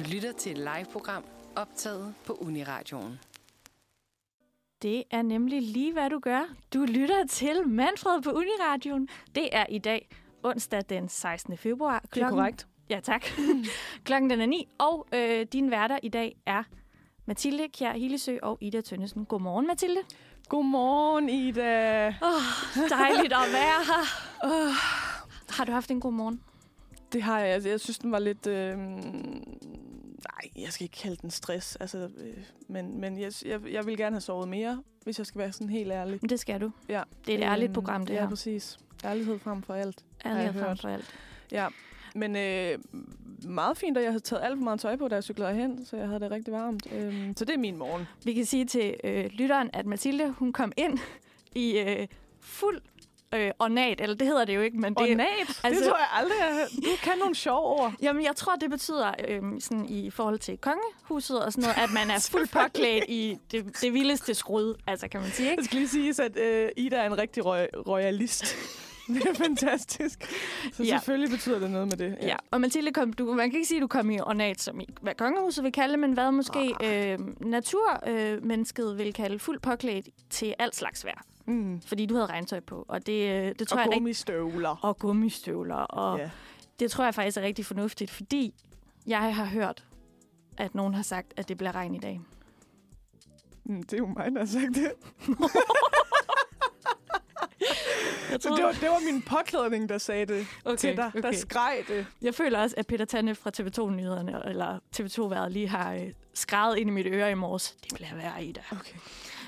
Du lytter til et live-program optaget på Uniradioen. Det er nemlig lige, hvad du gør. Du lytter til Manfred på Uniradioen. Det er i dag, onsdag den 16. februar. Det er korrekt. Ja, tak. Klokken den er 9, og øh, din værter i dag er Mathilde Kjær Hillesø og Ida Tønnesen. Godmorgen, Mathilde. Godmorgen, Ida. Oh, dejligt at være her. Oh. Har du haft en god morgen? Det har jeg. Altså, jeg synes, den var lidt... Øh... Nej, jeg skal ikke kalde den stress. Altså, øh, men men jeg, jeg, jeg vil gerne have sovet mere, hvis jeg skal være sådan helt ærlig. Men det skal du. Ja. Det er et ærligt program, det ja, her. præcis. Ærlighed frem for alt. Ærlighed frem for alt. Ja, men øh, meget fint, at jeg havde taget alt for meget tøj på, da jeg cyklede hen, så jeg havde det rigtig varmt. Øh, så det er min morgen. Vi kan sige til øh, lytteren, at Mathilde, hun kom ind i øh, fuld øh, ornat, eller det hedder det jo ikke, men det... Ornat? altså- det tror jeg aldrig, jeg Du kan nogle sjove ord. Jamen, jeg tror, det betyder øh, sådan i forhold til kongehuset og sådan noget, at man er fuldt påklædt i det, det vildeste skrud, altså kan man sige, ikke? Jeg skal lige sige, at øh, Ida er en rigtig roy- royalist. det er fantastisk. Så Ja. ja. selvfølgelig betyder det noget med det. Ja, og Mathilde, kom, du, man kan ikke sige, at du kom i ornat, som i, hvad kongehuset vil kalde men hvad måske øh, naturmennesket øh, vil kalde fuldt påklædt til alt slags vejr. Mm. Fordi du havde regntøj på, og det, øh, det tror Og jeg er gummistøvler. Og gummistøvler, og Ja. det tror jeg faktisk er rigtig fornuftigt, fordi jeg har hørt, at nogen har sagt, at det bliver regn i dag. Mm, det er jo mig, der har sagt det. Så det var, det var min påklædning, der sagde det okay, til dig. Der skreg det. Jeg føler også, at Peter Tanne fra TV2-nyhederne, eller TV2-været lige har øh, skrevet ind i mit øre i morges. Det bliver værre i dig. Okay.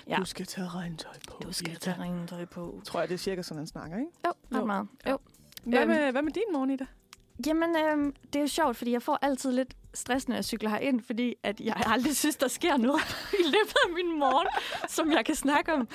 Ja. Du skal tage regntøj på. Du skal tage regntøj på. Tror jeg, det er cirka sådan, han snakker, ikke? Jo, ret meget. Jo. Hvad, Øhm. med, hvad med din morgen, Ida? Jamen, øhm, det er jo sjovt, fordi jeg får altid lidt stress, når jeg cykler herind, fordi at jeg aldrig synes, der sker noget i løbet af min morgen, som jeg kan snakke om.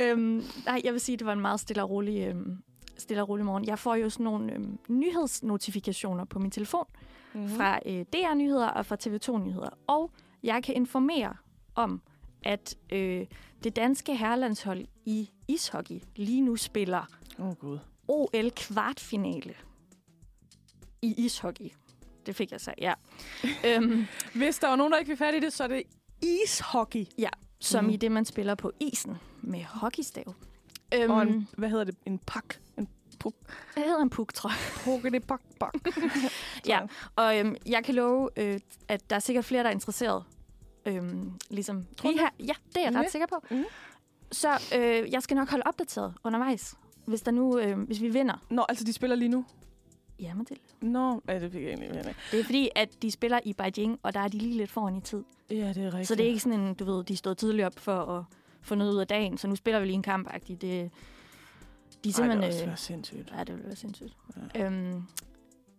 Øhm, nej, jeg vil sige, at det var en meget stille og rolig, øhm, stille og rolig morgen. Jeg får jo sådan nogle øhm, nyhedsnotifikationer på min telefon Mm-hmm. fra øh, DR-nyheder og fra TV2-nyheder. Og jeg kan informere om, at øh, det danske herrelandshold i ishockey lige nu spiller oh, Gud. OL kvartfinale i ishockey. Det fik jeg så, ja. øhm, Hvis der var nogen, der ikke vil fat i det, så er det ishockey. som Mhm. i det, man spiller på isen med hockeystav. Mm. Øhm, Og en, hvad hedder det? En pak. En puk. det hedder en puk, tror jeg. Pukke det bak bak. Ja, og øhm, jeg kan love, øh, at der er sikkert flere, der er interesseret. Øhm, ligesom Tror her. Ja, det er jeg ret Ja. sikker på. Mhm. Så øh, jeg skal nok holde opdateret undervejs, hvis der nu, øh, hvis vi vinder. Nå, altså de spiller lige nu. Ja, Mathilde. Nå, ja, det fik jeg egentlig med. Det er fordi, at de spiller i Beijing, og der er de lige lidt foran i tid. Ja, det er rigtigt. Så det er ikke sådan en, du ved, de stod tidligt op for at få noget ud af dagen, så nu spiller vi lige en kamp -agtigt. Det, de er Ej, det er også øh, være sindssygt. ja, det vil være sindssygt. Ja. Øhm,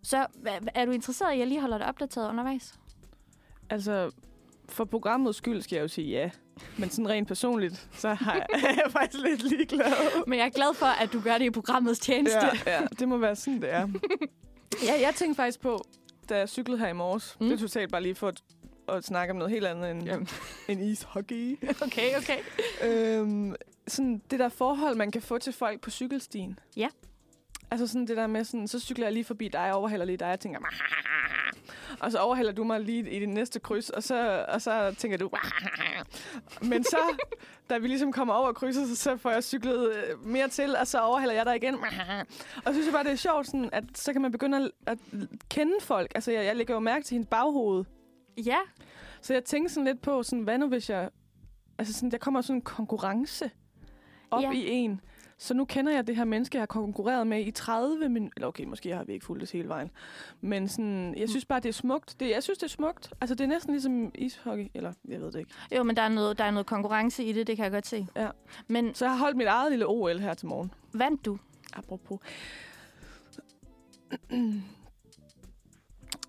så er du interesseret i, at jeg lige holder dig opdateret undervejs? Altså, for programmets skyld skal jeg jo sige ja. Men sådan rent personligt, så har jeg, er jeg faktisk lidt ligeglad. Men jeg er glad for, at du gør det i programmets tjeneste. Ja, ja, det må være sådan, det er. ja, jeg tænkte faktisk på, da jeg cyklede her i morges, Mm. det er totalt bare lige for at, at snakke om noget helt andet end, Jamen. end ishockey. Okay, okay. øhm, sådan det der forhold, man kan få til folk på cykelstien. Ja. Altså sådan det der med, sådan, så cykler jeg lige forbi dig, overhælder lige dig, og tænker, og så overhælder du mig lige i det næste kryds, og så, og så tænker du, men så, da vi ligesom kommer over krydset, så, får jeg cyklet øh, mere til, og så overhælder jeg dig igen. Og så synes jeg bare, det er sjovt, sådan, at så kan man begynde at, at kende folk. Altså, jeg, jeg lægger jo mærke til hendes baghoved. Ja, Så jeg tænker sådan lidt på, sådan, hvad nu hvis jeg... Altså, sådan, der kommer sådan en konkurrence op ja. i en. Så nu kender jeg det her menneske, jeg har konkurreret med i 30 minutter. Eller okay, måske har vi ikke fulgt det hele vejen. Men sådan, jeg synes bare, det er smukt. Det, jeg synes, det er smukt. Altså, det er næsten ligesom ishockey. Eller, jeg ved det ikke. jo, men der er, noget, der er noget konkurrence i det, det kan jeg godt se. Ja. Men Så jeg har holdt mit eget lille OL her til morgen. vandt du? Apropos.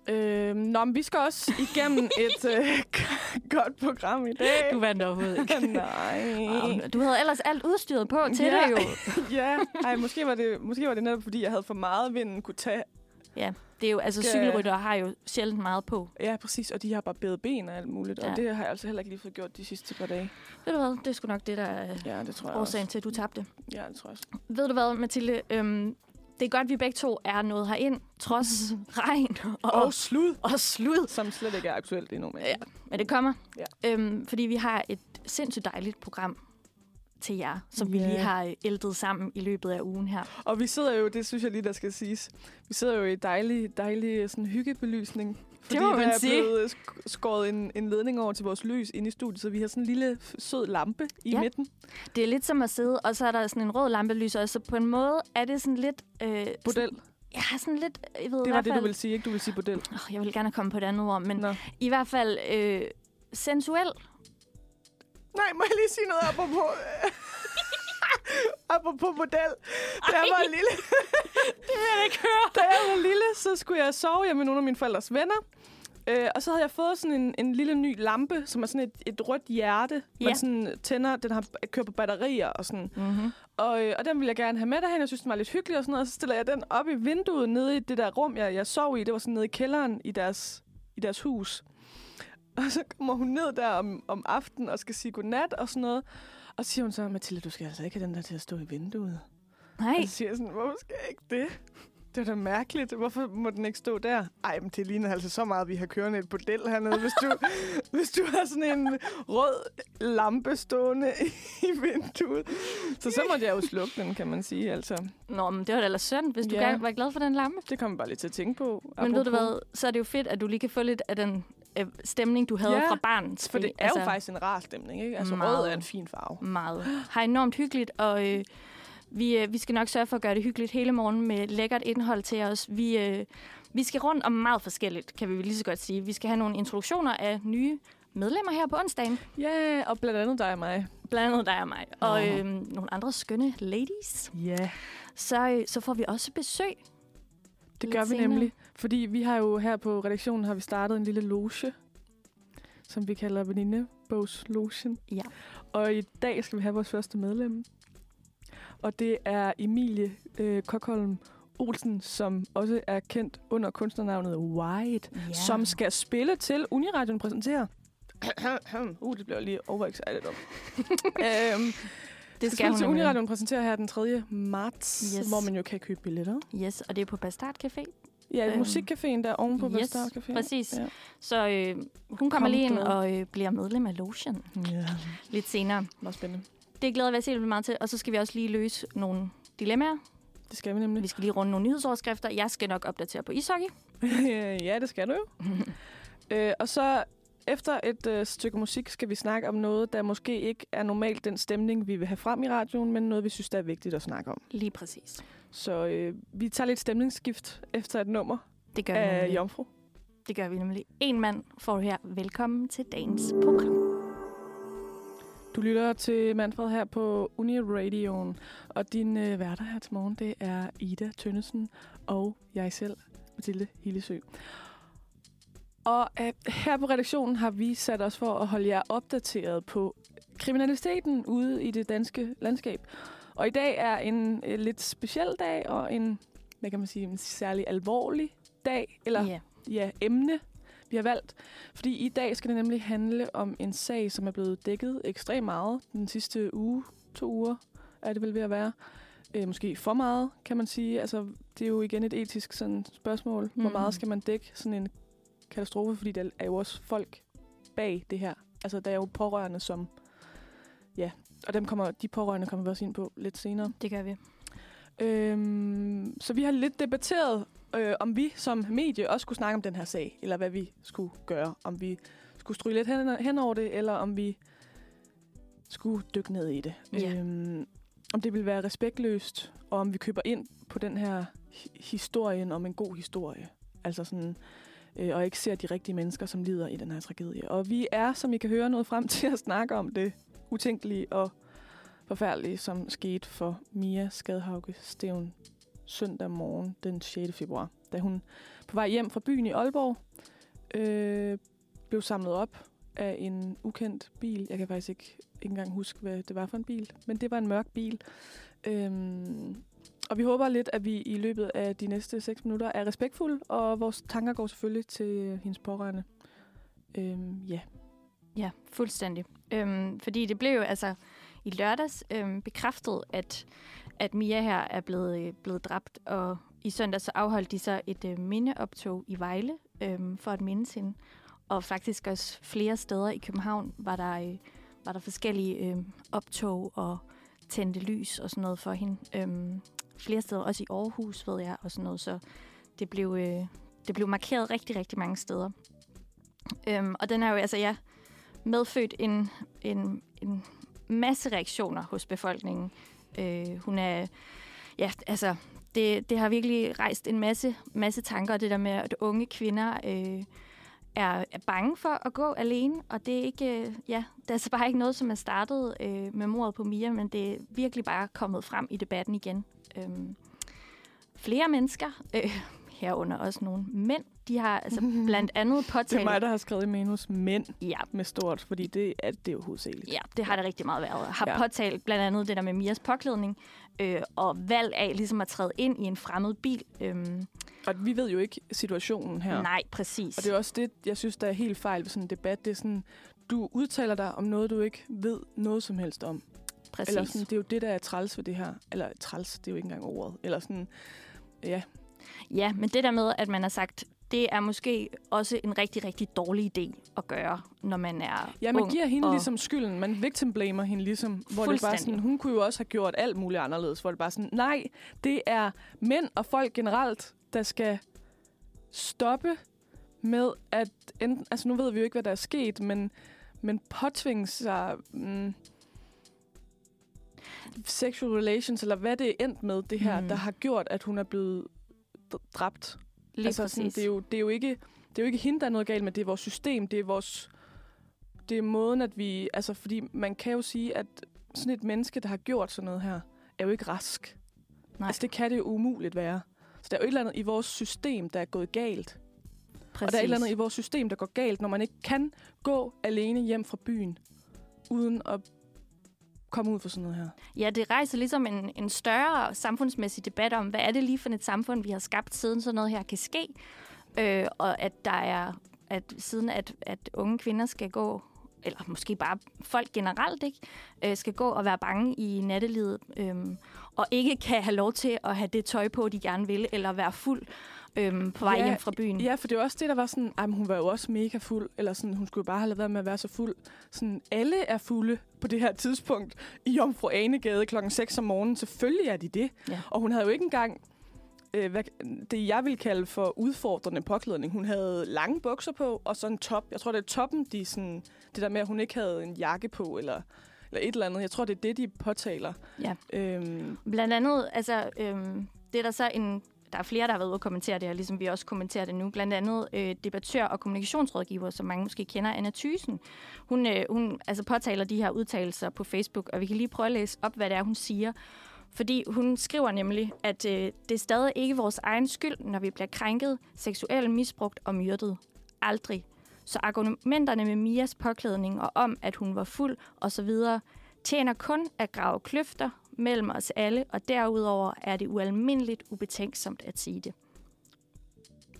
øhm, nå, men vi skal også igennem et øh, godt program i dag. Du vandt overhovedet ikke. Nej. Du havde ellers alt udstyret på til Ja. det jo. ja, Ej, måske var, det, måske var det netop, fordi jeg havde for meget vinden kunne tage. Ja, det er jo, altså cykelryttere har jo sjældent meget på. Ja, præcis. Og de har bare bedre ben og alt muligt. Ja. Og det har jeg altså heller ikke lige fået gjort de sidste par dage. Ved du hvad, det er sgu nok det, der er Ja, det tror jeg årsagen også. til, at du tabte. Ja, det tror jeg også. Ved du hvad, Mathilde? Øhm, det er godt, at vi begge to er nået herind, trods regn og, Og slud, og slud. som slet ikke er aktuelt endnu. Men. Ja, men det kommer. Ja. Øhm, fordi vi har et sindssygt dejligt program til jer, som vi Ja. lige har øh, ældet sammen i løbet af ugen her. Og vi sidder jo, det synes jeg lige, der skal siges, vi sidder jo i dejlig, dejlig sådan hyggebelysning. Fordi må der man er sige. blevet sk- skåret en, en ledning over til vores lys inde i studiet, så vi har sådan en lille sød lampe i Ja. midten. Det er lidt som at sidde, og så er der sådan en rød lampelys, og så på en måde er det sådan lidt... Øh, Bordel. Ja, sådan lidt... Jeg ved Det var det, du ville sige, ikke? Du ville sige bordel. Oh, jeg vil gerne komme på et andet ord, men Nå. i hvert fald øh, sensuel. Nej, må jeg lige sige noget apropos... apropos model. Da jeg var lille, Det vil jeg ikke høre. da jeg var lille, så skulle jeg sove hjemme med nogle af mine forældres venner. Øh, og så havde jeg fået sådan en, en lille ny lampe, som er sådan et, et rødt hjerte. Ja. Man sådan tænder, den har kørt på batterier og sådan. Mm-hmm. Og, øh, og den ville jeg gerne have med derhen. Jeg synes, den var lidt hyggelig og sådan noget. Og så stiller jeg den op i vinduet nede i det der rum, jeg, jeg sov i. Det var sådan nede i kælderen i deres, i deres hus. Og så kommer hun ned der om, om aftenen og skal sige godnat og sådan noget. Og så siger hun så, Mathilde, du skal altså ikke have den der til at stå i vinduet. Nej, Og så siger jeg sådan, hvorfor skal jeg ikke det? Det er da mærkeligt. Hvorfor må den ikke stå der? Ej, men det ligner altså så meget, vi har kørende et bordel hernede. Hvis du, hvis du har sådan en rød lampe stående i vinduet. Så så måtte jeg jo slukke den, kan man sige. Altså, Nå, men det var da ellers synd, hvis du Ja. gerne var glad for den lampe. det kommer bare lige til at tænke på. Men ved du apropos. hvad, så er det jo fedt, at du lige kan få lidt af den øh, stemning, du havde Ja, fra barn. For det er jo faktisk en rar stemning, ikke? Altså, Meget. rød er en fin farve. Meget. Har enormt hyggeligt, og øh, vi, øh, vi skal nok sørge for at gøre det hyggeligt hele morgen med lækkert indhold til os. Vi, øh, vi skal rundt om meget forskelligt, kan vi lige så godt sige. Vi skal have nogle introduktioner af nye medlemmer her på onsdagen. Ja, og blandt andet dig og mig. Blandt andet dig og mig. Og øh, nogle andre skønne ladies. Ja. Så, øh, så får vi også besøg. Det gør vi senere. nemlig. Fordi vi har jo her på redaktionen har vi startet en lille loge, som vi kalder venindebogslogen. Ja. Og i dag skal vi have vores første medlem. Og det er Emilie øh, Kokholm Olsen, som også er kendt under kunstnernavnet White, Ja. som skal spille til Uniradion præsentere. uh, det bliver lige overexcited om. øhm, det skal hun til. Uniradion præsentere her den 3. marts, Yes. hvor man jo kan købe billetter. Yes, og det er på Bastard Café. Ja, Øhm, musikcaféen der oven på yes, Vestard Café. præcis. Ja. Så øh, hun kommer Kom lige ind og øh, bliver medlem af Lotion ja, lidt senere. meget spændende. Det glæder jeg mig helt meget til. Og så skal vi også lige løse nogle dilemmaer. Det skal vi nemlig. Vi skal lige runde nogle nyhedsoverskrifter. Jeg skal nok opdatere på ishockey. ja, det skal du jo. øh, og så efter et øh, stykke musik skal vi snakke om noget, der måske ikke er normalt den stemning, vi vil have frem i radioen, men noget, vi synes, der er vigtigt at snakke om. Lige præcis. Så øh, vi tager lidt stemningsskift efter et nummer Det gør, vi af nemlig. Jomfru. det gør vi nemlig. En mand får her. Velkommen til dagens program. Du lytter til Manfred her på Uniradioen, og din øh, værter her til morgen, det er Ida Tønnesen og jeg selv, Mathilde Hillesø. Og øh, her på redaktionen har vi sat os for at holde jer opdateret på kriminaliteten ude i det danske landskab. Og i dag er en øh, lidt speciel dag og en, hvad kan man sige, en særlig alvorlig dag, eller Ja. ja, emne, vi har valgt. Fordi i dag skal det nemlig handle om en sag, som er blevet dækket ekstremt meget den sidste uge, to uger er det vel ved at være. Øh, måske for meget, kan man sige. Altså, det er jo igen et etisk sådan, spørgsmål. Mm. Hvor Mm. meget skal man dække sådan en katastrofe? Fordi der er jo også folk bag det her. Altså, der er jo pårørende, som... Ja, og dem kommer, de pårørende kommer vi også ind på lidt senere. Det gør vi. Øhm, så vi har lidt debatteret, øh, om vi som medie også skulle snakke om den her sag, eller hvad vi skulle gøre. Om vi skulle stryge lidt hen, hen over det, eller om vi skulle dykke ned i det. Ja. Øhm, om det vil være respektløst, og om vi køber ind på den her hi- historien om en god historie. Altså sådan, øh, og ikke ser de rigtige mennesker, som lider i den her tragedie. Og vi er, som I kan høre, noget frem til at snakke om det utænkelige og forfærdelige, som skete for Mia Skadhauke Steven søndag morgen den 6. februar, da hun på vej hjem fra byen i Aalborg øh, blev samlet op af en ukendt bil. Jeg kan faktisk ikke, ikke engang huske, hvad det var for en bil, men det var en mørk bil. Øhm, og vi håber lidt, at vi i løbet af de næste 6 minutter er respektfulde, og vores tanker går selvfølgelig til hendes pårørende. Øhm, ja. Ja, fuldstændig. Øhm, fordi det blev jo altså i lørdags øhm, bekræftet, at at Mia her er blevet, øh, blevet dræbt, og i søndag så afholdt de så et øh, mindeoptog i Vejle øhm, for at mindes hende. Og faktisk også flere steder i København var der, øh, var der forskellige øh, optog og tændte lys og sådan noget for hende. Øhm, flere steder, også i Aarhus, ved jeg, og sådan noget. Så det blev, øh, det blev markeret rigtig, rigtig mange steder. Øhm, og den er jo altså, ja, medfødt en, en, en masse reaktioner hos befolkningen. Øh, hun er, ja, altså, det, det har virkelig rejst en masse, masse tanker, det der med, at unge kvinder øh, er, er bange for at gå alene, og det er ikke, øh, ja, det er altså bare ikke noget, som er startet øh, med mordet på Mia, men det er virkelig bare kommet frem i debatten igen. Øh, flere mennesker, øh, herunder også nogle mænd, de har altså blandt andet påtalt... Det er mig, der har skrevet i manus mænd Ja, med stort, fordi det er, det er jo hovedsageligt. Ja, det har det rigtig meget været. Har Ja. påtalt blandt andet det der med Mias påklædning, øh, og valg af ligesom at træde ind i en fremmed bil. Øhm, Og vi ved jo ikke situationen her. Nej, præcis. Og det er også det, jeg synes, der er helt fejl ved sådan en debat. Det er sådan, du udtaler dig om noget, du ikke ved noget som helst om. Præcis. Eller sådan, det er jo det, der er træls ved det her. Eller træls, det er jo ikke engang ordet. Eller sådan, ja, Ja, men det der med, at man har sagt, det er måske også en rigtig, rigtig dårlig idé at gøre, når man er Ja, man ung. giver hende og- ligesom skylden. Man victim blamer hende ligesom. Hvor det bare sådan, hun kunne jo også have gjort alt muligt anderledes. Hvor det bare sådan, nej, det er mænd og folk generelt, der skal stoppe med at... Enten, altså nu ved vi jo ikke, hvad der er sket, men, men påtvinge sig... Mm, sexual relations, eller hvad det er endt med, det her, Mm. der har gjort, at hun er blevet dræbt. Lige altså, sådan, det, er jo, det, er jo ikke, det er jo ikke hende, der er noget galt med. Det er vores system. Det er vores... Det er måden, at vi... Altså, fordi man kan jo sige, at sådan et menneske, der har gjort sådan noget her, er jo ikke rask. Nej. Altså, det kan det jo umuligt være. Så der er jo et eller andet i vores system, der er gået galt. præcis. Og der er et eller andet i vores system, der går galt, når man ikke kan gå alene hjem fra byen, uden at komme ud for sådan noget her. Ja, det rejser ligesom en, en større samfundsmæssig debat om, hvad er det lige for et samfund, vi har skabt, siden sådan noget her kan ske. Øh, og at der er, at siden at, at unge kvinder skal gå, eller måske bare folk generelt, ikke, øh, skal gå og være bange i nattelivet, øh, og ikke kan have lov til at have det tøj på, de gerne vil, eller være fuld øh, på vej Ja, hjem fra byen. Ja, for det er også det, der var sådan, men hun var jo også mega fuld, eller sådan, hun skulle jo bare have lavet være med at være så fuld. Sådan, alle er fulde på det her tidspunkt i Jomfru Anegade klokken 6 om morgenen. Selvfølgelig er de det. Ja. Og hun havde jo ikke engang øh, hvad, det, jeg vil kalde for udfordrende påklædning. Hun havde lange bukser på, og så en top. Jeg tror, det er toppen, de sådan, det der med, at hun ikke havde en jakke på, eller, eller et eller andet. Jeg tror, det er det, de påtaler. Ja. Øhm, Blandt andet, altså, øhm, det er der så en... Der er flere, der har været ude og kommentere det her, ligesom vi også kommenterer det nu. Blandt andet øh, debattør og kommunikationsrådgiver, som mange måske kender, Anna Thysen. Hun, øh, hun altså, påtaler de her udtalelser på Facebook, og vi kan lige prøve at læse op, hvad det er, hun siger. Fordi hun skriver nemlig, at øh, det er stadig ikke vores egen skyld, når vi bliver krænket, seksuelt misbrugt og myrdet. Aldrig. Så argumenterne med Mias påklædning og om, at hun var fuld osv., tjener kun at grave kløfter mellem os alle, og derudover er det ualmindeligt ubetænksomt at sige det.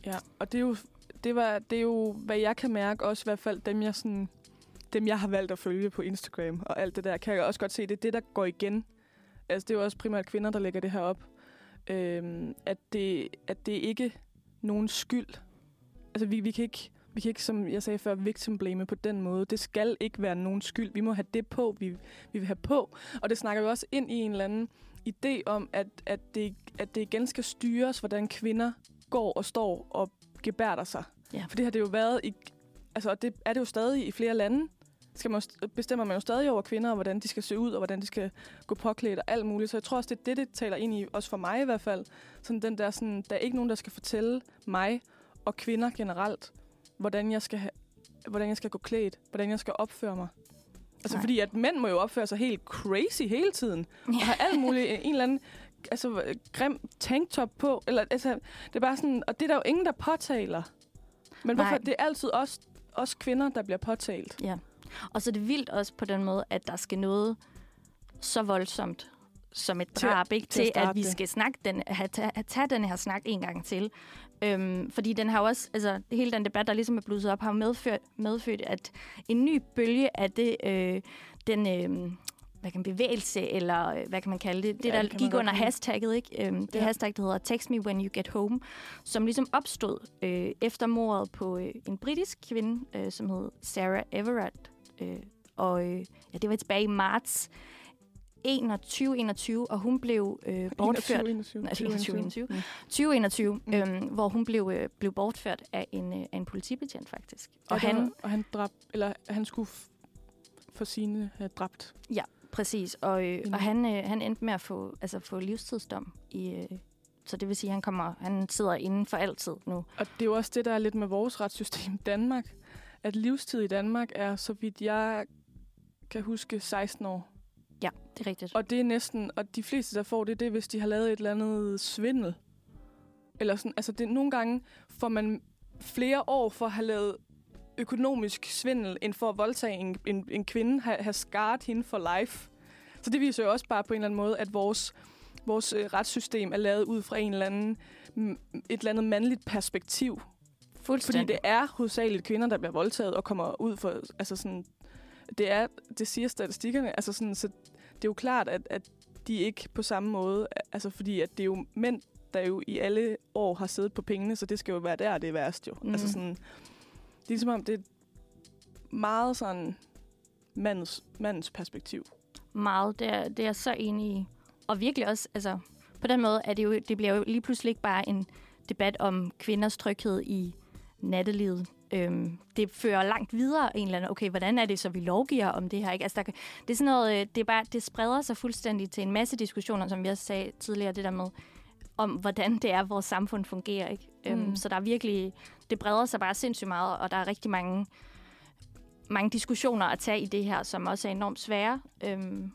Ja, og det er jo, det var, det er jo, hvad jeg kan mærke, også i hvert fald dem, jeg, sådan, dem, jeg har valgt at følge på Instagram og alt det der, kan jeg også godt se, det er det, der går igen. Altså, det er jo også primært kvinder, der lægger det her op. Øhm, at, det, at det ikke nogen skyld. Altså, vi, vi, kan ikke, vi kan ikke, som jeg sagde før, victim blame på den måde. Det skal ikke være nogen skyld. Vi må have det på, vi, vi vil have på. Og det snakker jo også ind i en eller anden idé om, at, at, det, at det igen skal styres, hvordan kvinder går og står og gebærder sig. Ja. For det har det jo været i... Altså, og det er det jo stadig i flere lande. Skal man, bestemmer man jo stadig over kvinder, og hvordan de skal se ud, og hvordan de skal gå påklædt og alt muligt. Så jeg tror også, det er det, det taler ind i, også for mig i hvert fald. Sådan den der, sådan, der er ikke nogen, der skal fortælle mig og kvinder generelt, hvordan jeg skal, have, hvordan jeg skal gå klædt, hvordan jeg skal opføre mig. Altså Nej. fordi, at mænd må jo opføre sig helt crazy hele tiden. Og have alt muligt, en eller anden altså, øh, grim tanktop på. Eller, altså, det er bare sådan, og det er der jo ingen, der påtaler. Men hvorfor? Nej. Det er altid os, os kvinder, der bliver påtalt. Ja. Og så er det vildt også på den måde, at der skal noget så voldsomt som et Til at- drab, ikke? til at til at starte vi det. skal snakke den, have, tage, have, tage den her snak en gang til. Øhm, fordi den har også, altså hele den debat, der ligesom er blusset op, har medført, medført at en ny bølge af det, øh, den, øh, hvad kan man, bevægelse, eller øh, hvad kan man kalde det? Det, Ja, der det gik under hashtagget, ikke? Øhm, det Ja. hashtag, der hedder Text Me When You Get Home, som ligesom opstod øh, efter mordet på øh, en britisk kvinde, øh, som hed Sarah Everett. Øh, og øh, ja, det var tilbage i marts 21, og hun blev øh, bortført. 21, Nej, 21, 21. Mm. 2021, Mm. øhm, hvor hun blev, øh, blev bortført af en, øh, af en politibetjent, faktisk. Og Ja, han, og han dræb, eller han skulle for sine have dræbt. præcis, og, øh, og han, øh, han endte med at få, altså, få livstidsdom. I, øh, så det vil sige, at han, kommer, han sidder inden for altid nu. Og det er jo også det, der er lidt med vores retssystem i Danmark. At livstid i Danmark er, så vidt jeg kan huske, 16 år. Ja, det er rigtigt. Og det er næsten, og de fleste, der får det, det er, hvis de har lavet et eller andet svindel. Eller sådan, altså det, nogle gange får man flere år for at have lavet økonomisk svindel, end for at voldtage en, en, en kvinde, have, have skaret hende for life. Så det viser jo også bare på en eller anden måde, at vores, vores øh, retssystem er lavet ud fra en eller anden, et eller andet mandligt perspektiv. Fordi det er hovedsageligt kvinder, der bliver voldtaget og kommer ud for... Altså sådan, det, er, det siger statistikkerne. Altså sådan, så det er jo klart, at, at de ikke på samme måde... Altså fordi at det er jo mænd, der jo i alle år har siddet på pengene, så det skal jo være der, det er værst jo. Mm. Altså sådan, det er ligesom om, det er meget sådan mandens, mandens perspektiv. meget. Det er, det er jeg så enig i. Og virkelig også, altså, på den måde, er det jo, det bliver jo lige pludselig ikke bare en debat om kvinders tryghed i nattelivet. Øhm, det fører langt videre en eller anden, okay, hvordan er det så, vi lovgiver om det her? Ikke? Altså, der, kan- det er sådan noget, øh, det, er bare, det spreder sig fuldstændig til en masse diskussioner, som vi også sagde tidligere, det der med, om hvordan det er, vores samfund fungerer. Ikke? Mm. Øhm, Mm. så der er virkelig, det breder sig bare sindssygt meget, og der er rigtig mange, mange diskussioner at tage i det her, som også er enormt svære. Øhm,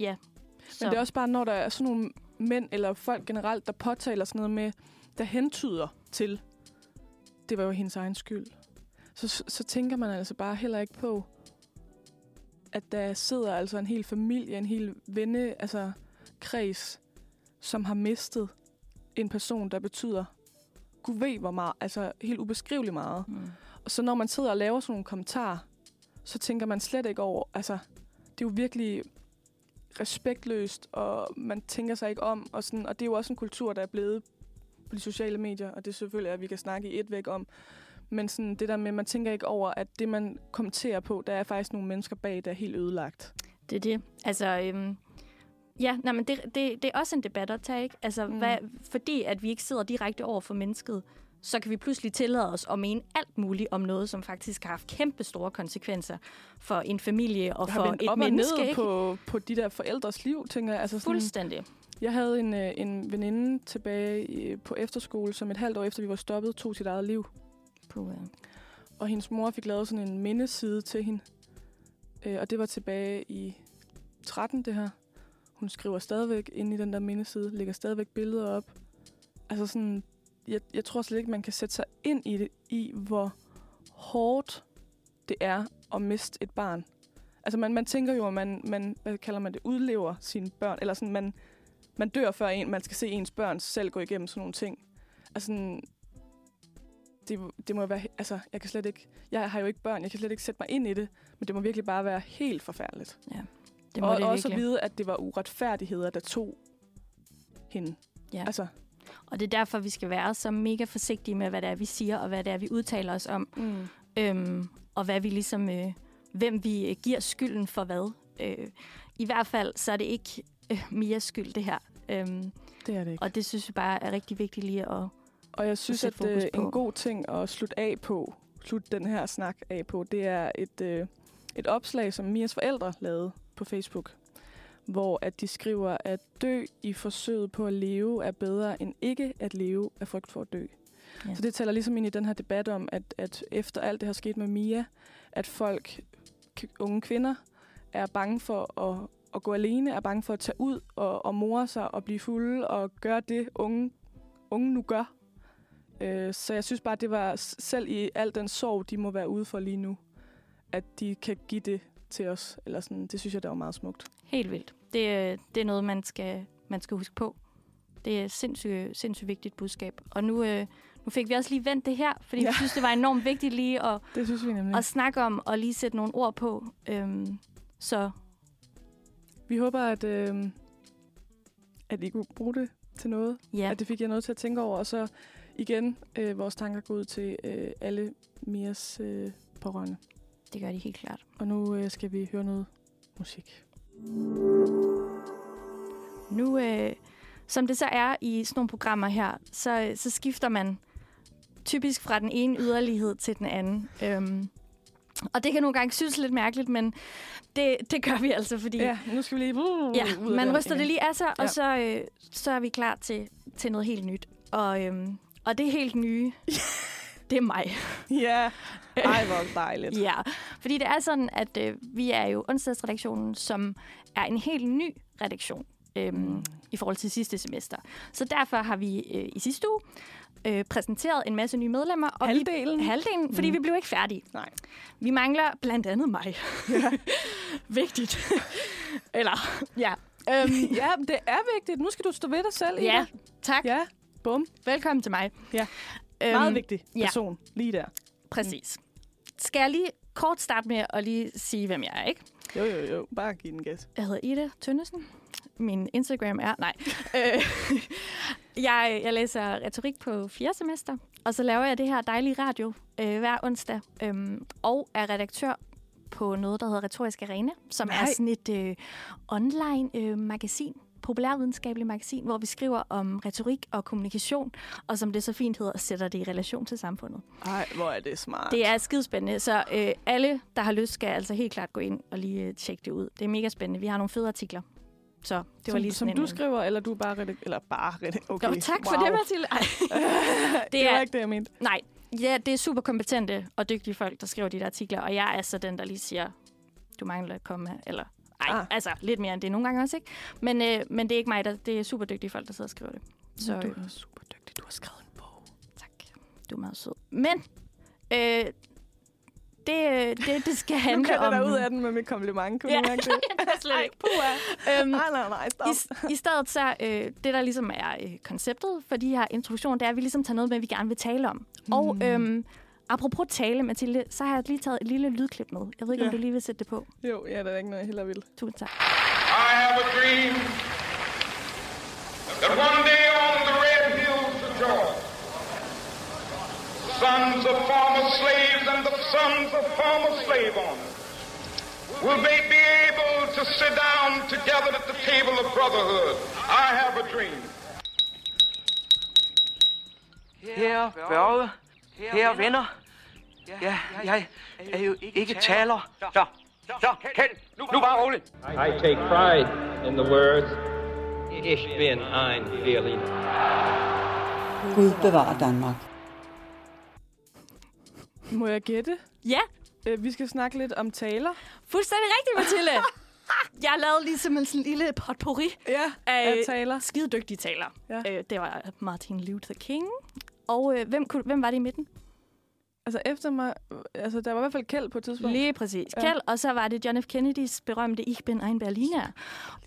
ja. Så. Men det er også bare, når der er sådan nogle mænd eller folk generelt, der påtaler sådan noget med, der hentyder til, det var jo hendes egen skyld. Så, så tænker man altså bare heller ikke på, at der sidder altså en hel familie, en hel venne, altså kreds, som har mistet en person, der betyder, gud ved hvor meget, altså helt ubeskriveligt meget. Mm. Og så når man sidder og laver sådan nogle kommentarer, så tænker man slet ikke over, altså, det er jo virkelig respektløst, og man tænker sig ikke om, og, sådan, og det er jo også en kultur, der er blevet på de sociale medier, og det er selvfølgelig, at vi kan snakke i et væk om, men sådan det der med, man tænker ikke over, at det, man kommenterer på, der er faktisk nogle mennesker bag, der er helt ødelagt. Det er det. Altså, øhm, ja, nej, men det, det, det er også en debat at tage, ikke? Altså, mm. Hvad, fordi at vi ikke sidder direkte over for mennesket, så kan vi pludselig tillade os at mene alt muligt om noget, som faktisk har haft kæmpe store konsekvenser for en familie og for et op og menneske, ned ikke? på, på de der forældres liv, tænker jeg. Altså sådan, Fuldstændig. Jeg havde en, øh, en veninde tilbage i- på efterskole, som et halvt år efter vi var stoppet, tog sit eget liv. På, øh, Og hendes mor fik lavet sådan en mindeside til hende. Øh, og det var tilbage i 13, det her. Hun skriver stadigvæk ind i den der mindeside, lægger stadigvæk billeder op. Altså sådan, jeg, jeg tror slet ikke, man kan sætte sig ind i det, i hvor hårdt det er at miste et barn. Altså man, man tænker jo, at man, man, hvad kalder man det, udlever sine børn, eller sådan, man, man dør før en, man skal se ens børn selv gå igennem sådan nogle ting. Altså sådan, det, det må være, altså jeg kan slet ikke, jeg har jo ikke børn, jeg kan slet ikke sætte mig ind i det, men det må virkelig bare være helt forfærdeligt. det må og det også at vide, at det var uretfærdigheder, der tog hende. Ja. Altså, Og det er derfor, vi skal være så mega forsigtige med, hvad det er, vi siger, og hvad det er, vi udtaler os om. mm. øhm, og hvad vi ligesom, øh, hvem vi øh, giver skylden for hvad. Øh, I hvert fald, så er det ikke øh, Mias skyld, det her. Øhm, det er det ikke. og det synes jeg bare er rigtig vigtigt lige at... Og jeg synes, at fokus øh, en god ting at slutte af på, slutte den her snak af på, det er et, øh, et opslag, som Mias forældre lavede på Facebook, hvor at de skriver, at dø i forsøget på at leve er bedre end ikke at leve af frygt for at dø. Ja. Så det taler ligesom ind i den her debat om, at, at efter alt det har sket med Mia, at folk, unge kvinder, er bange for at, at gå alene, er bange for at tage ud og, og more sig og blive fulde og gøre det, unge, unge nu gør. Øh, så jeg synes bare, det var selv i al den sorg, de må være ude for lige nu, at de kan give det til os. Eller sådan, det synes jeg, der var meget smukt. Helt vildt. Det, det er noget, man skal, man skal huske på. Det er et sindssygt, sindssygt vigtigt budskab. Og nu, øh, nu fik vi også lige vendt det her, fordi ja. Vi synes, det var enormt vigtigt lige at, Det synes vi nemlig. at snakke om og lige sætte nogle ord på. Øhm, så Vi håber, at, øh, at I kunne bruge det til noget. Ja, At det fik jeg noget til at tænke over. Og så igen, øh, vores tanker går ud til øh, alle Mias øh, pårørende. det gør de helt klart. Og nu øh, skal vi høre noget musik. Nu, øh, som det så er i sådan nogle programmer her, så, så skifter man typisk fra den ene yderlighed til den anden. Øhm, og det kan nogle gange synes lidt mærkeligt, men det, det gør vi altså, fordi Ja, nu skal vi lige... Uh, ja, man ryster det lige af sig, Ja. og så, øh, så er vi klar til, til noget helt nyt. Og, øhm, og det helt nye, det er mig. Ja, ej hvor dejligt. Ja, fordi det er sådan, at øh, vi er jo onsdagsredaktionen, som er en helt ny redaktion øhm, mm. i forhold til sidste semester. Så derfor har vi øh, i sidste uge øh, præsenteret en masse nye medlemmer. Og Halvdelen? Vi, halvdelen, fordi Mm. vi blev ikke færdige. Nej. Vi mangler blandt andet mig. Ja. Vigtigt. Eller, ja. Øhm, ja, det er vigtigt. Nu skal du stå ved dig selv, Ida. ja, tak. Ja, bum. Velkommen til mig. Ja. Øhm, Meget vigtig ja. person lige der. Præcis. Skal jeg lige kort starte med at lige sige, hvem jeg er, ikke? Jo, jo, jo. Bare giv den gas. Jeg hedder Ida Tønnesen. Min Instagram er... Nej. Øh, jeg, jeg læser retorik på fjerde semester, og så laver jeg det her dejlige radio øh, hver onsdag, øhm, og er redaktør på noget, der hedder Retorisk Arena, som Nej. er sådan et øh, online øh, magasin, populærvidenskabeligt magasin, hvor vi skriver om retorik og kommunikation, og som det så fint hedder, sætter det i relation til samfundet. Ej, hvor er det smart. Det er skidespændende, så øh, alle, der har lyst, skal altså helt klart gå ind og lige øh, tjekke det ud. Det er mega spændende. Vi har nogle fede artikler. Så det var som, lige som sådan du en, skriver, eller du er bare redik- eller bare redik- okay. Jo, tak for wow. det, Mathilde. Det, det er- var ikke det, jeg mente. Nej, ja, det er super kompetente og dygtige folk, der skriver de der artikler, og jeg er så den, der lige siger, du mangler et komma, eller ej, Ah. altså lidt mere end det nogle gange også, ikke? Men, øh, men det er ikke mig, der, det er super dygtige folk, der sidder og skriver det. Så du øh, er super dygtig. Du har skrevet en bog. tak, du er meget sød. Men øh, det, øh, det, det skal Nu handle kan om... jeg dig ud af den med mit kompliment. Kunne Ja, du mærke det? jeg kan slet ikke. Øhm, Nej, nej, nej, stop. I, I stedet så, øh, det der ligesom er øh, konceptet for de her introduktioner, det er, at vi ligesom tager noget med, vi gerne vil tale om. Mm. Og øhm, apropos tale, Mathilde, så har jeg lige taget et lille lydklip med. Jeg ved ikke, Ja. om du lige vil sætte det på. Jo, ja, der er ikke noget, jeg heller vil. Tusind tak. I have a dream that one day on the red hills of Georgia, sons of former slaves and the sons of former slave owners will they be able to sit down together at the table of brotherhood. I have a dream. Herre Børge, herre venner. Ja, jeg er jo ikke taler. Så, så, Kjeld, nu, nu bare roligt. I take pride in the words, Ich bin ein Berliner. Gud bevarer Danmark. Må jeg gætte? Ja, Øh, vi skal snakke lidt om taler. fuldstændig rigtigt, Mathilde. jeg lavede ligesom en sådan lille potpourri Ja, af af taler. skide dygtige taler. Ja. Øh, det var Martin Luther King. Og øh, hvem, kunne, hvem var det i midten? Altså efter mig, altså der var i hvert fald kæld på et tidspunkt. Lige præcis. Ja. Ja. Kjeld, og så var det John F. Kennedys berømte Ich bin ein Berliner.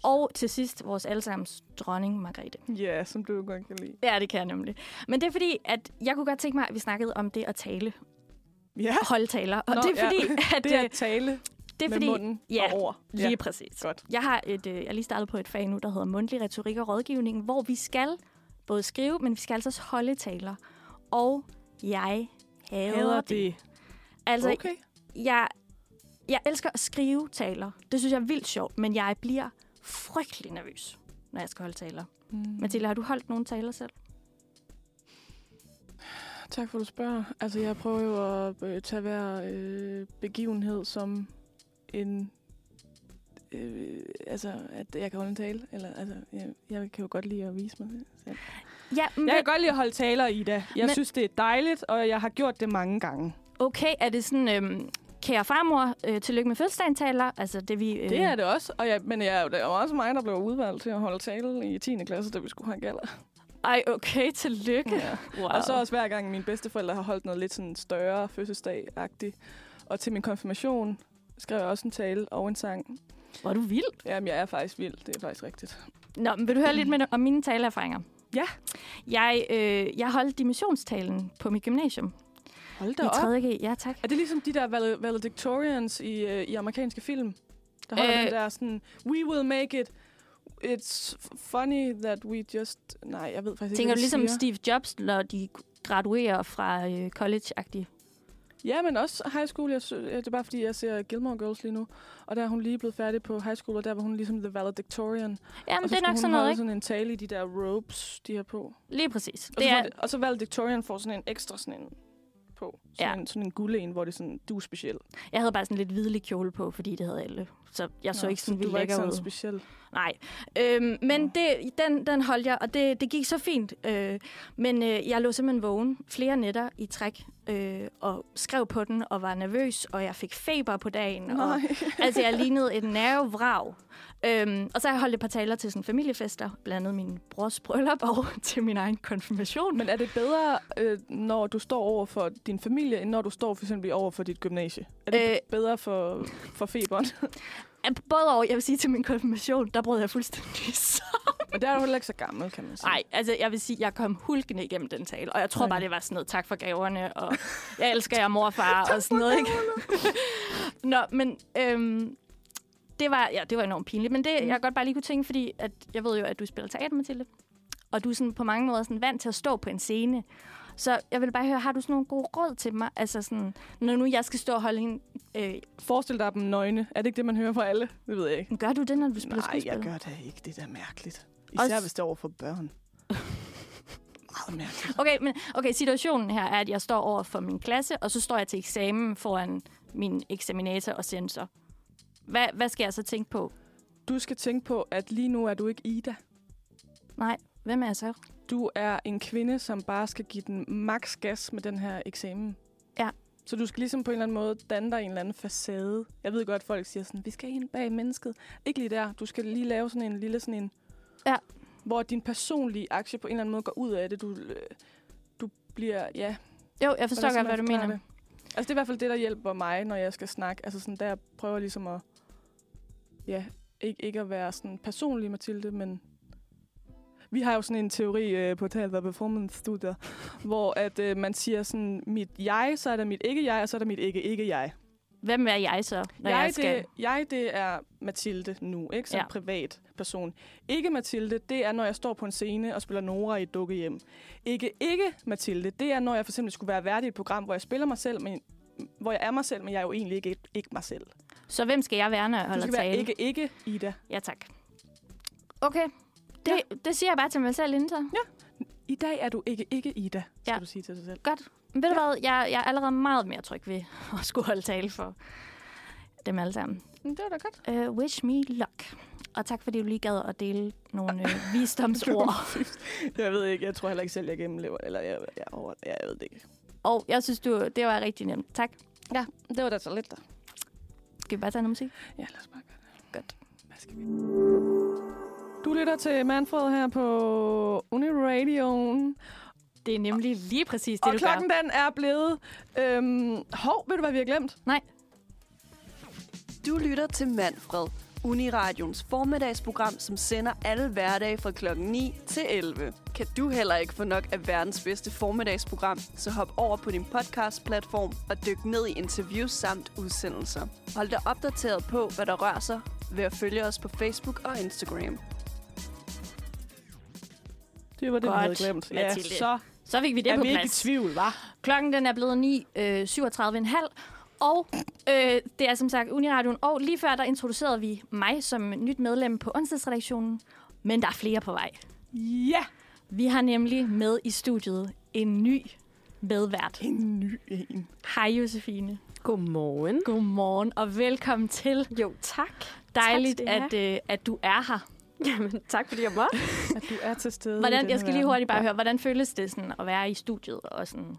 Og til sidst vores allesammens dronning Margrethe. Ja, som du godt kan lide. Ja, det kan jeg nemlig. Men det er fordi, at jeg kunne godt tænke mig, at vi snakkede om det at tale. Ja, Holde taler. Og Nå, det er ja. fordi, at... det er øh, at tale det er med fordi, munden ja, og ord. Lige Ja. præcis. Godt. Jeg har et, øh, jeg lige startet på et fag nu, der hedder mundtlig retorik og rådgivning, hvor vi skal både skrive, men vi skal altså også holde taler. Og jeg hader, Hader det. det. Altså, Okay. jeg, jeg elsker at skrive taler. Det synes jeg er vildt sjovt, men jeg bliver frygtelig nervøs, når jeg skal holde taler. Mm. Mathilde, har du holdt nogle taler selv? Tak for, at du spørger. Altså, jeg prøver jo at øh, tage hver øh, begivenhed som en... Øh, altså, at jeg kan holde en tale. Eller, altså, jeg, jeg kan jo godt lide at vise mig selv. Ja, men Jeg kan godt lide at holde taler, Ida. Jeg Men- synes, det er dejligt, og jeg har gjort det mange gange. okay, er det sådan, øhm, kære farmor, øh, tillykke med fødselsdagen taler? Altså, det vi... Øh, Det er det også. Og jeg, men jeg, det var også mig, der blev udvalgt til at holde tale i 10. klasse, da vi skulle have galler. Ej, okay, tillykke. Ja. Wow. Og så også hver gang mine bedsteforældre har holdt noget lidt sådan større fødselsdag-agtigt. Og til min konfirmation skrev jeg også en tale og en sang. Hvor er du vild. Jamen, jeg er faktisk vild. Det er faktisk rigtigt. Nå, men vil du høre lidt med, om mine taleerfaringer? Ja. Jeg, øh, jeg holdt dimensionstalen på mit gymnasium. Hold da I op. 3. G. Ja, tak. Er det ligesom de der val- valedictorians i, øh, i amerikanske film? Der holder Øh. den der sådan, we will make it. It's funny that we just... Nej, jeg ved faktisk ikke, Tænker du ligesom siger. Steve Jobs, når de graduerer fra øh, college-agtigt? Ja, men også high school. Jeg, det er bare fordi, jeg ser Gilmore Girls lige nu. Og der er hun lige blevet færdig på high school, og der var hun ligesom the valedictorian. Jamen, og så det er nok sådan noget, ikke? sådan en tale i de der robes, de har på. Lige præcis. Og, Det så, er, og så valedictorian får sådan en ekstra sådan en på. Sådan, Ja. en, sådan en gulde en, hvor det er sådan, du er speciel. jeg havde bare sådan lidt hvidlig kjole på, fordi det havde alle. Så jeg så Nå, ikke sådan du vildt var ikke lækker sådan ud. speciel. Nej, øhm, men Nå. det, den, den holdt jeg, og det, det gik så fint. Øh, men øh, jeg lå simpelthen vågen flere nætter i træk, øh, og skrev på den, og var nervøs, og jeg fik feber på dagen. Og, Nej. altså, jeg lignede et nervevrag. Øhm, og så har jeg holdt et par taler til sådan familiefester, blandt andet min brors bryllup og til min egen konfirmation. Men er det bedre, øh, når du står over for din familie, end når du står for eksempel over for dit gymnasie? Er det Øh. bedre for, for feberen? Både over, jeg vil sige til min konfirmation, der brød jeg fuldstændig sammen. Men der er du heller ikke så gammel, kan man sige. Nej, altså jeg vil sige, jeg kom hulkende igennem den tale, og jeg tror Nej. bare, det var sådan noget tak for gaverne, og jeg elsker jer mor og far, og sådan noget, ikke? Nå, men øhm, det, var, ja, det var enormt pinligt, men det, Mm. jeg godt bare lige kunne tænke, fordi at, jeg ved jo, at du spiller teater, Mathilde, og du er sådan på mange måder sådan vant til at stå på en scene. Så jeg vil bare høre, har du sådan nogle gode råd til mig? Altså sådan, når nu jeg skal stå og holde en... Øh, Forestil dig dem nøgne. Er det ikke det, man hører fra alle? Det ved jeg ikke. gør du det, når du spiller Nej, skuespil? jeg gør det ikke. Det er da mærkeligt. Især Også- hvis det er over for børn. Meget mærkeligt. Okay, men okay, situationen her er, at jeg står over for min klasse, og så står jeg til eksamen foran min eksaminator og censor. Hvad, hvad skal jeg så tænke på? Du skal tænke på, at lige nu er du ikke Ida. Nej, hvem er jeg så? Du er en kvinde, som bare skal give den max gas med den her eksamen. Ja. Så du skal ligesom på en eller anden måde danne dig en eller anden facade. Jeg ved godt, at folk siger sådan, vi skal ind bag mennesket. Ikke lige der. Du skal lige lave sådan en lille sådan en... Ja. Hvor din personlige aktie på en eller anden måde går ud af det. Du, øh, du bliver, ja... Jo, jeg forstår godt, hvad du mener. Det? Altså, det er i hvert fald det, der hjælper mig, når jeg skal snakke. Altså, sådan, der prøver ligesom at... Ja, ikke, ikke at være sådan personlig, Mathilde, men... Vi har jo sådan en teori øh, på Teater Performance Studier, hvor at øh, man siger sådan, mit jeg, så er der mit ikke-jeg, og så er der mit ikke-ikke-jeg. Hvem er jeg så, når jeg, Jeg, skal... det, jeg, det er Mathilde nu, ikke? Som Ja. privat person. Ikke Mathilde, det er, når jeg står på en scene og spiller Nora i et dukkehjem. Ikke ikke Mathilde, det er, når jeg for eksempel skulle være værdig i et program, hvor jeg spiller mig selv, men hvor jeg er mig selv, men jeg er jo egentlig ikke, ikke mig selv. Så hvem skal jeg være, når jeg Du holder skal være tale? ikke ikke Ida. Ja, tak. Okay, det, ja. det siger jeg bare til mig selv inden så. Ja. I dag er du ikke ikke Ida, skal Ja. du sige til dig selv. Godt. Men ved du hvad, jeg, jeg er allerede meget mere tryg ved at skulle holde tale for dem alle sammen. Men det er da godt. Uh, wish me luck. Og tak, fordi du lige gad at dele nogle øh, visdomsord. jeg ved ikke, jeg tror heller ikke selv, jeg gennemlever. Eller jeg, jeg, over, jeg, jeg ved det ikke. Og jeg synes, du, det var rigtig nemt. Tak. Ja, det var da så lidt der. Skal vi bare tage noget musik? Ja, lad os bare gøre det. Godt. Hvad skal vi? Du lytter til Manfred her på Uniradioen. Det er nemlig lige præcis det, Og du klokken gør. den er blevet... Øhm, hov, ved du, hvad vi har glemt? Nej. Du lytter til Manfred, Uniradions formiddagsprogram, som sender alle hverdage fra klokken 9 til 11. Kan du heller ikke få nok af verdens bedste formiddagsprogram, så hop over på din podcast-platform og dyk ned i interviews samt udsendelser. Hold dig opdateret på, hvad der rører sig ved at følge os på Facebook og Instagram. Det var det, Godt, vi havde glemt. Ja, Mathilde. så Så fik vi det er på vi ikke i plads. tvivl, var. Klokken den er blevet 9, øh, 37,5. Og øh, det er som sagt Uniradion. Og lige før der introducerede vi mig som nyt medlem på onsdagsredaktionen. Men der er flere på vej. Ja, Vi har nemlig med i studiet en ny medvært. en ny en. Hej Josefine. Godmorgen. Godmorgen og velkommen til. Jo, tak. Dejligt, Tak at, øh, at du er her. Jamen, tak fordi jeg må. At du er til stede Hvordan, jeg skal lige hurtigt bare høre, hvordan føles det sådan at være i studiet? Og sådan?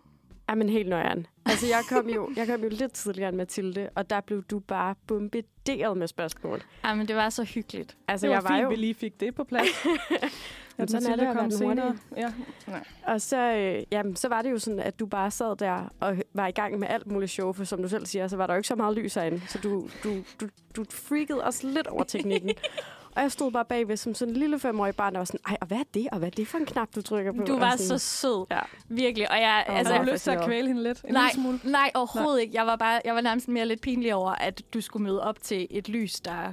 Jamen, helt nøjeren. Altså, jeg kom, jo, jeg kom jo lidt tidligere end Mathilde, og der blev du bare bombarderet med spørgsmål. Jamen, det var så hyggeligt. Altså, Det var jeg var fint, jo... vi lige fik det på plads. Men sådan er det at den hurtige. Ja. Nej. Og så, øh, jamen, så var det jo sådan, at du bare sad der og var i gang med alt muligt show, for som du selv siger, så var der jo ikke så meget lys herinde. Så du, du, du, du freakede os lidt over teknikken. Og jeg stod bare bagved som sådan en lille femårig barn, der var sådan, ej, og hvad er det? Og hvad er det for en knap, du trykker på? Du var så sød. Ja. Virkelig. Og jeg, Åh, altså, jeg lyst til at kvæle hende lidt? En nej, lille smule? nej, overhovedet ikke. Jeg var, bare, jeg var nærmest mere lidt pinlig over, at du skulle møde op til et lys, der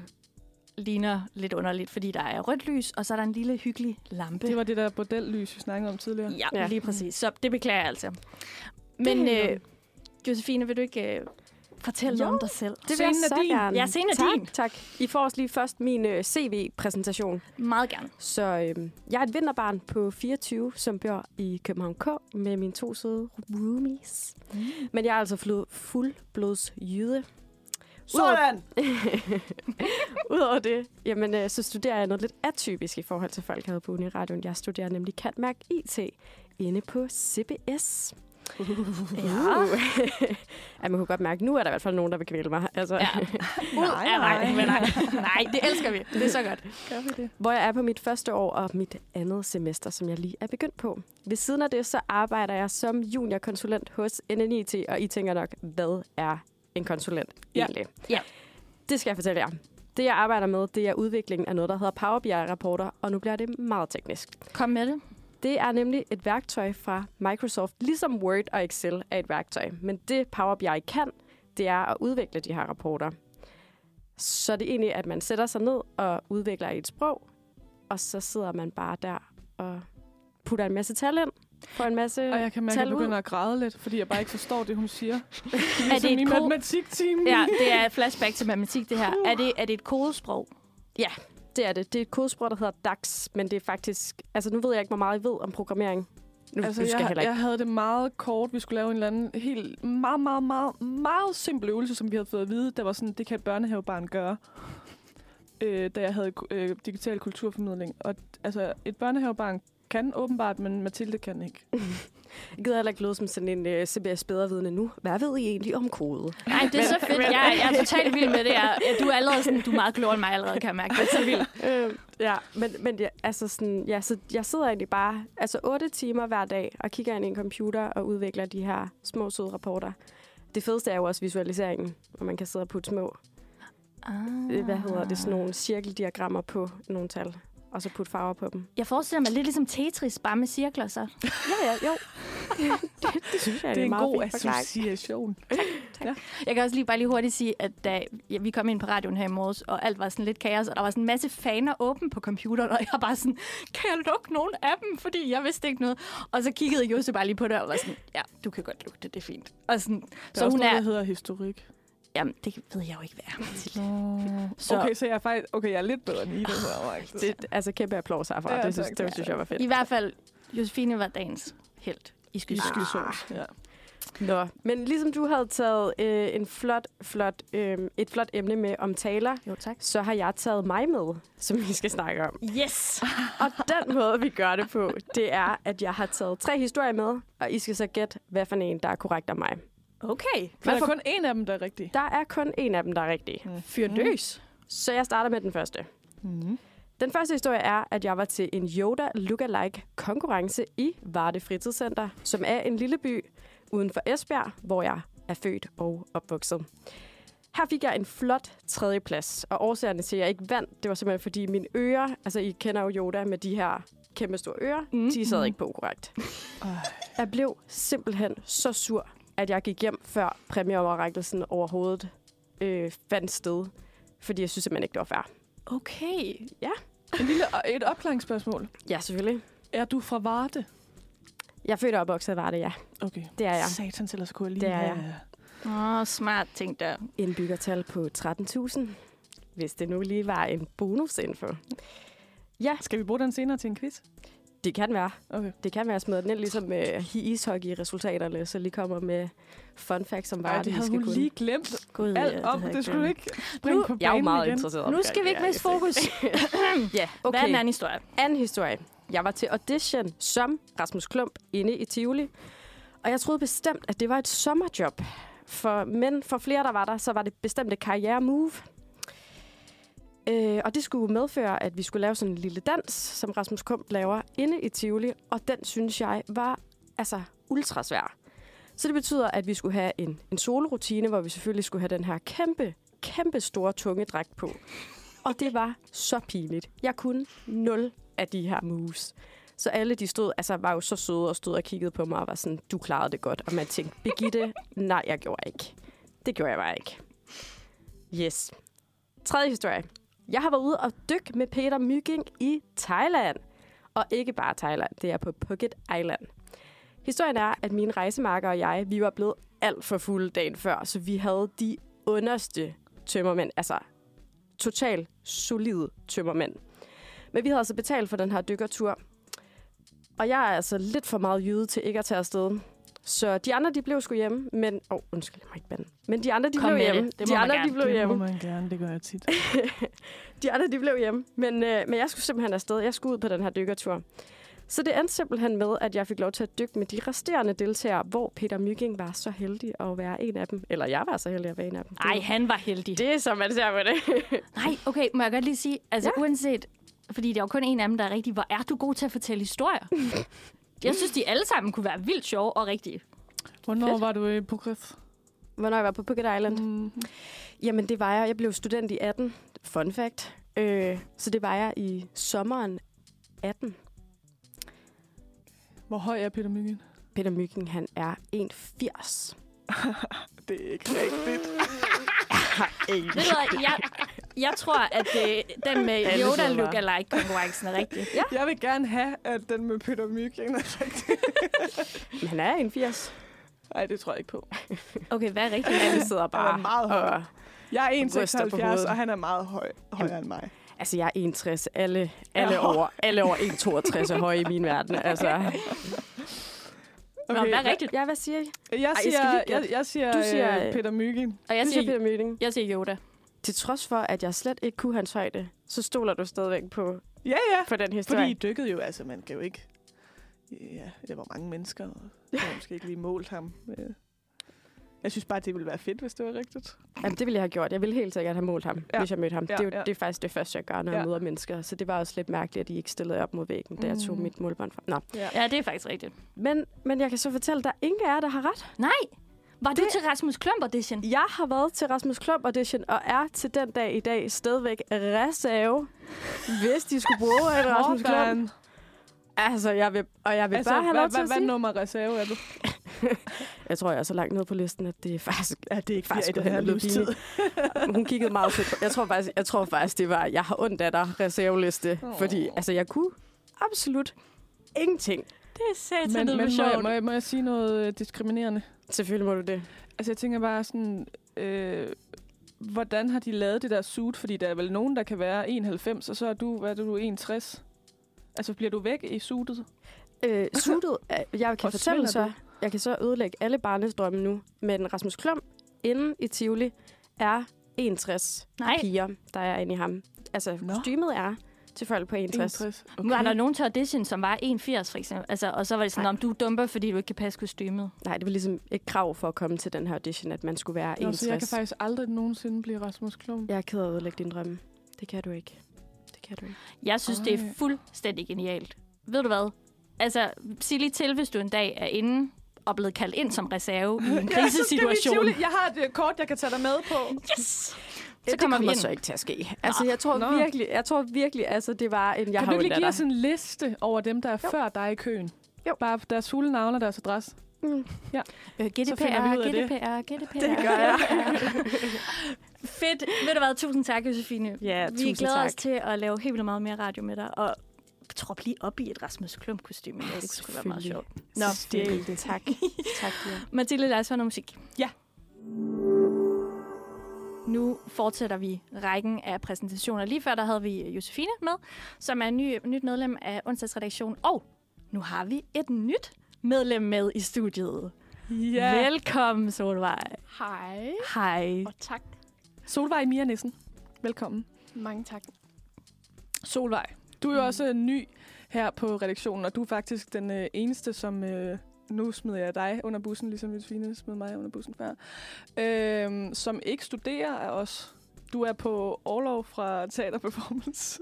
ligner lidt underligt, fordi der er rødt lys, og så er der en lille hyggelig lampe. Det var det der bordellys, vi snakkede om tidligere. Ja, Ja. lige præcis. Så det beklager jeg altså. Men øh, Josefine, vil du ikke øh, fortælle noget om dig selv? Det vil Scenen jeg er så din. gerne. Ja, scenen er tak, din. Tak. I får også lige først min øh, CV-præsentation. Meget gerne. Så øh, jeg er et vinterbarn på 24, som bor i København K med mine to søde roomies. Mm. Men jeg er altså fuld, fuldblods jyde. Sådan! Udover det, jamen, øh, så studerer jeg noget lidt atypisk i forhold til folk havde på Uniradioen. Jeg studerer nemlig Catmærk IT inde på CBS. Uh. Ja. ja, man kunne godt mærke, nu er der i hvert fald nogen, der vil kvæle mig. Altså, Ja. Nej, Ja, nej, nej. men nej. nej, det elsker vi. Det er så godt. Gør vi det? hvor jeg er på mit første år og mit andet semester, som jeg lige er begyndt på. Ved siden af det, så arbejder jeg som juniorkonsulent hos NNIT, og I tænker nok, hvad er en konsulent Ja. egentlig? Ja. Det skal jeg fortælle jer. Det, jeg arbejder med, det er udviklingen af noget, der hedder Power BI-rapporter, og nu bliver det meget teknisk. Kom med det. Det er nemlig et værktøj fra Microsoft, ligesom Word og Excel er et værktøj. Men det Power BI kan, det er at udvikle de her rapporter. Så det er egentlig, at man sætter sig ned og udvikler et sprog, og så sidder man bare der og putter en masse tal ind, får en masse Og jeg kan mærke, at jeg ud. begynder at græde lidt, fordi jeg bare ikke forstår det, hun siger. Er det i et kode? matematikteam. Ja, det er flashback til matematik, det her. Er det, er det et kodesprog? Det er det. Det er et kodesprog, der hedder DAX, men det er faktisk... Altså, nu ved jeg ikke, hvor meget I ved om programmering. Nu Altså, nu skal jeg jeg, jeg havde det meget kort. Vi skulle lave en eller anden helt meget, meget, meget, meget simpel øvelse, som vi havde fået at vide. Der var sådan, det kan et børnehavebarn gøre, øh, da jeg havde øh, digital kulturformidling. Og altså, et børnehavebarn kan åbenbart, men Mathilde kan ikke. Jeg gider heller ikke lyde som sådan en uh, CBS bedrevidende nu. Hvad ved I egentlig om kode? Nej, det er så fedt. Jeg, jeg er totalt vild med det. Jeg, du er allerede sådan, du er meget klogere end mig allerede, kan jeg mærke. Det er så vildt. øh, ja, men, men ja, altså sådan, ja, så jeg sidder egentlig bare altså 8 timer hver dag og kigger ind i en computer og udvikler de her små søde rapporter. Det fedeste er jo også visualiseringen, hvor man kan sidde og putte små, ah. hvad hedder det, sådan nogle cirkeldiagrammer på nogle tal, og så putte farver på dem. Jeg forestiller mig lidt ligesom Tetris, bare med cirkler så. Ja, ja, jo. det, det, det synes jeg Det er en meget god fin forklaring. association. Jeg kan også lige bare lige hurtigt sige, at da ja, vi kom ind på radioen her i morges, og alt var sådan lidt kaos, og der var sådan en masse faner åben på computeren, og jeg bare sådan, kan jeg lukke nogen af dem? Fordi jeg vidste ikke noget. Og så kiggede Jose bare lige på det, og var sådan, ja, du kan godt lukke det, det er fint. Og sådan, Der så er også hun noget, er, der hedder historik. Jamen, det ved jeg jo ikke, hvad er. Mathilde. Så. Okay, så jeg er faktisk okay, jeg er lidt bedre end I, det her. Det, altså kæmpe applaus herfra. Ja, det, synes, det synes jeg var fedt. I hvert fald, Josefine var dagens held i skysås. skysås. Ja. Nå, men ligesom du havde taget øh, en flot, flot, øh, et flot emne med om taler, Jo, tak. så har jeg taget mig med, som vi skal snakke om. Yes! Og den måde, vi gør det på, det er, at jeg har taget tre historier med, og I skal så gætte, hvad for en, der er korrekt om mig. Okay. Men der er kun en af dem, der er rigtig. Der er kun en af dem, der er rigtig. Mm. Fyr løs. Så jeg starter med den første. Mm. Den første historie er, at jeg var til en Yoda Lookalike konkurrence i Varde Fritidscenter, som er en lille by uden for Esbjerg, hvor jeg er født og opvokset. Her fik jeg en flot tredjeplads, og årsagerne til, at jeg ikke vandt, det var simpelthen fordi mine ører, altså I kender jo Yoda med de her kæmpe store ører, Mm. mm. de sad ikke på korrekt. Jeg blev simpelthen så sur, at jeg gik hjem før præmieoverrækkelsen overhovedet øh, fandt sted, fordi jeg synes simpelthen ikke, det var fair. Okay. En lille, et opklaringsspørgsmål. Ja, selvfølgelig. Er du fra Varde? Jeg er født og opvokset, var det, ja. Okay. Det er jeg. Satans, ellers kunne jeg lige Det er jeg. Åh, oh, smart ting der. Indbyggertal på 13.000. Hvis det nu lige var en bonusinfo. Ja, Skal vi bruge den senere til en quiz? Det kan være. Okay. Det kan være smidt ind, ligesom med ishockey-resultaterne, så lige kommer med fun facts som var Ej, det havde hun lige glemt God, alt om. havde Det jeg skulle du ikke bringe på Jeg er jo banen meget igen. interesseret Nu skal vi ikke det miste fokus. Ja, Okay. Hvad er den anden historie? Anden historie. Jeg var til audition som Rasmus Klump inde i Tivoli. Og jeg troede bestemt, at det var et sommerjob. For, men for flere, der var der, så var det bestemt et karriere-move. Øh, og det skulle medføre, at vi skulle lave sådan en lille dans, som Rasmus Kump laver inde i Tivoli. Og den synes jeg var altså ultra svær. Så det betyder, at vi skulle have en, en solorutine, hvor vi selvfølgelig skulle have den her kæmpe, kæmpe store tungedragt på. Og det var så pinligt. Jeg kunne nul af de her moves. Så alle de stod, altså var jo så søde og stod og kiggede på mig og var sådan, du klarede det godt. Og man tænkte, Birgitte, nej, jeg gjorde ikke. Det gjorde jeg bare ikke. Yes. Tredje historie. Jeg har været ude og dykke med Peter Mygging i Thailand. Og ikke bare Thailand, det er på Phuket Island. Historien er, at mine rejsemarker og jeg, vi var blevet alt for fulde dagen før, så vi havde de underste tømmermænd, altså totalt solide tømmermænd. Men vi havde altså betalt for den her dykkertur, og jeg er altså lidt for meget jyde til ikke at tage afsted. Så de andre, de blev sgu hjemme, men... Åh, oh, undskyld, jeg må ikke bande. Men de andre, de Kom blev det. hjemme. Det må de andre, gerne. de blev Det hjemme. må man gerne, det gør jeg tit. De andre, de blev hjemme. Men, øh, men jeg skulle simpelthen afsted. Jeg skulle ud på den her dykkertur. Så det endte simpelthen med, at jeg fik lov til at dykke med de resterende deltagere, hvor Peter Mygging var så heldig at være en af dem. Eller jeg var så heldig at være en af dem. Det- Ej, han var heldig. Det er som man ser på det. Nej, okay, må jeg godt lige sige, altså ja. uanset, fordi det er jo kun en af dem, der er rigtig, hvor er du god til at fortælle historier? jeg synes, de alle sammen kunne være vildt sjove og rigtige. Hvornår Fedt. var du i Phuket? Hvornår jeg var på Phuket Island? Mm. Jamen, det var jeg. Jeg blev student i 18. Fun fact. Øh, så det var jeg i sommeren 18. Hvor høj er Peter Myggen? Peter Mygging, han er 1,80. Det er ikke rigtigt. Ved jeg, jeg tror, at det, den med Yoda sidder bare. lookalike-konkurrencen er rigtig. Ja. Jeg vil gerne have, at den med Peter Myggen er rigtig. Men han er 1,80. Nej, det tror jeg ikke på. Okay, hvad er rigtigt? Alle sidder Han bare er meget høj. og... Jeg er Ryster på 1,76, hovedet. og han er meget høj, højere end mig. Altså, jeg er 61. Alle, alle, Ja. over, alle over 1,62 er høje i min verden. Altså, Nå, hvad er rigtigt? ja, hvad siger I? Jeg siger, lige jeg, gætte. jeg siger, Du siger, siger øh, Peter Myggen. Og jeg Du siger siger, Peter Mygging. jeg siger Yoda. Til trods for, at jeg slet ikke kunne hans højde, så stoler du stadigvæk på, Ja, ja. på den historie. Fordi I dykkede jo, altså man kan jo ikke... Ja, det var mange mennesker, og jeg har måske ikke lige målt ham. Øh, Jeg synes bare, det ville være fedt, hvis det var rigtigt. Jamen, det ville jeg have gjort. Jeg ville helt sikkert have målt ham, Ja. ja. hvis jeg mødte ham. Ja, Ja, det, er jo, ja. ja. det er faktisk det første, jeg gør, når ja. Ja. jeg møder mennesker. Så det var også lidt mærkeligt, at de ikke stillede op mod væggen, da jeg tog Mm. mit målbånd fra. Nå. Ja, det er faktisk rigtigt. Men, men jeg kan så fortælle, at der er ingen af jer, der har ret. Nej! Var du Det- til Rasmus Klump audition? Jeg har været til Rasmus Klump Audition, og er til den dag i dag stadigvæk reserve, hvis de skulle bruge en Rasmus Klump. Altså, jeg vil, og jeg vil Altså, bare have lov til at hvad, nummer reserve er du? Jeg tror, jeg er så langt nede på listen, at det er faktisk... Ja, det er ikke faktisk i den her livstid. Hun kiggede meget på. Jeg tror faktisk, jeg tror faktisk det var, jeg har ondt af dig reserveliste. Åh. Fordi altså, jeg kunne absolut ingenting. Det er satan, Men, det men må, jeg, må, jeg, må jeg sige noget øh, diskriminerende? Selvfølgelig må du det. Altså, jeg tænker bare sådan... Øh, hvordan har de lavet det der suit? Fordi der er vel nogen, der kan være 91, og så er du, hvad er du, 61? Altså, bliver du væk i suitet? Øh, suitet, øh, jeg kan Og fortælle så, jeg kan så ødelægge alle barnesdrømme nu, men Rasmus Klum inde i Tivoli er 61 Nej, piger, der er inde i ham. Altså, Nå. kostymet er til folk på 61. 61. okay. var der nogen til audition, som var 81 for eksempel. Altså, og så var det sådan, Nej. om du er dumper, fordi du ikke kan passe kostymet. Nej, det var ligesom et krav for at komme til den her audition, at man skulle være Nå, 61. så jeg kan faktisk aldrig nogensinde blive Rasmus Klum. Jeg er ked af at ødelægge din drømme. Det kan du ikke. Det kan du ikke. Jeg synes, det er Ej. fuldstændig genialt. Ved du hvad? Altså, sig lige til, hvis du en dag er inde og blevet kaldt ind som reserve i en krisesituation. Jeg har et kort, jeg kan tage dig med på. Yes! Så Så kommer vi ind. så ikke til at ske. Altså, jeg tror Nå. virkelig, jeg tror virkelig, altså, det var en, jeg kan har du ikke lige give os en liste over dem, der er Jo. før dig i køen? Jo. Bare deres fulde navn og deres adresse. Mm. Så GDPR, vi det. GDPR, GDPR. Det gør jeg. Fedt. Ved du hvad? Tusind tak, Josefine. Ja, Vi glæder tak. os til at lave helt vildt meget mere radio med dig. Og trop lige op i et Rasmus Klump kostume. Ja, det kunne være meget sjovt. Nå, det, det, tak. tak, ja. Mathilde, lad os høre noget musik. Ja. Nu fortsætter vi rækken af præsentationer. Lige før der havde vi Josefine med, som er ny, nyt medlem af onsdagsredaktionen. Og nu har vi et nyt medlem med i studiet. Ja. Velkommen, Solvej. Hej, Hej. og tak. Solvej Mia Nissen. Velkommen. Mange tak. Solvej, du er jo også ny her på redaktionen, og du er faktisk den øh, eneste, som... Øh, nu smider jeg dig under bussen, ligesom Josefine smed mig under bussen før. Øh, som ikke studerer af os. Du er på overlov fra Teater Performance.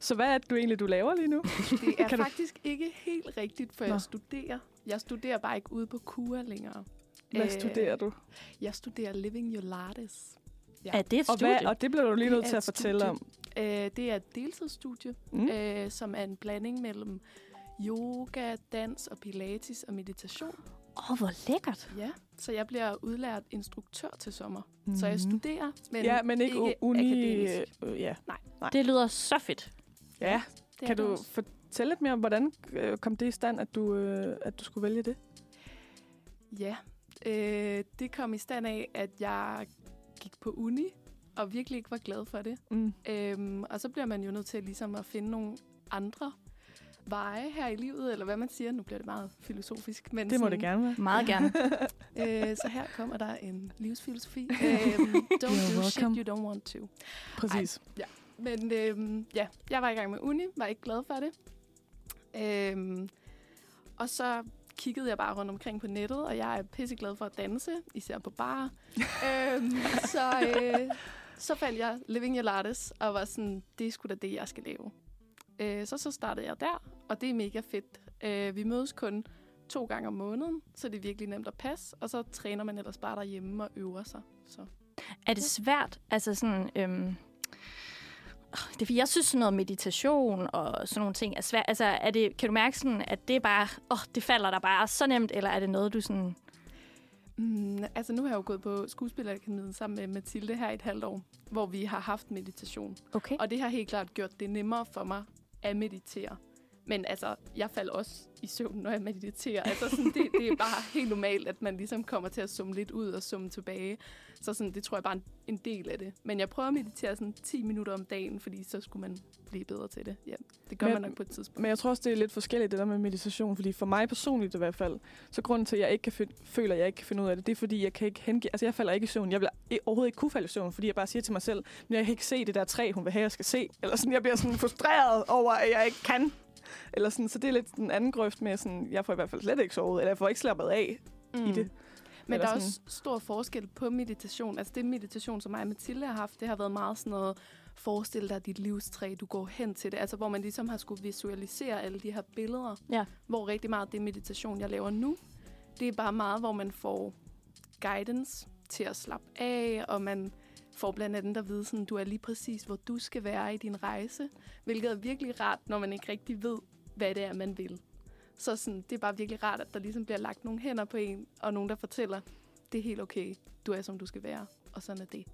Så hvad er det du egentlig, du laver lige nu? Det er du- faktisk ikke helt rigtigt, for Nå. jeg studerer. Jeg studerer bare ikke ude på KUA længere. Hvad Øh, studerer du? Jeg studerer Living Your Lattes. Er det et Og, studie? hvad, og det bliver du lige nødt til at fortælle studie. om. Øh, det er et deltidsstudie, mm. øh, som er en blanding mellem yoga, dans og pilates og meditation. Åh, oh, hvor lækkert. Ja, så jeg bliver udlært instruktør til sommer. Mm. Så jeg Mhm. studerer, men, ja, men ikke, ikke uni... akademisk. Øh, ja. Nej. Det lyder så fedt. ja. Det er Kan du også. fortælle lidt mere om, hvordan øh, kom det i stand, at du, øh, at du skulle vælge det? Ja, øh, det kom i stand af, at jeg gik på uni, og virkelig ikke var glad for det. Mm. Øhm, og så bliver man jo nødt til ligesom at finde nogle andre veje her i livet, eller hvad man siger. Nu bliver det meget filosofisk. Men Det må sådan, det gerne være. Meget gerne. Øh, så her kommer der en livsfilosofi. øhm, don't You're do shit welcome. you don't want to. Præcis. Men øhm, ja, jeg var i gang med uni, var ikke glad for det. Øhm, og så kiggede jeg bare rundt omkring på nettet, og jeg er pisseglad for at danse, især på bar. øhm, så, øh, så fandt jeg Living Your Lattes, og var sådan, det er sgu da det, jeg skal lave. Øh, så så startede jeg der, og det er mega fedt. Øh, vi mødes kun to gange om måneden, så det er virkelig nemt at passe, og så træner man ellers bare derhjemme og øver sig. Så. Er det svært? Altså sådan... Øhm det er fordi, jeg synes sådan noget meditation og sådan nogle ting er svært. Altså, er det, kan du mærke sådan, at det er bare, åh, det falder der bare så nemt, eller er det noget, du sådan... Mm, altså nu har jeg jo gået på skuespillerakademiet sammen med Mathilde her i et halvt år, hvor vi har haft meditation. Okay. Og det har helt klart gjort det nemmere for mig at meditere. Men altså, jeg falder også i søvn, når jeg mediterer. Altså, sådan, det, det er bare helt normalt, at man ligesom kommer til at summe lidt ud og summe tilbage. Så sådan, det tror jeg bare er en, en del af det. Men jeg prøver at meditere sådan 10 minutter om dagen, fordi så skulle man blive bedre til det. Ja, det gør Men- man nok på et tidspunkt. Men jeg tror også, det er lidt forskelligt, det der med meditation. Fordi for mig personligt i hvert fald, så grunden til, at jeg ikke kan find, føler, at jeg ikke kan finde ud af det, det er, fordi jeg kan ikke hengive... Altså, jeg falder ikke i søvn. Jeg vil overhovedet ikke kunne falde i søvn, fordi jeg bare siger til mig selv, men jeg kan ikke se det der træ, hun vil have, jeg skal se. Eller sådan, jeg bliver sådan frustreret over, at jeg ikke kan. Eller sådan, så det er lidt den anden grøft med, sådan, jeg får i hvert fald slet ikke sovet, eller jeg får ikke slappet af mm. i det. Men Eller der er sådan- også stor forskel på meditation. Altså det meditation, som mig og Mathilde har haft, det har været meget sådan noget, forestil dig dit livstræ, du går hen til det. Altså hvor man ligesom har skulle visualisere alle de her billeder. Ja. Hvor rigtig meget det meditation, jeg laver nu, det er bare meget, hvor man får guidance til at slappe af, og man får blandt andet at vide, sådan, du er lige præcis, hvor du skal være i din rejse. Hvilket er virkelig rart, når man ikke rigtig ved, hvad det er, man vil. Så sådan, det er bare virkelig rart, at der ligesom bliver lagt nogle hænder på en, og nogen, der fortæller, det er helt okay, du er, som du skal være, og sådan er det.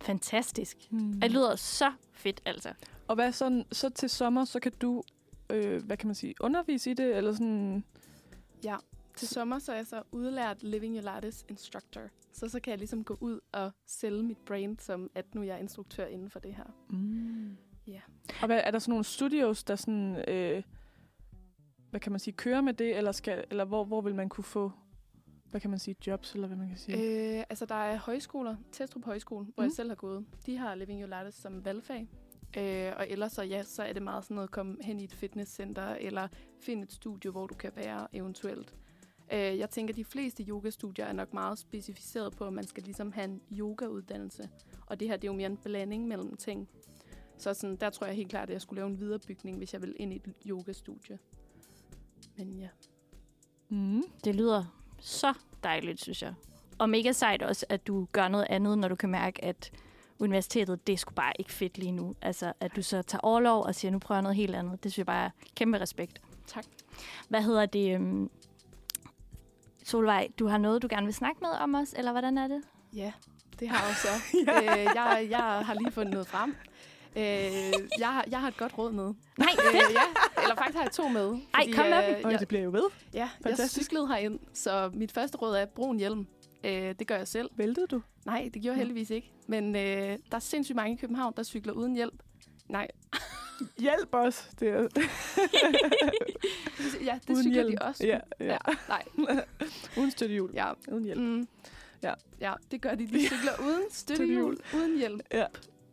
Fantastisk. Hmm. Det lyder så fedt, altså. Og hvad sådan, så til sommer, så kan du, øh, hvad kan man sige, undervise i det, eller sådan... Ja, til sommer så er jeg så udlært Living Your Lattes Instructor. Så så kan jeg ligesom gå ud og sælge mit brand, som at nu jeg er instruktør inden for det her. Mm. Ja. Og hvad, er der sådan nogle studios, der sådan, øh, hvad kan man sige, kører med det, eller, skal, eller hvor, hvor vil man kunne få, hvad kan man sige, jobs, eller hvad man kan sige? Øh, altså, der er højskoler, Testrup Højskole, hvor Mm. jeg selv har gået. De har Living Your Lattes som valgfag. Øh, og ellers så, ja, så er det meget sådan noget, kom hen i et fitnesscenter, eller find et studie, hvor du kan være eventuelt. Øh, jeg tænker, de fleste yogastudier er nok meget specificeret på, at man skal ligesom have en yogauddannelse. Og det her, det er jo mere en blanding mellem ting. Så sådan, der tror jeg helt klart, at jeg skulle lave en viderebygning, hvis jeg vil ind i et yogastudie. Men ja. Mm. Det lyder så dejligt, synes jeg. Og mega sejt også, at du gør noget andet, når du kan mærke, at universitetet, det er sgu bare ikke fedt lige nu. Altså, at du så tager overlov og siger, nu prøver jeg noget helt andet. Det synes jeg bare er kæmpe respekt. Tak. Hvad hedder det? Solvej, du har noget, du gerne vil snakke med om os, eller hvordan er det? Ja, det har jeg så. øh, jeg, jeg har lige fundet noget frem. Øh, jeg, har, jeg har et godt råd med. Nej, øh, ja, eller faktisk har jeg to med. Ej, kom med dem. øh, Og jeg, det bliver jo ved. ja, jeg Fantastisk. cyklede herind, så mit første råd er, brug en hjelm. Øh, det gør jeg selv. Væltede du? Nej, det gjorde jeg heldigvis ikke. Men øh, der er sindssygt mange i København, der cykler uden hjælp. Nej, Hjælp os. Det er, ja, det uden cykler hjelm. de også. Ja, ja. Nej, uden støttehjul. ja. Uden hjælp. Mm. Ja. ja, det gør de. De cykler uden støttehjul, uden hjelm. Ja.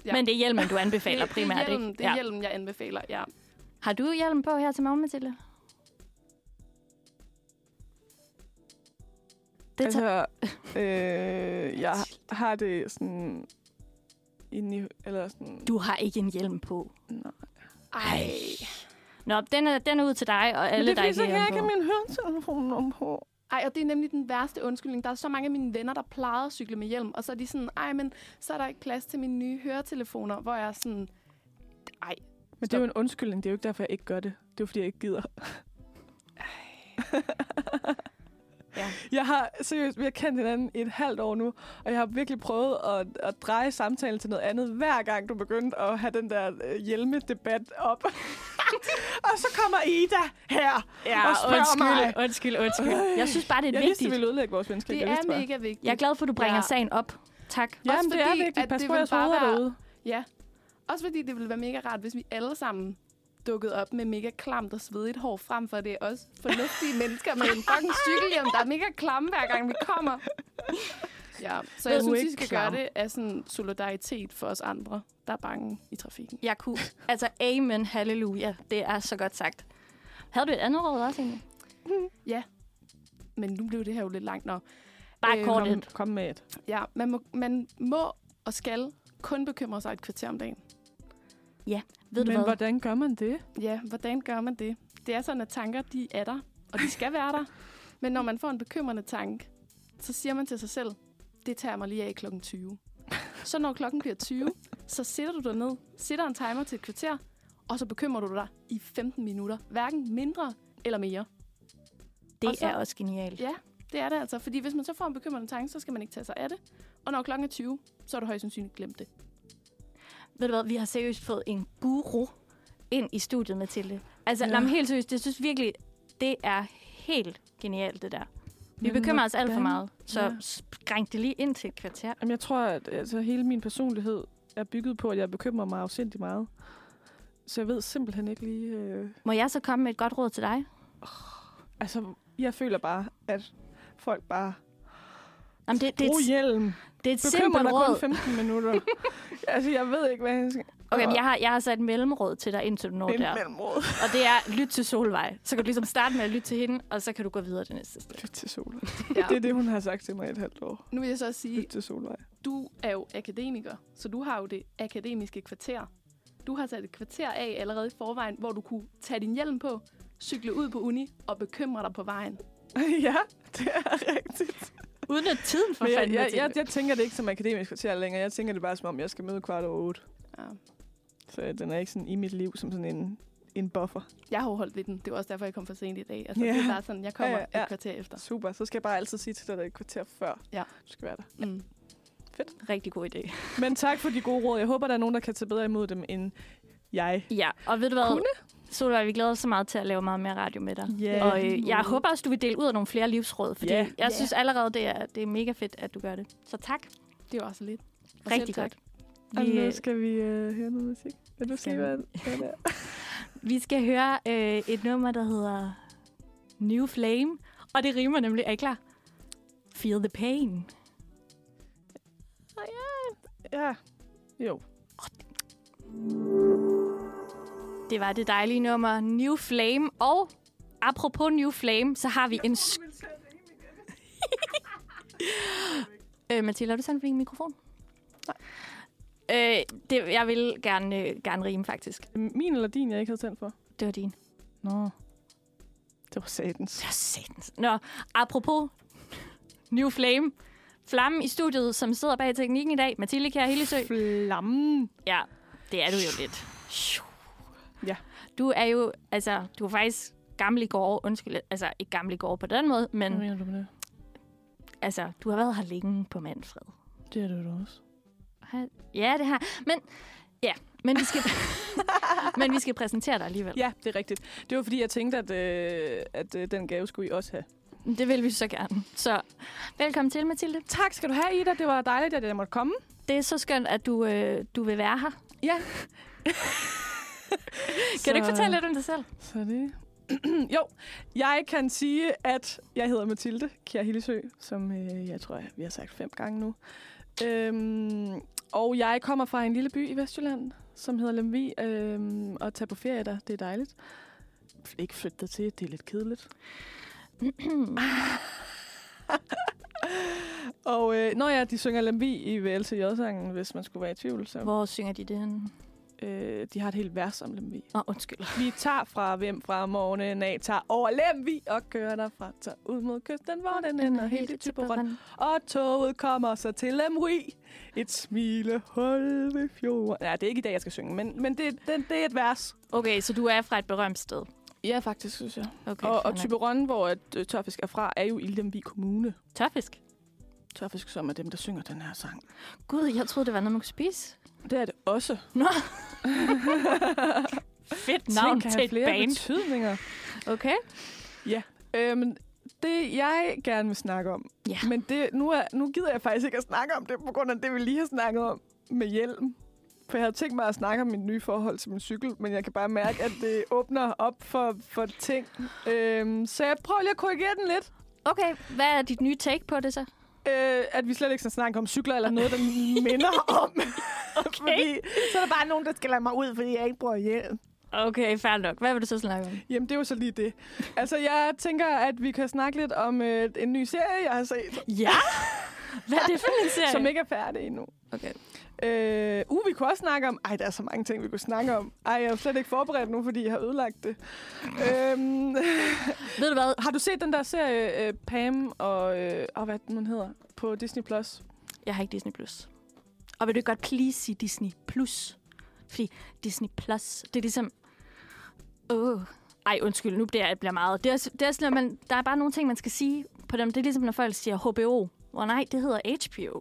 Ja. Men det er hjelmen, du anbefaler det, primært, det er hjelmen, ikke? Det er hjelmen, jeg anbefaler, ja. Har du hjelm på her til morgen, Mathilde? Det. Altså, øh, jeg har det sådan... Inde i, eller sådan... Du har ikke en hjelm på. Nej. Ej. Nå, den er, den er ud til dig og alle, Men det der er fordi, ikke så kan ikke min høretelefon om på. Ej, og det er nemlig den værste undskyldning. Der er så mange af mine venner, der plejede at cykle med hjelm, og så er de sådan, ej, men så er der ikke plads til mine nye høretelefoner, hvor jeg er sådan, Ej. Men det er jo en undskyldning. Det er jo ikke derfor, jeg ikke gør det. Det er jo, fordi jeg ikke gider. Ja. Jeg har seriøst, vi har kendt hinanden i et halvt år nu, og jeg har virkelig prøvet at, at dreje samtalen til noget andet, hver gang du begyndte at have den der øh, hjelmedebat op. og så kommer Ida her Ja, og spørger undskyld, mig. undskyld, undskyld. Jeg synes bare, det er jeg vigtigt. vidste, det ville ødelægge vores venskab. Det jeg er bare. mega vigtigt. Jeg er glad for, at du bringer Ja. sagen op. Tak. Jamen, Også det er fordi, vigtigt. at Pas det på bare hoveder være- derude. Ja. Også fordi det ville være mega rart, hvis vi alle sammen dukkede op med mega klamt og svedigt hår, frem for det er også fornuftige mennesker med en fucking cykelhjem, der er mega klamme, hver gang vi kommer. Ja, så jeg synes, vi ikke skal klam. gøre det af sådan solidaritet for os andre, der er bange i trafikken. Jeg kunne. Altså, amen, halleluja. Det er så godt sagt. Havde du et andet råd også, egentlig? Ja, men nu blev det her jo lidt langt. Nå. Bare Øh, kort Kom, kom med et. Ja, man må, man må og skal kun bekymre sig et kvarter om dagen. Ved du Men hvad? hvordan gør man det? Ja, hvordan gør man det? Det er sådan, at tanker, de er der, og de skal være der. Men når man får en bekymrende tanke, så siger man til sig selv, det tager mig lige af klokken 20. Så når klokken bliver 20, så sætter du dig ned, sætter en timer til et kvarter, og så bekymrer du dig i 15 minutter. Hverken mindre eller mere. Det Og så- er også genialt. Ja, det er det altså. Fordi hvis man så får en bekymrende tanke, så skal man ikke tage sig af det. Og når klokken er 20, så har du højst sandsynligt glemt det. Ved du hvad, vi har seriøst fået en guru ind i studiet, Mathilde. Altså, Ja. ja. men helt seriøst, jeg synes virkelig, det er helt genialt, det der. Vi Men bekymrer os alt for meget, så Ja. skræng det lige ind til et kvarter. Jamen, jeg tror, at altså, hele min personlighed er bygget på, at jeg bekymrer mig afsindig meget. Så jeg ved simpelthen ikke lige... Øh... Må jeg så komme med et godt råd til dig? Altså, jeg føler bare, at folk bare... Jamen, det, det, Brug hjelm. Det er et simpelt dig kun råd. 15 minutter. altså, jeg ved ikke, hvad jeg skal... Okay, men jeg har, jeg har sat et mellemråd til dig, indtil du når En der. mellemråd. Og det er, lyt til Solvej. Så kan du ligesom starte med at lytte til hende, og så kan du gå videre det næste sted. Lyt til Solvej. Ja. Det er det, hun har sagt til mig i et halvt år. Nu vil jeg så også sige, Lyt til Solvej. du er jo akademiker, så du har jo det akademiske kvarter. Du har sat et kvarter af allerede i forvejen, hvor du kunne tage din hjelm på, cykle ud på uni og bekymre dig på vejen. ja, det er rigtigt. Uden at tiden for jeg, fanden, jeg, Mathilde. jeg, jeg, tænker det ikke som akademisk kvarter længere. Jeg tænker det bare som om, jeg skal møde kvart over otte. Ja. Så den er ikke sådan i mit liv som sådan en, en buffer. Jeg har holdt ved den. Det var også derfor, jeg kom for sent i dag. Altså, Ja. Det er bare sådan, jeg kommer Ja, ja, ja. et kvarter efter. Super. Så skal jeg bare altid sige til dig, at det er et kvarter før. Ja. Du skal være der. Mm. Rigtig god idé. Men tak for de gode råd. Jeg håber, der er nogen, der kan tage bedre imod dem, end jeg. Ja, og ved du hvad? Kunne? Solvej, vi glæder os så meget til at lave meget mere radio med dig. Ja. Og øh, jeg håber også, du vil dele ud af nogle flere livsråd, fordi Ja. jeg Ja. synes allerede, det er, det er mega fedt, at du gør det. Så tak. Det var også lidt. Og Rigtig godt. Og Vi, nu øh, skal vi øh, høre noget musik. Vil du Skal sige, vi? hvad, det er? vi skal høre øh, et nummer, der hedder New Flame. Og det rimer nemlig, er I klar? Feel the pain. Ja. Jo. Det var det dejlige nummer New Flame. Og apropos New Flame, så har vi en... sk- øh, Mathilde, har du tændt for din mikrofon? Nej. Øh, det, jeg vil gerne, øh, gerne rime, faktisk. Min eller din, jeg ikke havde tændt for? Det var din. Nå. Det var satans. Det var satans. Nå, apropos New Flame. Flammen i studiet, som sidder bag teknikken i dag. Mathilde Kjær Hillesø. Flammen. Ja, det er du jo lidt. Ja. Du er jo, altså, du er faktisk gammel i går. Undskyld, altså ikke gammel i går på den måde, men Hvad mener du med det? altså, du har været her længe på Manfred. Det er da også. Ja, det har. Men, ja, men vi skal, men vi skal præsentere dig alligevel. Ja, det er rigtigt. Det var fordi, jeg tænkte, at, øh, at øh, den gave skulle I også have. Det vil vi så gerne. Så velkommen til, Mathilde. Tak skal du have, Ida. Det var dejligt, at jeg måtte komme. Det er så skønt, at du, øh, du vil være her. Ja. Kan du ikke fortælle lidt om dig selv? Så det... jo, jeg kan sige, at jeg hedder Mathilde Kjær Hillesø, som øh, jeg tror, vi har sagt fem gange nu. Øhm, og jeg kommer fra en lille by i Vestjylland, som hedder Lemvi, øhm, og tager på ferie der. Det er dejligt. Ikke flytte til, det er lidt kedeligt. og øh, når jeg de synger Lemvi i VLCJ-sangen, hvis man skulle være i tvivl, så Hvor synger de det henne? Øh, de har et helt vers om Lemvi. Åh, oh, undskyld. Vi tager fra hvem fra morgenen af, tager over Lemvi og kører derfra, tager ud mod kysten, hvor den ender helt i Typerøn. Og toget kommer så til Lemvi. Et smilehul ved fjorden. Ja, det er ikke i dag, jeg skal synge, men, men det, det, det er et vers. Okay, så du er fra et berømt sted. Ja, faktisk, synes jeg. Okay, og, og. Typerøn, hvor at, øh, Tørfisk er fra, er jo i Lemvi Kommune. Tørfisk? Tørfisk, som er dem, der synger den her sang. Gud, jeg troede, det var noget, man kunne spise. Det er det også. Nå. Fedt navn til et flere band. betydninger. Okay. Ja. Øhm, det, jeg gerne vil snakke om, Ja. men det, nu, er, nu gider jeg faktisk ikke at snakke om det, på grund af det, vi lige har snakket om med hjelm. For jeg havde tænkt mig at snakke om mit nye forhold til min cykel, men jeg kan bare mærke, at det åbner op for, for ting. Øhm, så jeg prøver lige at korrigere den lidt. Okay, hvad er dit nye take på det så? Øh, at vi slet ikke skal snakke om cykler eller noget, der minder om. okay. fordi, så er der bare nogen, der skal lade mig ud, fordi jeg ikke bruger hjelm. Okay, fair nok. Hvad vil du så snakke om? Jamen, det er jo så lige det. Altså, jeg tænker, at vi kan snakke lidt om øh, en ny serie, jeg har set. Ja? Hvad er det for en serie? Som ikke er færdig endnu. Okay. Øh, uh, vi kunne også snakke om... Ej, der er så mange ting, vi kunne snakke om. Ej, jeg er slet ikke forberedt nu, fordi jeg har ødelagt det. øhm, Ved du hvad? har du set den der serie øh, Pam og... Øh, og hvad den hedder? På Disney+. Plus? Jeg har ikke Disney+. Plus. Og vil du godt please sige Disney+. Plus? Fordi Disney+, Plus, det er ligesom... Åh. Oh. Ej, undskyld, nu bliver jeg bliver meget. Det er, det er sådan, man, der er bare nogle ting, man skal sige på dem. Det er ligesom, når folk siger HBO. Og nej, det hedder HBO.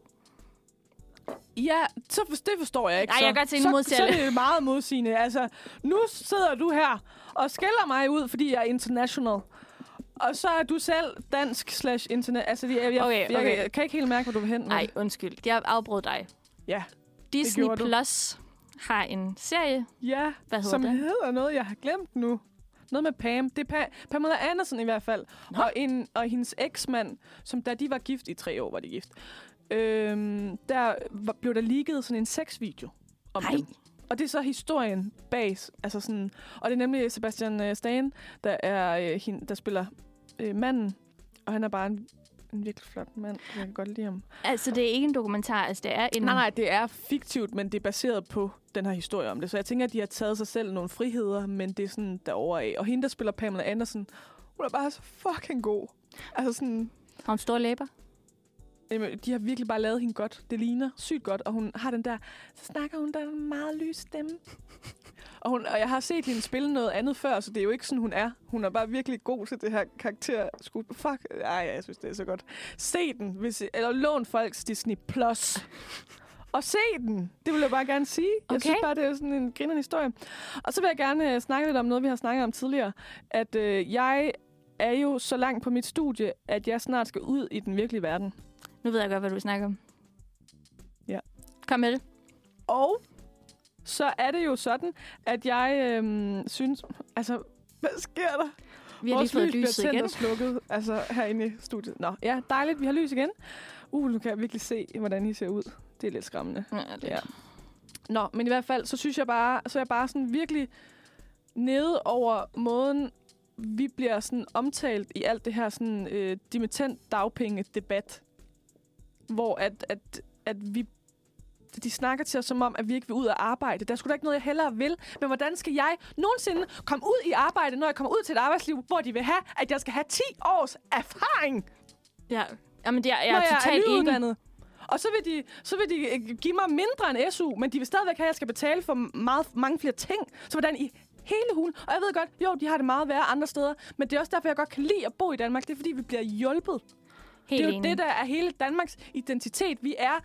Ja, så for, det forstår jeg ikke. Ej, så. jeg kan godt se, nu så, så er det. det meget modsigende. Altså, nu sidder du her og skælder mig ud, fordi jeg er international. Og så er du selv dansk slash internet. Altså, jeg, jeg, Okay, okay. jeg, kan ikke helt mærke, hvor du vil hen. Nej, det. undskyld. Jeg afbrød dig. Ja, Disney. Plus har en serie. ja Hvad hedder som den? hedder noget, jeg har glemt nu. Noget med Pam. Det er pa- Pamela Andersen i hvert fald. Nå. Og, en, og hendes eksmand, som da de var gift i tre år, var de gift. Øhm, der blev der leaget sådan en sexvideo om Nej. dem. Og det er så historien bag. Altså sådan, og det er nemlig Sebastian øh, Stan, der, er, øh, hende, der spiller øh, manden. Og han er bare en, en virkelig flot mand. Jeg kan godt lide ham. Altså, det er ikke en dokumentar. Altså, det er en... Nej, nej, det er fiktivt, men det er baseret på den her historie om det. Så jeg tænker, at de har taget sig selv nogle friheder, men det er sådan derovre af. Og hende, der spiller Pamela Andersen, hun er bare så fucking god. Altså sådan, Har hun store læber? Jamen, de har virkelig bare lavet hende godt. Det ligner sygt godt, og hun har den der, så snakker hun der en meget lys stemme. og, hun, og jeg har set hende spille noget andet før, så det er jo ikke sådan, hun er. Hun er bare virkelig god til det her karakter. Fuck, ej, jeg synes, det er så godt. Se den, hvis, eller lån folks Disney Plus. Og se den. Det vil jeg bare gerne sige. Okay. Jeg synes bare, det er sådan en grinderende historie. Og så vil jeg gerne øh, snakke lidt om noget, vi har snakket om tidligere. At øh, jeg er jo så langt på mit studie, at jeg snart skal ud i den virkelige verden. Nu ved jeg godt, hvad du snakker om. Ja. Kom med det. Og så er det jo sådan, at jeg øhm, synes... Altså, hvad sker der? Vi har lige fået tændt igen. og slukket, altså herinde i studiet. Nå, ja, dejligt, vi har lys igen. Uh, nu kan jeg virkelig se, hvordan I ser ud. Det er lidt skræmmende. Ja, det Ja. Nå, men i hvert fald, så synes jeg bare, så er jeg bare sådan virkelig nede over måden, vi bliver sådan omtalt i alt det her sådan øh, dimittent dagpenge debat, hvor at, at, at vi de snakker til os som om, at vi ikke vil ud og arbejde. Der skulle da ikke noget, jeg hellere vil. Men hvordan skal jeg nogensinde komme ud i arbejde, når jeg kommer ud til et arbejdsliv, hvor de vil have, at jeg skal have 10 års erfaring, Ja. Jamen, det er, jeg når er jeg er totalt enig. nyuddannet? Og så vil, de, så vil de øh, give mig mindre end SU, men de vil stadigvæk have, at jeg skal betale for meget, mange flere ting. Så hvordan i hele hulen. Og jeg ved godt, jo, de har det meget værre andre steder, men det er også derfor, jeg godt kan lide at bo i Danmark. Det er fordi, vi bliver hjulpet. Helt det er jo enig. det, der er hele Danmarks identitet. Vi er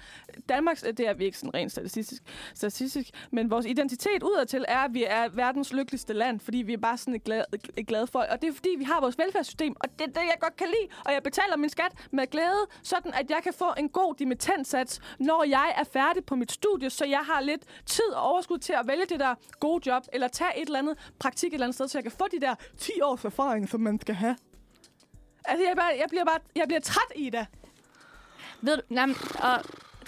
Danmarks, det er vi ikke sådan rent statistisk, statistisk, men vores identitet udadtil er, at vi er verdens lykkeligste land, fordi vi er bare sådan et glad, et glade folk. Og det er fordi, vi har vores velfærdssystem, og det er det, jeg godt kan lide. Og jeg betaler min skat med glæde, sådan at jeg kan få en god dimittentsats, når jeg er færdig på mit studie, så jeg har lidt tid og overskud til at vælge det der gode job, eller tage et eller andet praktik et eller andet sted, så jeg kan få de der 10 års erfaring, som man skal have. Altså, jeg, bare, jeg, bliver bare, jeg bliver træt i det. Ved du, nej, og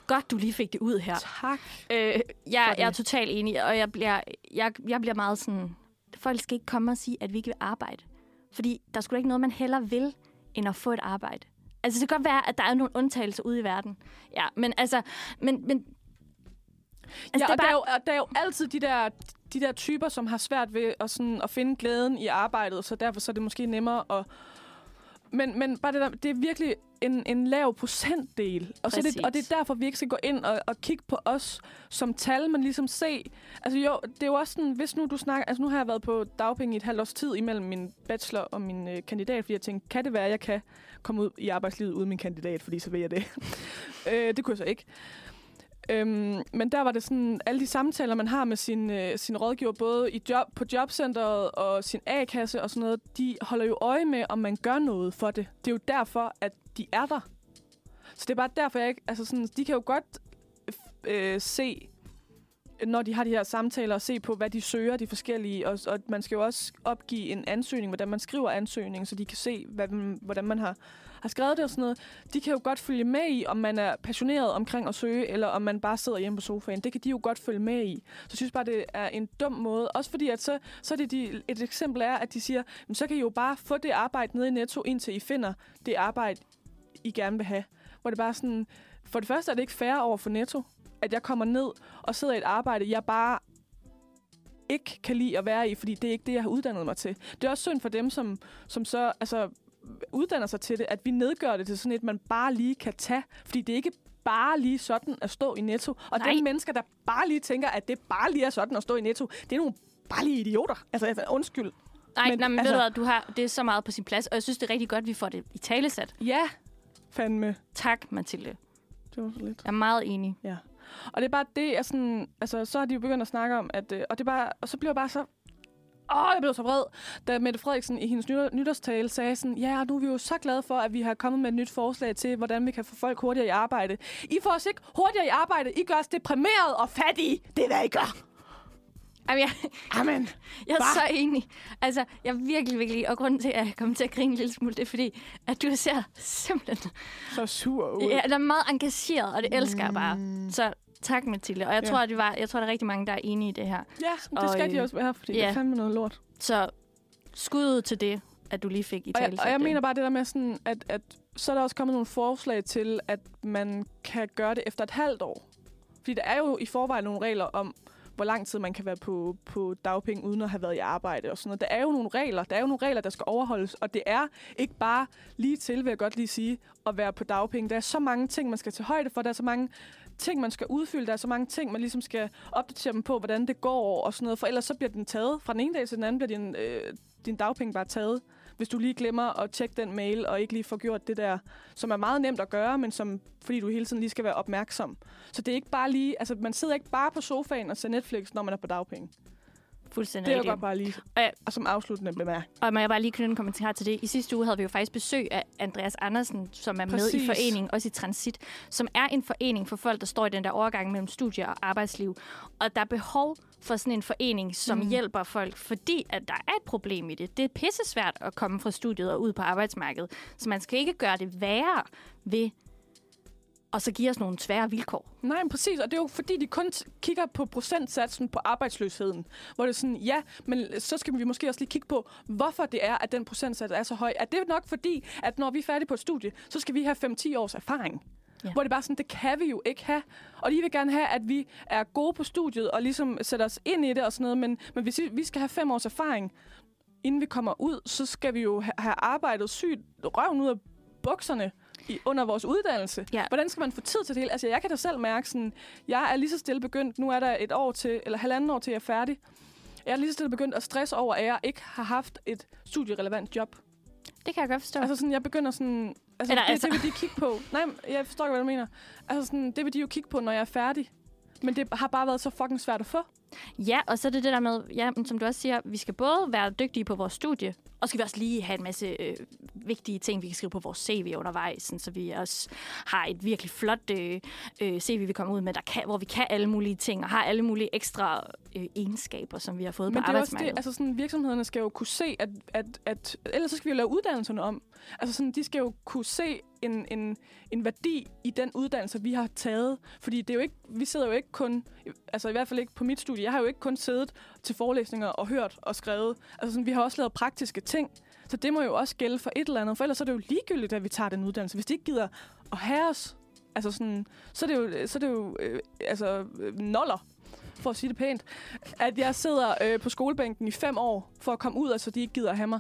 godt, du lige fik det ud her. Tak. Øh, jeg, jeg er totalt enig, og jeg bliver, jeg, jeg bliver meget sådan... Folk skal ikke komme og sige, at vi ikke vil arbejde. Fordi der skulle ikke noget, man hellere vil, end at få et arbejde. Altså, det kan godt være, at der er nogle undtagelser ude i verden. Ja, men altså... Men, men Altså, ja, og der, er jo, bare- og der er jo altid de der, de der typer, som har svært ved at, sådan, at finde glæden i arbejdet, så derfor så er det måske nemmere at... Men, men bare det, der, det er virkelig en, en lav procentdel. Og, så det, og det er derfor, vi ikke skal gå ind og, og kigge på os som tal, men ligesom se... Altså jo, det er jo også sådan, hvis nu du snakker... Altså nu har jeg været på dagpenge i et halvt års tid imellem min bachelor og min øh, kandidat, fordi jeg tænkte, kan det være, at jeg kan komme ud i arbejdslivet uden min kandidat, fordi så vil jeg det. øh, det kunne jeg så ikke. Øhm, men der var det sådan, alle de samtaler, man har med sin, øh, sin rådgiver, både i job, på jobcenteret og sin A-kasse og sådan noget, de holder jo øje med, om man gør noget for det. Det er jo derfor, at de er der. Så det er bare derfor, jeg ikke... Altså sådan, de kan jo godt øh, se, når de har de her samtaler, og se på, hvad de søger, de forskellige. Og, og man skal jo også opgive en ansøgning, hvordan man skriver ansøgningen, så de kan se, hvad, hvordan man har, har skrevet det og sådan noget. De kan jo godt følge med i, om man er passioneret omkring at søge, eller om man bare sidder hjemme på sofaen. Det kan de jo godt følge med i. Så jeg synes bare, det er en dum måde. Også fordi, at så, så er det de, et eksempel er, at de siger, "Men så kan I jo bare få det arbejde nede i Netto, indtil I finder det arbejde, I gerne vil have. Hvor det bare sådan, for det første er det ikke fair over for Netto, at jeg kommer ned og sidder i et arbejde, jeg bare ikke kan lide at være i, fordi det er ikke det, jeg har uddannet mig til. Det er også synd for dem, som, som så altså, uddanner sig til det, at vi nedgør det til sådan et, man bare lige kan tage. Fordi det er ikke bare lige sådan at stå i Netto. Og Nej. de mennesker, der bare lige tænker, at det bare lige er sådan at stå i Netto, det er nogle bare lige idioter. Altså, altså undskyld. Nej, Men, nej, men altså- ved du hvad, du har, det er så meget på sin plads, og jeg synes, det er rigtig godt, at vi får det i talesat. Ja, fandme. Tak, Mathilde. Det var så lidt. Jeg er meget enig. Ja. Og det er bare det, jeg sådan... Altså, så har de jo begyndt at snakke om, at... Øh, og, det er bare, og så bliver jeg bare så... Åh, jeg blev så vred, da Mette Frederiksen i hendes nytår, nytårstale sagde sådan, ja, nu er vi jo så glade for, at vi har kommet med et nyt forslag til, hvordan vi kan få folk hurtigere i arbejde. I får os ikke hurtigere i arbejde. I gør os deprimeret og fattige. Det er, hvad I gør. Jamen, jeg, Amen. jeg er Hva? så enig. Altså, jeg er virkelig, virkelig... Og grunden til, at jeg kommer til at grine en lille smule, det er fordi, at du ser simpelthen... Så sur ud. Ja, der er meget engageret, og det elsker jeg bare. Så tak, Mathilde. Og jeg Ja. tror, at det var, jeg tror, der er rigtig mange, der er enige i det her. Ja, det Og, skal de øh, også være, fordi ja. det er fandme noget lort. Så skud ud til det, at du lige fik i Og tale. jeg, og jeg mener bare det der med sådan, at, at så er der også kommet nogle forslag til, at man kan gøre det efter et halvt år. Fordi der er jo i forvejen nogle regler om, hvor lang tid man kan være på, på dagpenge uden at have været i arbejde og sådan noget. Der er jo nogle regler, der er jo nogle regler, der skal overholdes, og det er ikke bare lige til, vil jeg godt lige sige, at være på dagpenge. Der er så mange ting, man skal tage højde for. Der er så mange ting, man skal udfylde. Der er så mange ting, man ligesom skal opdatere dem på, hvordan det går og sådan noget. For ellers så bliver den taget. Fra den ene dag til den anden bliver din, øh, din dagpenge bare taget. Hvis du lige glemmer at tjekke den mail, og ikke lige får gjort det der, som er meget nemt at gøre, men som, fordi du hele tiden lige skal være opmærksom. Så det er ikke bare lige, altså man sidder ikke bare på sofaen og ser Netflix, når man er på dagpenge. Fuldstændig Det er godt bare lige, Og, jeg, og som afsluttende bemærk. og må jeg bare lige knytte en kommentar til det. I sidste uge havde vi jo faktisk besøg af Andreas Andersen, som er med i Præcis. foreningen, også i Transit, som er en forening for folk, der står i den der overgang mellem studie og arbejdsliv. Og der er behov for sådan en forening, som mm. hjælper folk, fordi at der er et problem i det. Det er pissesvært at komme fra studiet og ud på arbejdsmarkedet. Så man skal ikke gøre det værre ved og så give os nogle svære vilkår. Nej, men præcis. Og det er jo fordi, de kun kigger på procentsatsen på arbejdsløsheden. Hvor det er sådan, ja, men så skal vi måske også lige kigge på, hvorfor det er, at den procentsats er så høj. Er det nok fordi, at når vi er færdige på et studie, så skal vi have 5-10 års erfaring? Ja. Hvor det er bare sådan, det kan vi jo ikke have. Og de vil gerne have, at vi er gode på studiet og ligesom sætter os ind i det og sådan noget. Men, men hvis vi- skal have fem års erfaring, inden vi kommer ud, så skal vi jo ha- have arbejdet sygt røven ud af bukserne i, under vores uddannelse. Ja. Hvordan skal man få tid til det hele? Altså, jeg kan da selv mærke sådan, jeg er lige så stille begyndt, nu er der et år til, eller halvanden år til, jeg er færdig. Jeg er lige så stille begyndt at stresse over, at jeg ikke har haft et studierelevant job. Det kan jeg godt forstå. Altså sådan, jeg begynder sådan... Altså, Eller det, altså- det vil de kigge på. Nej, jeg forstår ikke, hvad du mener. Altså sådan, det vil de jo kigge på, når jeg er færdig. Men det har bare været så fucking svært at få. Ja, og så er det det der med, ja, men som du også siger, vi skal både være dygtige på vores studie, og skal vi også lige have en masse øh, vigtige ting, vi kan skrive på vores CV undervejs, sådan, så vi også har et virkelig flot øh, øh, CV, vi kommer ud med, der kan, hvor vi kan alle mulige ting, og har alle mulige ekstra øh, egenskaber, som vi har fået Men på det er også det, arbejdsmarkedet. altså sådan, virksomhederne skal jo kunne se, at, at, at ellers så skal vi jo lave uddannelserne om. Altså sådan, de skal jo kunne se en, en, en værdi i den uddannelse, vi har taget. Fordi det er jo ikke, vi sidder jo ikke kun, altså i hvert fald ikke på mit studie, jeg har jo ikke kun siddet til forelæsninger og hørt og skrevet. Altså sådan, vi har også lavet praktiske ting. Så det må jo også gælde for et eller andet, for ellers er det jo ligegyldigt, at vi tager den uddannelse. Hvis de ikke gider at have os, altså sådan, så er det jo, så er det jo øh, altså, øh, noller, for at sige det pænt, at jeg sidder øh, på skolebænken i fem år, for at komme ud, og så de ikke gider at have mig.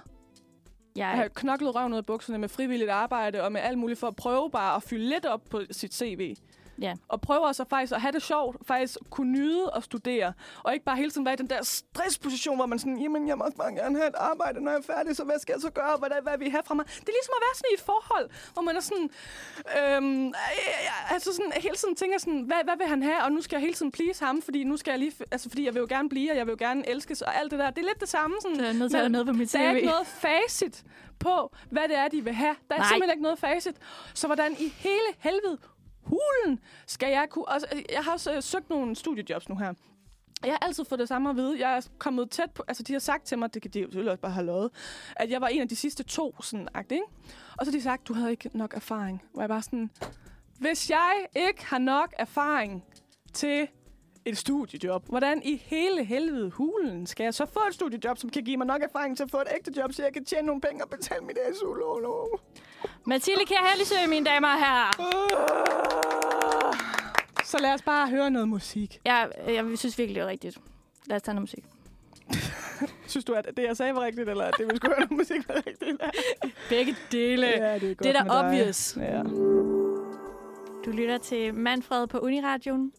Jeg har Jeg, knoklet røven ud af bukserne med frivilligt arbejde og med alt muligt for at prøve bare at fylde lidt op på sit CV. Ja. Og prøve også faktisk at have det sjovt, faktisk kunne nyde at studere, og ikke bare hele tiden være i den der stressposition, hvor man sådan, jamen jeg må også bare gerne have et arbejde, når jeg er færdig, så hvad skal jeg så gøre, hvad, hvad vil I have fra mig? Det er ligesom at være sådan i et forhold, hvor man er sådan, øhm, øh, altså sådan, hele tiden tænker sådan, hvad, hvad vil han have, og nu skal jeg hele tiden please ham, fordi nu skal jeg lige, altså fordi jeg vil jo gerne blive, og jeg vil jo gerne elskes, og alt det der. Det er lidt det samme. Sådan, jeg er nødt til at noget på mit der er CV. ikke noget facit på, hvad det er, de vil have. Der er Nej. simpelthen ikke noget facit. Så hvordan i hele helvede hulen skal jeg kunne... Altså, jeg har også øh, søgt nogle studiejobs nu her. Jeg har altid fået det samme at vide. Jeg er kommet tæt på... Altså, de har sagt til mig, det kan de jo også bare have lovet, at jeg var en af de sidste to, sådan agt, ikke? Og så har de sagt, du havde ikke nok erfaring. Hvor jeg bare sådan... Hvis jeg ikke har nok erfaring til et studiejob, hvordan i hele helvede hulen skal jeg så få et studiejob, som kan give mig nok erfaring til at få et ægte job, så jeg kan tjene nogle penge og betale mit SU-lån? Mathilde Kjær Hellisø, mine damer og herrer. Så lad os bare høre noget musik. Jeg, jeg synes virkelig, det er rigtigt. Lad os tage noget musik. Synes du, at det, jeg sagde, var rigtigt, eller at det, vi skulle høre noget musik, var rigtigt? Begge dele. Ja, det er, godt det er da dig. obvious. Ja. Du lytter til Manfred på Uniradioen.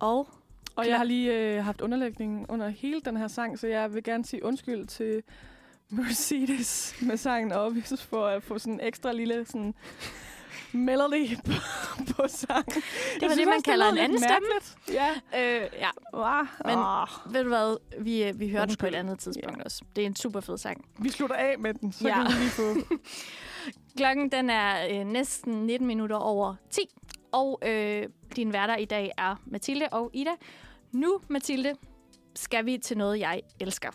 Og Og jeg har lige øh, haft underlægning under hele den her sang, så jeg vil gerne sige undskyld til Mercedes med sangen Obvious for at få sådan en ekstra lille sådan melody på, på sang. det var det, man kalder en anden stemme. Ja. Øh, ja. Wow. Men oh. ved du hvad, vi, øh, vi hørte den på et andet tidspunkt også. Det er en super fed sang. Vi slutter af med den, så Ja. kan vi lige få... Klokken den er øh, næsten 19 minutter over 10. Og øh, din værter i dag er Mathilde og Ida. Nu, Mathilde, skal vi til noget, jeg elsker.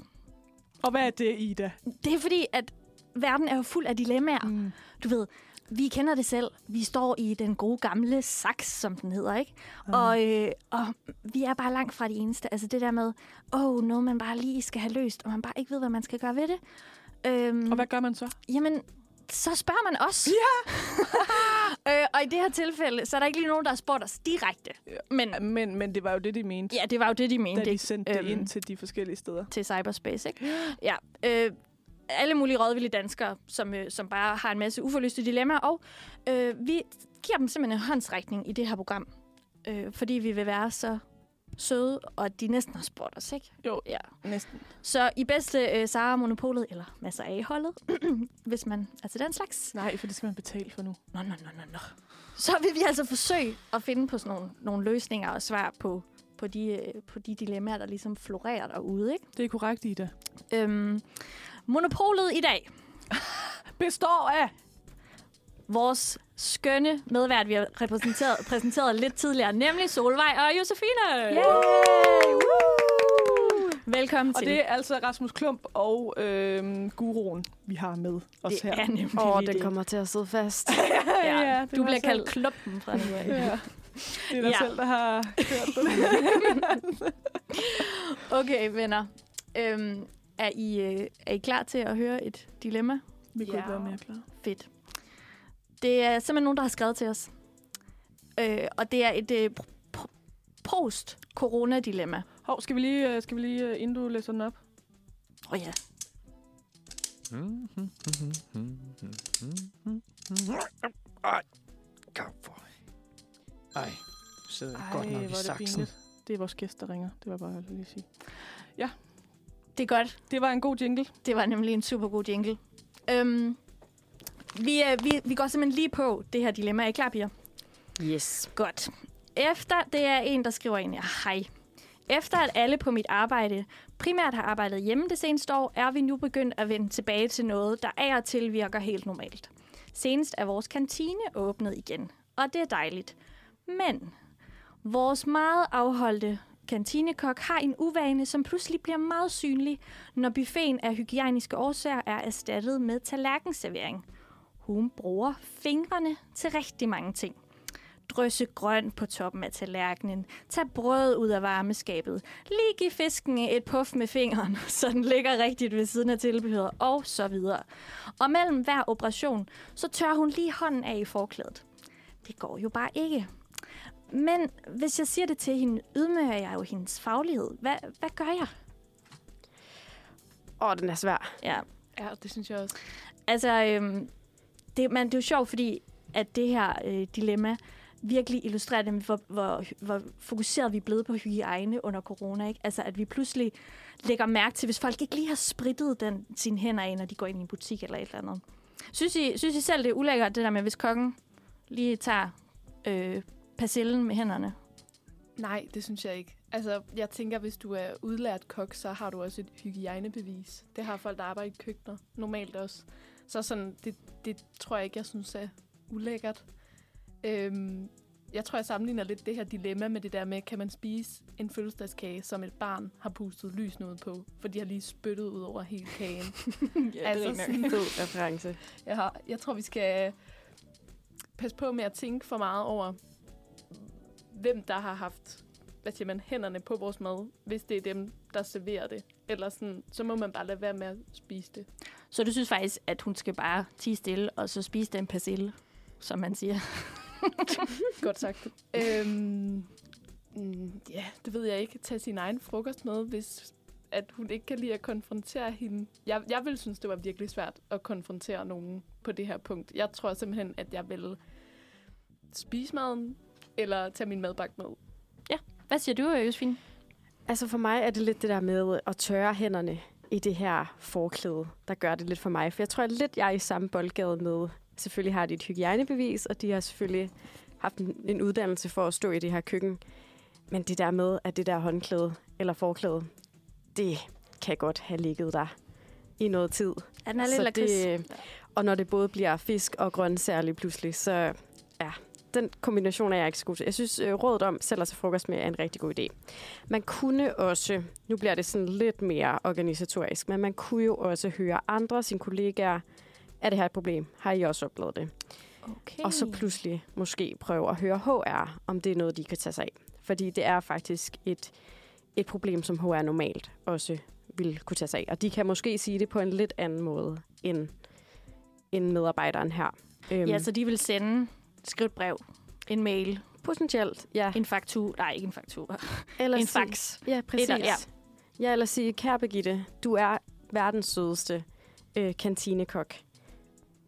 Og hvad er det, Ida? Det er fordi, at verden er jo fuld af dilemmaer. Mm. Du ved, vi kender det selv. Vi står i den gode gamle saks, som den hedder, ikke? Og, øh, og vi er bare langt fra de eneste. Altså det der med, åh, oh, noget man bare lige skal have løst, og man bare ikke ved, hvad man skal gøre ved det. Øhm, Og hvad gør man så? Jamen, så spørger man os. Ja! øh, og i det her tilfælde, så er der ikke lige nogen, der har spurgt os direkte. Men Men, men det var jo det, de mente, ja, det var jo det, de mente. da de sendte det Øhm, ind til de forskellige steder. til cyberspace, ikke? Ja. Øh, alle mulige rådvillige danskere, som, øh, som bare har en masse uforløste dilemmaer, og øh, vi giver dem simpelthen en håndsrækning i det her program, øh, fordi vi vil være så søde, og de næsten har spurgt os, ikke? Jo, Ja. næsten. Så i bedste øh, Sara Monopolet, eller masser af holdet, hvis man er til den slags, Nej, for det skal man betale for nu. Nå, nå, nå, nå, nå. Så vil vi altså forsøge at finde på sådan nogle, nogle løsninger og svar på, på, de, øh, på de dilemmaer, der ligesom florerer derude. Ikke? Det er korrekt, Ida. Øhm, monopolet i dag. Består af... Vores skønne medvært, vi har repræsenteret, præsenteret lidt tidligere, nemlig Solvej og Josefine. Yay! Velkommen Og til. det er altså Rasmus Klump og øhm, guruen, vi har med os det her. er nemlig Åh, lige den det. kommer til at sidde fast. Ja, ja, det du bliver selv- kaldt klumpen fra nu af. Ja. Det er dig Ja. selv, der har hørt det. Okay, venner. Øhm, er, I, øh, er I klar til at høre et dilemma? Vi kunne Ja. ikke være mere klar. Fedt. Det er simpelthen nogen, der har skrevet til os. Øh, og det er et øh, post-corona-dilemma. Hov, skal vi lige, øh, skal vi lige øh, inden du læser den op? Åh oh, ja. Ej, kom for. Ej, du sidder Ej, godt nok i hvor er det saksen. pinligt. Det er vores gæst, der ringer. Det var bare jeg lige sige. Det er godt. Det var en god jingle. Det var nemlig en super god jingle. Øhm, vi, øh, vi, vi går simpelthen lige på det her dilemma. Er I klar, piger? Yes. Godt. Efter, det er en, der skriver ind, ja, hej. Efter at alle på mit arbejde primært har arbejdet hjemme det seneste år, er vi nu begyndt at vende tilbage til noget, der af og til virker helt normalt. Senest er vores kantine åbnet igen, og det er dejligt. Men vores meget afholdte kantinekok har en uvane, som pludselig bliver meget synlig, når buffeten af hygiejniske årsager er erstattet med tallerkenservering. Hun bruger fingrene til rigtig mange ting drøsse grønt på toppen af tallerkenen, tag brød ud af varmeskabet, lige give fisken et puff med fingeren, så den ligger rigtigt ved siden af tilbehøret, og så videre. Og mellem hver operation, så tør hun lige hånden af i forklædet. det går jo bare ikke. Men hvis jeg siger det til hende, ydmyger jeg jo hendes faglighed. Hvad, hvad gør jeg? Åh, oh, den er svær. Ja. Ja, det synes jeg også. Altså, øhm, det, men det er jo sjovt, fordi at det her øh, dilemma virkelig illustrerer det, med, hvor, hvor, hvor fokuseret vi er blevet på hygiejne under corona. Ikke? Altså, at vi pludselig lægger mærke til, hvis folk ikke lige har spritet den, sine hænder af, når de går ind i en butik eller et eller andet. Synes I, synes I selv, det er ulækkert, det der med, hvis kokken lige tager øh, persillen med hænderne? Nej, det synes jeg ikke. Altså, jeg tænker, hvis du er udlært kok, så har du også et hygiejnebevis. Det har folk, der arbejder i køkkener, normalt også. Så sådan, det, det tror jeg ikke, jeg synes er ulækkert. Øhm, jeg tror, jeg sammenligner lidt det her dilemma med det der med, kan man spise en fødselsdagskage, som et barn har pustet lys ud på, for de har lige spyttet ud over hele kagen. Ja, det er rigtig nok. Fed reference. Jeg, har, jeg tror, vi skal passe på med at tænke for meget over, hvem der har haft hvad siger man, hænderne på vores mad, hvis det er dem, der serverer det. Eller sådan, så må man bare lade være med at spise det. Så du synes faktisk, at hun skal bare tige stille, og så spise den persille, som man siger? Godt sagt. øhm, mm, ja, det ved jeg ikke. Tag sin egen frokost med, hvis at hun ikke kan lide at konfrontere hende. Jeg, jeg vil synes, det var virkelig svært at konfrontere nogen på det her punkt. Jeg tror simpelthen, at jeg vil spise maden, eller tage min madbakke med. Ja. Hvad siger du, Josefine? Altså for mig er det lidt det der med at tørre hænderne i det her forklæde, der gør det lidt for mig. For jeg tror at lidt, jeg er i samme boldgade med. Selvfølgelig har de et hygiejnebevis, og de har selvfølgelig haft en, en uddannelse for at stå i det her køkken. Men det der med, at det der håndklæde eller forklæde, det kan godt have ligget der i noget tid. Ja, den er lidt Så lakrids. det, Og når det både bliver fisk og grøntsager lige pludselig, så ja, den kombination er jeg ikke så god til. Jeg synes, øh, rådet om selv at tage frokost med er en rigtig god idé. Man kunne også, nu bliver det sådan lidt mere organisatorisk, men man kunne jo også høre andre, sine kollegaer, er det her et problem? Har I også oplevet det? Okay. Og så pludselig måske prøve at høre HR, om det er noget, de kan tage sig af. Fordi det er faktisk et, et problem, som HR normalt også vil kunne tage sig af. Og de kan måske sige det på en lidt anden måde end, end medarbejderen her. Øhm, Ja, så de vil sende, skrive et brev, en mail, Potentielt, ja. en faktur, nej, ikke en faktur, Eller en fax. Ja, præcis. Eller- ja. ja. eller sige, kære Birgitte, du er verdens sødeste øh, kantinekok.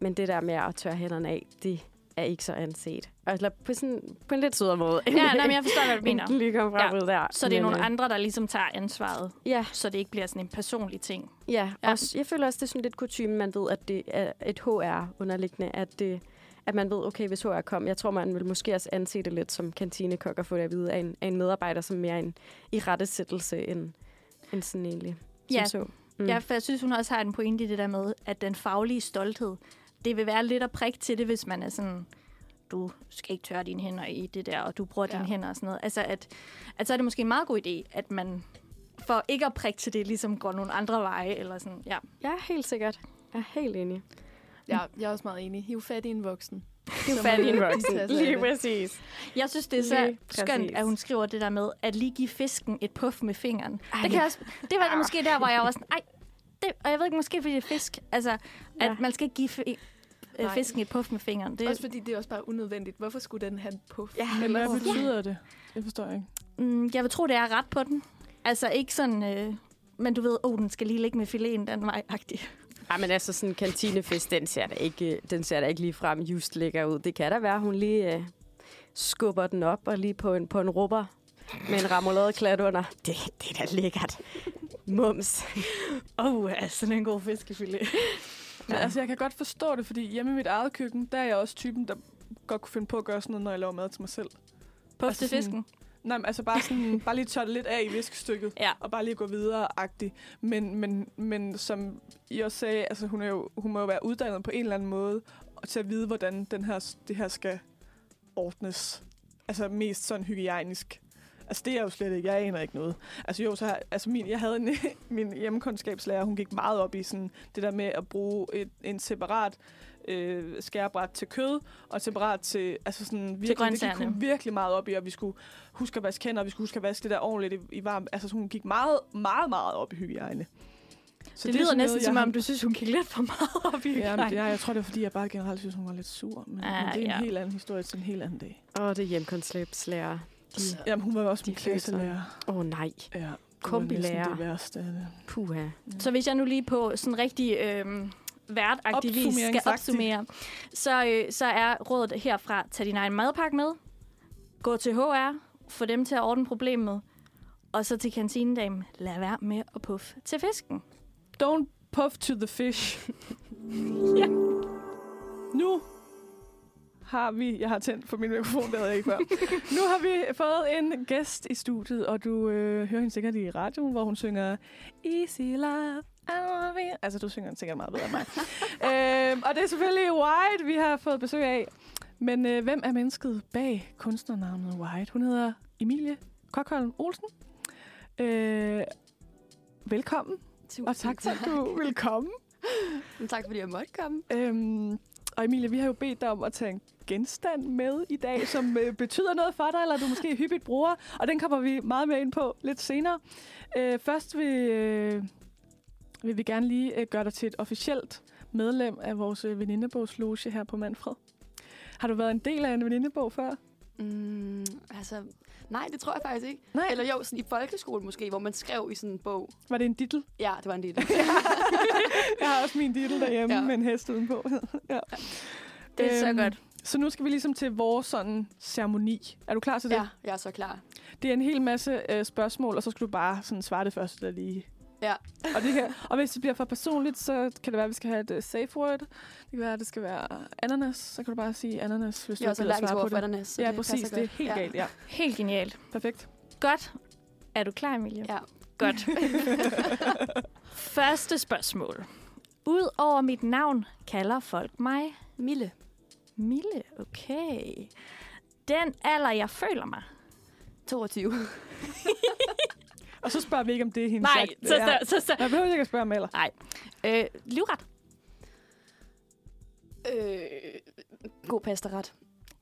Men det der med at tørre hænderne af, det er ikke så anset. Eller på, sådan, på en lidt sødere måde. Ja, nej, men jeg forstår, hvad du mener. Lige kom frem Ja. der. Så det er Men, nogle øh, andre, der ligesom tager ansvaret, Ja, så det ikke bliver sådan en personlig ting. ja. Ja. Også, jeg føler også, det er sådan lidt kutume, man ved, at det er et HR-underliggende, at, det, at man ved, okay, hvis HR kom, jeg tror, man vil måske også anse det lidt som kantinekok og få det at vide af en, af en medarbejder, som mere en i rettesættelse end, end sådan egentlig. Ja. så. Mm. Ja, for jeg synes, hun også har en pointe i det der med, at den faglige stolthed, det vil være lidt at prikke til det, hvis man er sådan, du skal ikke tørre dine hænder i det der, og du bruger. Ja. dine hænder og sådan noget. Altså, at, at så er det måske en meget god idé, at man for ikke at prikke til det, ligesom går nogle andre veje, eller sådan, ja. Ja, helt sikkert. Jeg er helt enig. Jeg, jeg er også meget enig. Hiv fat i en voksen. Hiv fat i en voksen. Lige præcis. Jeg synes, det er så Lige skønt, præcis. at hun skriver det der med, at lige give fisken et puff med fingeren. Ej. Det, kan jeg også, det var måske der, hvor jeg var sådan, ej, det, og jeg ved ikke, måske fordi det er fisk. Altså, at Ja. man skal ikke give fi- øh, Nej. fisken et puff med fingeren. Det, Også fordi det er også bare unødvendigt. Hvorfor skulle den have en puff? Ja, Eller hvad betyder det? Det forstår jeg ikke. Mm, jeg vil tro, det er ret på den. Altså ikke sådan, øh, men du ved, oh, den skal lige ligge med filéen den vej -agtig. Ej, men altså sådan en kantinefest, den ser da ikke, den ser da ikke lige frem just lækker ud. Det kan da være, hun lige øh, skubber den op og lige på en, på en rubber med en remoulade klat under. Det, det er da lækkert. Mums. Oh, ja, sådan en god fiskefilet. Men altså, jeg kan godt forstå det, fordi hjemme i mit eget køkken, der er jeg også typen, der godt kunne finde på at gøre sådan noget, når jeg laver mad til mig selv. Puff Altså fisken. Nej, men altså bare, sådan, bare lige tørre lidt af i viskestykket, Ja. og bare lige gå videre-agtigt. Men, men, men som I også sagde, altså, hun, er jo, hun må jo være uddannet på en eller anden måde, og til at vide, hvordan den her, det her skal ordnes. Altså mest sådan hygiejnisk. Altså det er jeg jo slet ikke. Jeg aner ikke noget. Altså jo, så har, altså min, jeg havde en, min hjemmekundskabslærer, hun gik meget op i sådan, det der med at bruge et, en separat øh, skærebræt til kød, og separat til, altså sådan virkelig, det gik virkelig meget op i, og vi skulle huske at vaske hænder, og vi skulle huske at vaske det der ordentligt i, i varm. Altså hun gik meget, meget, meget op i hygiejne. det, det er lyder sådan næsten noget, som om, du synes, hun gik lidt for meget op i Ja, men, Nej. ja, jeg tror, det er, fordi jeg bare generelt synes, hun var lidt sur. Men, Ah, men det er en ja. helt anden historie til en helt anden dag. Åh, det er hjemkundskabslærer. De, Jamen, hun var også de min er klasselærer. Åh, oh, nej. Ja, det var Kombilærer. næsten det værste af det. Puha. Så hvis jeg nu lige på sådan rigtig øhm, værtagtig vis skal opsummere, så, øh, så er rådet herfra, tag din egen madpakke med, gå til HR, få dem til at ordne problemet, og så til kantinedame, lad være med at puffe til fisken. Don't puff to the fish. Ja. Nu har vi... Jeg har tændt for min mikrofon, det havde jeg ikke før. nu har vi fået en gæst i studiet, og du øh, hører hende sikkert i radioen, hvor hun synger Easy Love. You. Altså, du synger den sikkert meget bedre end mig. øhm, og det er selvfølgelig White, vi har fået besøg af. Men øh, hvem er mennesket bag kunstnernavnet White? Hun hedder Emilie Kokholm Olsen. Øh, velkommen. Tusind Og tak for, at du vil komme. Tak fordi jeg måtte komme. Øhm, og Emilie, vi har jo bedt dig om at tage en genstand med i dag, som øh, betyder noget for dig, eller du måske hyppigt bruger, og den kommer vi meget mere ind på lidt senere. Øh, først vil, øh, vil vi gerne lige øh, gøre dig til et officielt medlem af vores øh, venindebogsloge her på Manfred. Har du været en del af en venindebog før? Mm, altså, nej, det tror jeg faktisk ikke. Nej. Eller jo, sådan i folkeskolen måske, hvor man skrev i sådan en bog. Var det en dittel? Ja, det var en del. Jeg har også min dittel derhjemme ja. Ja. med en hest udenpå. ja. Det er så godt. Så nu skal vi ligesom til vores sådan ceremoni. Er du klar til det? ja, jeg er så klar. Det er en hel masse øh, spørgsmål, og så skal du bare sådan svare det første, der lige... Ja. Og, det kan, og hvis det bliver for personligt, så kan det være, at vi skal have et uh, safe word. Det kan være, at det skal være ananas. Så kan du bare sige ananas, hvis Jeg er du ikke allergisk svare på for det. ananas, så Ja, det præcis. Det er godt. helt Ja. galt, ja. Helt genialt. Perfekt. Godt. Er du klar, Emilie? Ja. Godt. Første spørgsmål. Udover mit navn kalder folk mig Mille. Mille, okay. Den alder, jeg føler mig. 22. Og så spørger vi ikke, om det er hendes Nej, sagt. så, Ja. så, så, så. Jeg behøver ikke at spørge om alder. Nej. Øh, livret. øh, god pastaret.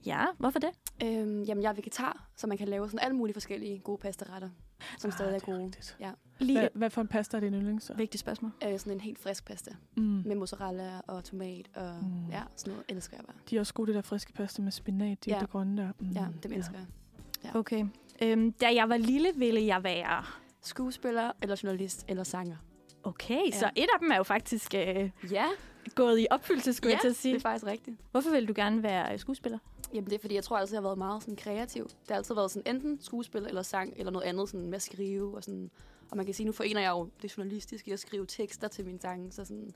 Ja, hvorfor det? Øhm, jamen, jeg er vegetar, så man kan lave sådan alle mulige forskellige gode pastaretter, som Ah, stadig er det er gode. rigtigt. Ja. Lige Hvad, hvad for en pasta er din yndlings så? vigtigt spørgsmål. Øh, sådan en helt frisk pasta Mm. med mozzarella og tomat og Mm. ja, sådan noget elsker jeg bare. De er også gode, det der friske pasta med spinat. De Ja. er det grønne der. Mm. Ja, dem elsker jeg. Ja. Okay. Øhm, da jeg var lille, ville jeg være... Skuespiller eller journalist eller sanger. Okay, Ja. så et af dem er jo faktisk øh, Ja, gået i opfyldelse, skulle ja jeg til at det sige. er faktisk rigtigt. Hvorfor vil du gerne være øh, skuespiller? Jamen det er fordi, jeg tror altid, jeg har været meget sådan kreativ. Det har altid været sådan enten skuespil eller sang eller noget andet sådan med at skrive. Og, sådan. og man kan sige, nu forener jeg jo det journalistiske i at skrive tekster til mine sange. Så sådan,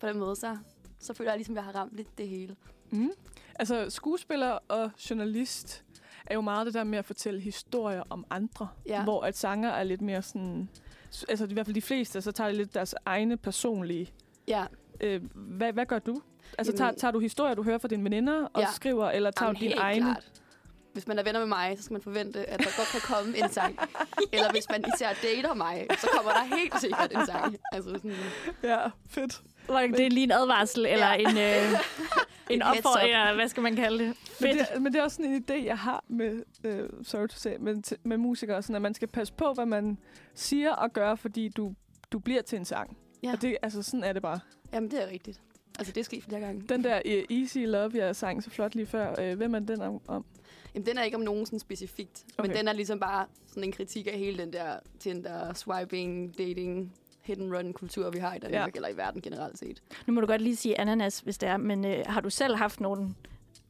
på den måde, så, så føler jeg ligesom, jeg har ramt lidt det hele. Mm. Altså, skuespiller og journalist er jo meget det der med at fortælle historier om andre. Ja. Hvor at sanger er lidt mere sådan... Altså, i hvert fald de fleste, så tager de lidt deres egne personlige... Ja, Øh, hvad, hvad gør du? Altså, Jamen- tager, tager du historier, du hører fra dine veninder og Ja. skriver, eller tager Jamen, du dine helt egne? Klart. Hvis man er venner med mig, så skal man forvente, at der godt kan komme en sang. Eller hvis man især dater mig, så kommer der helt sikkert en sang. Altså sådan, Ja, fedt. Det er lige en advarsel, eller Ja. en, øh, en opfordring, hvad skal man kalde det? Men det, men det er også sådan en idé, jeg har med, øh, sorry to say, med, med musikere, sådan at man skal passe på, hvad man siger og gør, fordi du, du bliver til en sang. Ja. Og det, altså, sådan er det bare. jamen, det er rigtigt. Altså, det er sket flere gange. Den der uh, Easy Love, jeg sang så flot lige før, øh, hvem er den om? om? Jamen, den er ikke om nogen sådan specifikt. Okay. Okay. Men den er ligesom bare sådan en kritik af hele den der Tinder, swiping, dating, hit and run kultur, vi har i Danmark, Ja. eller i verden generelt set. Nu må du godt lige sige ananas, hvis det er, men øh, har du selv haft nogen,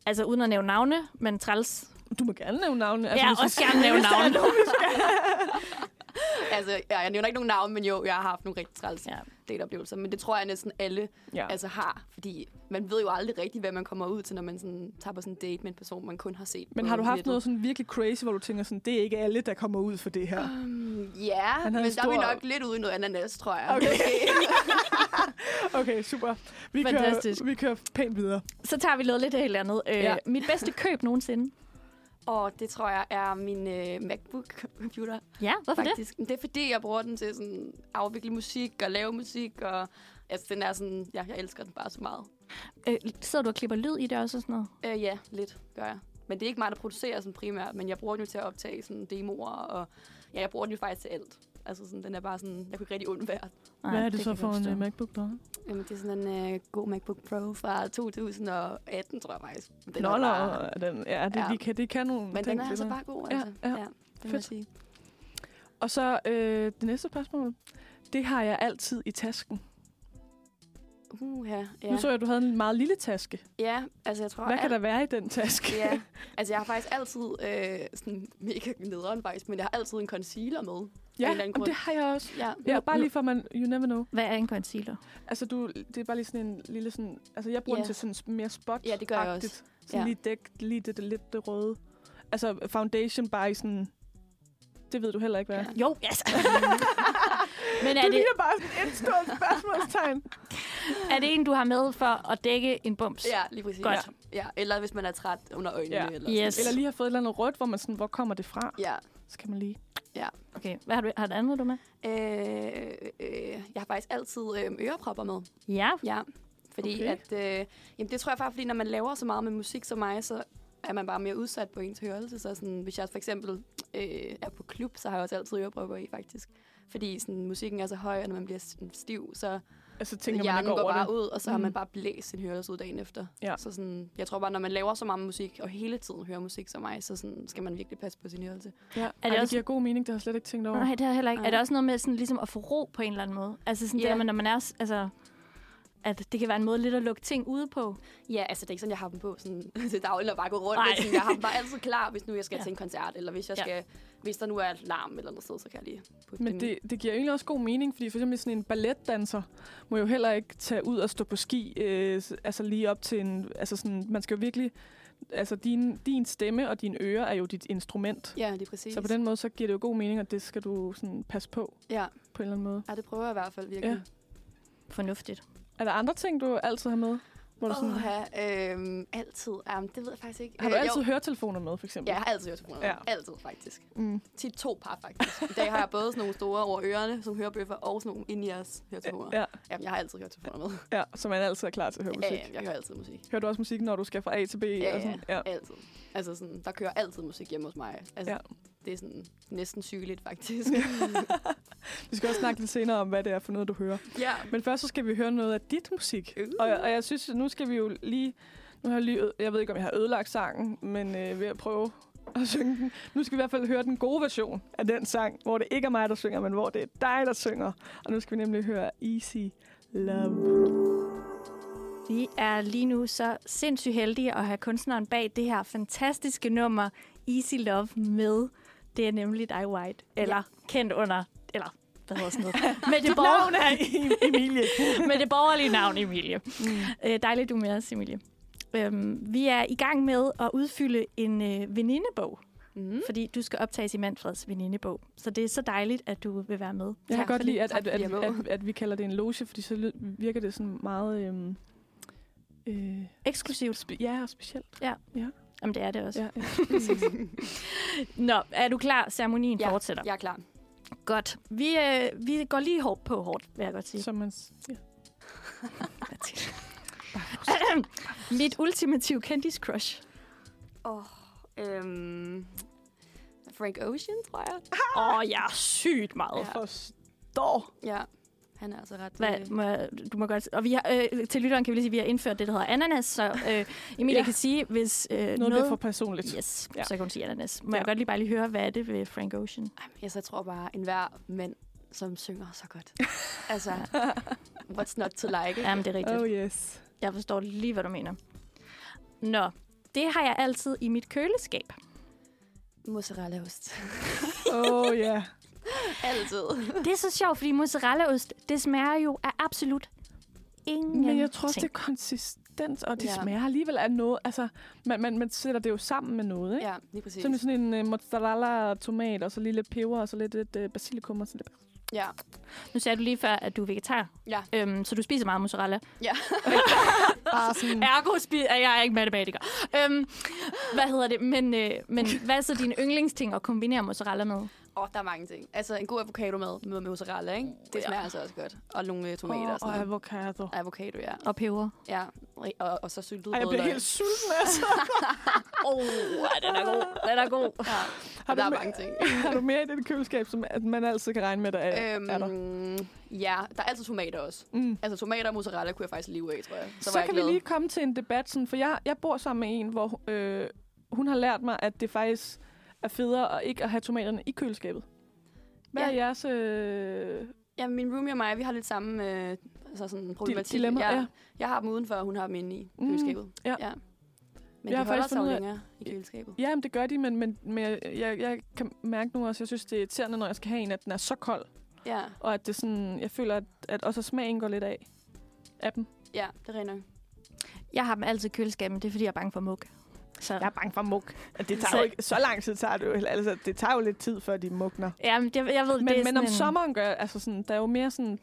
altså uden at nævne navne, men træls? Du må gerne nævne navne. Altså, ja, også skal- gerne nævne navne. altså, ja, jeg nævner ikke nogen navn, men jo, jeg har haft nogle rigtig træls Ja. dateoplevelser. Men det tror jeg næsten alle Ja. altså, har. Fordi man ved jo aldrig rigtigt, hvad man kommer ud til, når man sådan, tager på sådan en date med en person, man kun har set Men har du haft nettet. noget sådan virkelig crazy, hvor du tænker sådan, det er ikke alle, der kommer ud for det her? Um, ja, havde men en der er vi stor- nok lidt ude i noget ananas, tror jeg. Okay. Okay, super. Vi kører, Fantastisk. vi kører pænt videre. Så tager vi noget lidt helt andet. Øh, Ja. Mit bedste køb nogensinde. Og det tror jeg er min øh, MacBook-computer. Ja, hvorfor faktisk. det? Det er fordi, jeg bruger den til sådan at afvikle musik og lave musik. Og, altså, den er sådan, ja, jeg elsker den bare så meget. Øh, sidder du og klipper lyd i det også og sådan noget? Øh, ja, lidt gør jeg. Men det er ikke mig, der producerer sådan primært, men jeg bruger den jo til at optage sådan demoer, og ja, jeg bruger den jo faktisk til alt. Altså sådan, den er bare sådan, jeg kunne ikke rigtig undvære. Hvad er det, det så for en forstå. uh, MacBook, har? Jamen, det er sådan en uh, god MacBook Pro fra 2018, tror jeg faktisk. Den Nå, er bare, den, ja, det, Ja. De, kan, de kan nogle men den ting er til altså det. bare god, Ja, altså. ja. ja det må jeg Fedt. sige. Og så øh, det næste spørgsmål. Det har jeg altid i tasken. Uh, ja, Ja. ja. Nu så jeg, at du havde en meget lille taske. ja, altså jeg tror... Hvad kan alt- der være i den taske? Ja, altså jeg har faktisk altid øh, sådan mega nederen faktisk, men jeg har altid en concealer med. Af en ja eller anden og grund. det har jeg også. Ja, Ja, bare lige for man, you never know. Hvad er en concealer? Altså, du, det er bare lige sådan en lille sådan... Altså, jeg bruger Ja. den til sådan mere spot Ja, det gør jeg også. Sådan Ja. lige dæk, lige det, det lidt det røde. Altså, foundation bare i sådan... Det ved du heller ikke, hvad. Ja. Jo, yes. Men Du er det, ligner bare sådan et stort spørgsmålstegn. er det en, du har med for at dække en bums? ja lige præcis. Godt. Ja, eller hvis man er træt under øjnene. Ja. Eller Yes. Eller lige har fået et eller andet rødt, hvor man sådan, hvor kommer det fra? Ja. Så kan man lige... Okay, hvad har du, har du andet, du med? Øh, øh, jeg har faktisk altid øh, ørepropper med. Ja. Ja, fordi Okay. at... Øh, jamen det tror jeg faktisk, fordi når man laver så meget med musik som mig, så er man bare mere udsat på ens hørelse. Så sådan, hvis jeg for eksempel øh, er på klub, så har jeg også altid ørepropper i, faktisk. Fordi sådan, musikken er så høj, og når man bliver stiv, så Altså, tænker man ikke går over bare det. ud, og så har man Mm. bare blæst sin hørelse ud dagen efter. Ja. Så sådan, jeg tror bare, når man laver så meget musik, og hele tiden hører musik som mig, så sådan, skal man virkelig passe på sin hørelse. Ja. Er Er det det, det også- giver god mening, det har jeg slet ikke tænkt over. Nej, det har jeg heller ikke. Nej. Er det også noget med sådan, ligesom at få ro på en eller anden måde? Altså sådan Ja. det med, når man er... Altså, at det kan være en måde lidt at lukke ting ude på. Ja, altså det er ikke sådan, jeg har dem på sådan, til daglig og bare gå rundt. Men sådan, jeg har dem bare altid klar, hvis nu jeg skal Ja. til en koncert, eller hvis, jeg Ja. skal, hvis der nu er larm eller noget sted, så kan jeg lige putte Men det, det giver egentlig også god mening, fordi for eksempel sådan en balletdanser må jo heller ikke tage ud og stå på ski, øh, altså lige op til en, altså sådan, man skal jo virkelig, altså din, din stemme og dine ører er jo dit instrument. Ja, det er præcis. Så på den måde, så giver det jo god mening, at det skal du sådan passe på, Ja. på en eller anden måde. ja, det prøver jeg i hvert fald virkelig. Ja. Fornuftigt. Er der andre ting, du altid har med? Hvor du sådan, Åh, ja, øhm, altid. Um, det ved jeg faktisk ikke. har du Øh, altid jo. høretelefoner med, for eksempel? Ja, jeg har altid høretelefoner med. Ja. Altid, faktisk. Mm. Til to par, faktisk. I dag har jeg både sådan nogle store over ørerne, som hørebøffer, og sådan nogle ind i jeres høretelefoner. Ja, Jamen, jeg har altid høretelefoner med. ja, så man altid er klar til at høre musik. Ja, jeg hører altid musik. Hører du også musik, når du skal fra A til B? Ja, og sådan? ja, altid. Altså sådan, der kører altid musik hjemme hos mig. Altså, Ja. det er sådan næsten sygeligt, faktisk. Vi skal også snakke lidt senere om, hvad det er for noget, du hører. ja. Men først så skal vi høre noget af dit musik. Uh. Og, og jeg synes, nu skal vi jo lige... Nu har jeg, lige, jeg ved ikke, om jeg har ødelagt sangen, men øh, ved at prøve at synge den. Nu skal vi i hvert fald høre den gode version af den sang, hvor det ikke er mig, der synger, men hvor det er dig, der synger. Og nu skal vi nemlig høre Easy Love. Vi er lige nu så sindssygt heldige at have kunstneren bag det her fantastiske nummer Easy Love med. Det er nemlig dig, White. Eller ja. kendt under... Eller hvad hedder sådan noget? med, det borger, navn er Emilie. med det borgerlige navn, Emilie. Mm. Øh, dejligt, du er med os, Emilie. Øhm, vi er i gang med at udfylde en øh, venindebog, Mm. fordi du skal optages i Manfreds venindebog. Så det er så dejligt, at du vil være med. Jeg kan Tak godt for lide, det. at, at, at, at, at, at vi kalder det en loge, fordi så virker det sådan meget... Øhm, øh, Eksklusivt. spe- ja, og specielt. Jamen, det er det også. Ja, ja. Nå, er du klar? Ceremonien Ja. fortsætter. Jeg er klar. Godt. Vi, øh, vi går lige hårdt på hårdt, vil jeg godt sige. Som man... s- Ja. Mit ultimative kendis crush. Åh, oh, øhm, Frank Ocean, tror jeg. Åh, oh, jeg er sygt meget. Ja. Forstår. Ja, han er altså ret... Hvad, øh, må, jeg- du må godt... Og vi har, øh, til lytteren kan vi lige sige, at vi har indført det, der hedder ananas. Så øh, Emilie Ja. kan sige, hvis øh, noget... Noget, bliver for personligt. Yes, Ja. så kan hun sige ananas. Må Ja. jeg godt lige bare lige høre, hvad er det ved Frank Ocean? Jeg så tror bare, en hver mand, som synger så godt. altså, what's not to like? Jamen, det er rigtigt. Oh yes. Jeg forstår lige, hvad du mener. Nå, det har jeg altid i mit køleskab. Mozzarellaost. Oh ja. Yeah. Altid. Det er så sjovt, fordi mozzarellaost, det smager jo af absolut ingenting. Men jeg tror også, det er konsistens, og det Ja. smager alligevel af noget. Altså, man, man, man sætter det jo sammen med noget, ikke? Ja, lige præcis. Sådan, sådan en uh, mozzarella tomat, og så lige lidt peber, og så lidt, lidt uh, basilikum, og så lidt... Ja. Nu sagde du lige før, at du er vegetar. Ja. Øhm, så du spiser meget mozzarella. Ja. Bare sådan... Ergo spi- er jeg ikke matematiker. Øhm, hvad hedder det? Men, øh, men hvad er så dine yndlingsting at kombinere mozzarella med? Åh, oh, der er mange ting. Altså, en god avocado med, med mozzarella, ikke? Det ja. smager altså også godt. Og nogle øh, tomater Åh, og sådan og noget. avocado. Avocado, ja. Og peber. Ja, ri- og, og så syltet Ej, jeg bliver helt sulten, altså. Åh, oh, den er god. Den er god. Ja. Har der er mange ting. Har du mere i det køleskab, som at man altid kan regne med, der er, Øhm, er der? Ja, der er altid tomater også. Mm. Altså tomater og mozzarella kunne jeg faktisk leve af, tror jeg. Så, var så jeg kan vi glad. lige komme til en debat, sådan, for jeg, jeg bor sammen med en, hvor øh, hun har lært mig, at det faktisk er federe at ikke at have tomaterne i køleskabet. Hvad Ja. er jeres... Øh, Ja, min roomie og mig, vi har lidt samme øh, altså sådan problematik. dilemma, jeg, ja. jeg har dem udenfor, og hun har dem inde i Mm, køleskabet. ja. ja. Men Jeg har de holder sig jo længere i køleskabet. ja, men det gør de, men, men, men jeg, jeg, jeg kan mærke nu også, jeg synes, det er irriterende, når jeg skal have en, at den er så kold. Ja, Og at det sådan, jeg føler, at, at også smagen går lidt af af dem. ja, det er nok. Jeg har dem altid i køleskabet, men det er, fordi jeg er bange for mug. Så. Jeg er bange for mug. Det tager Så- jo ikke, så lang tid tager det jo. Altså, det tager jo lidt tid, før de mugner. Ja, men det, jeg ved, Men, det er men om en- sommeren gør, altså sådan, der er jo mere sådan,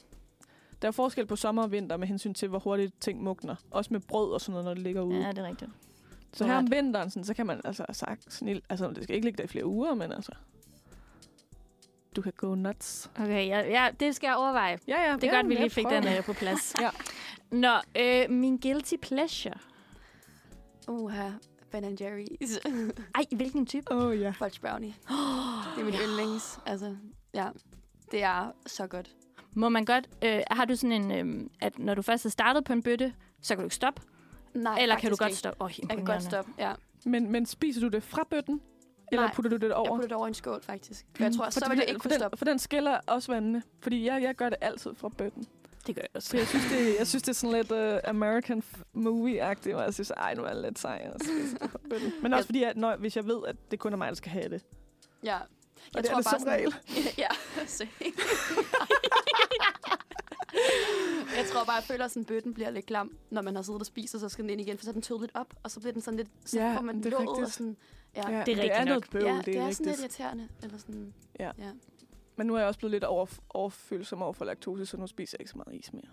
der er forskel på sommer og vinter med hensyn til, hvor hurtigt ting mugner. Også med brød og sådan noget, når det ligger ude. Ja, det er rigtigt. så her om vinteren, sådan, så kan man altså sagt snil, altså det skal ikke ligge der i flere uger, men altså, du kan gå nuts. Okay, ja, ja, det skal jeg overveje. Ja, ja. Det er ja, godt, vi jeg lige fik prøver. den øh, på plads. Ja. Nå, øh, min guilty pleasure. Uha, Ben Jerry's. Ej, hvilken type? Åh, oh, ja. Fudge brownie. det er mit yndlings. Altså, ja. Det er så godt. Må man godt... Øh, har du sådan en... Øh, at når du først har startet på en bøtte, så kan du ikke stoppe? Nej, Eller kan du godt stoppe? Oh, Jeg kan godt stoppe, ja. Men, men spiser du det fra bøtten? Eller Nej, putter du det over? Jeg putter det over i en skål, faktisk. For jeg tror, for, så vil det ikke kunne stoppe. For den skiller også vandene. Fordi jeg, jeg gør det altid fra bøtten. Det gør jeg også. For jeg synes, det, jeg synes, det er sådan lidt uh, American movie-agtigt, hvor jeg synes, ej, nu er jeg lidt sej. det. Men også fordi, at når, hvis jeg ved, at det kun er mig, der skal have det. Ja. Og det er det som regel. ja, se. jeg tror bare, jeg føler, at sådan, bøtten bliver lidt klam, når man har siddet og spist, og så skal den ind igen, for så er den lidt op, og så bliver den sådan lidt, så Ja, får man det er låget, og sådan, ja, Ja, ja, det er noget bøvl, ja, det det er er sådan lidt irriterende, eller sådan, Ja. ja. Men nu er jeg også blevet lidt over, overfølsom over for laktose, så nu spiser jeg ikke så meget is mere.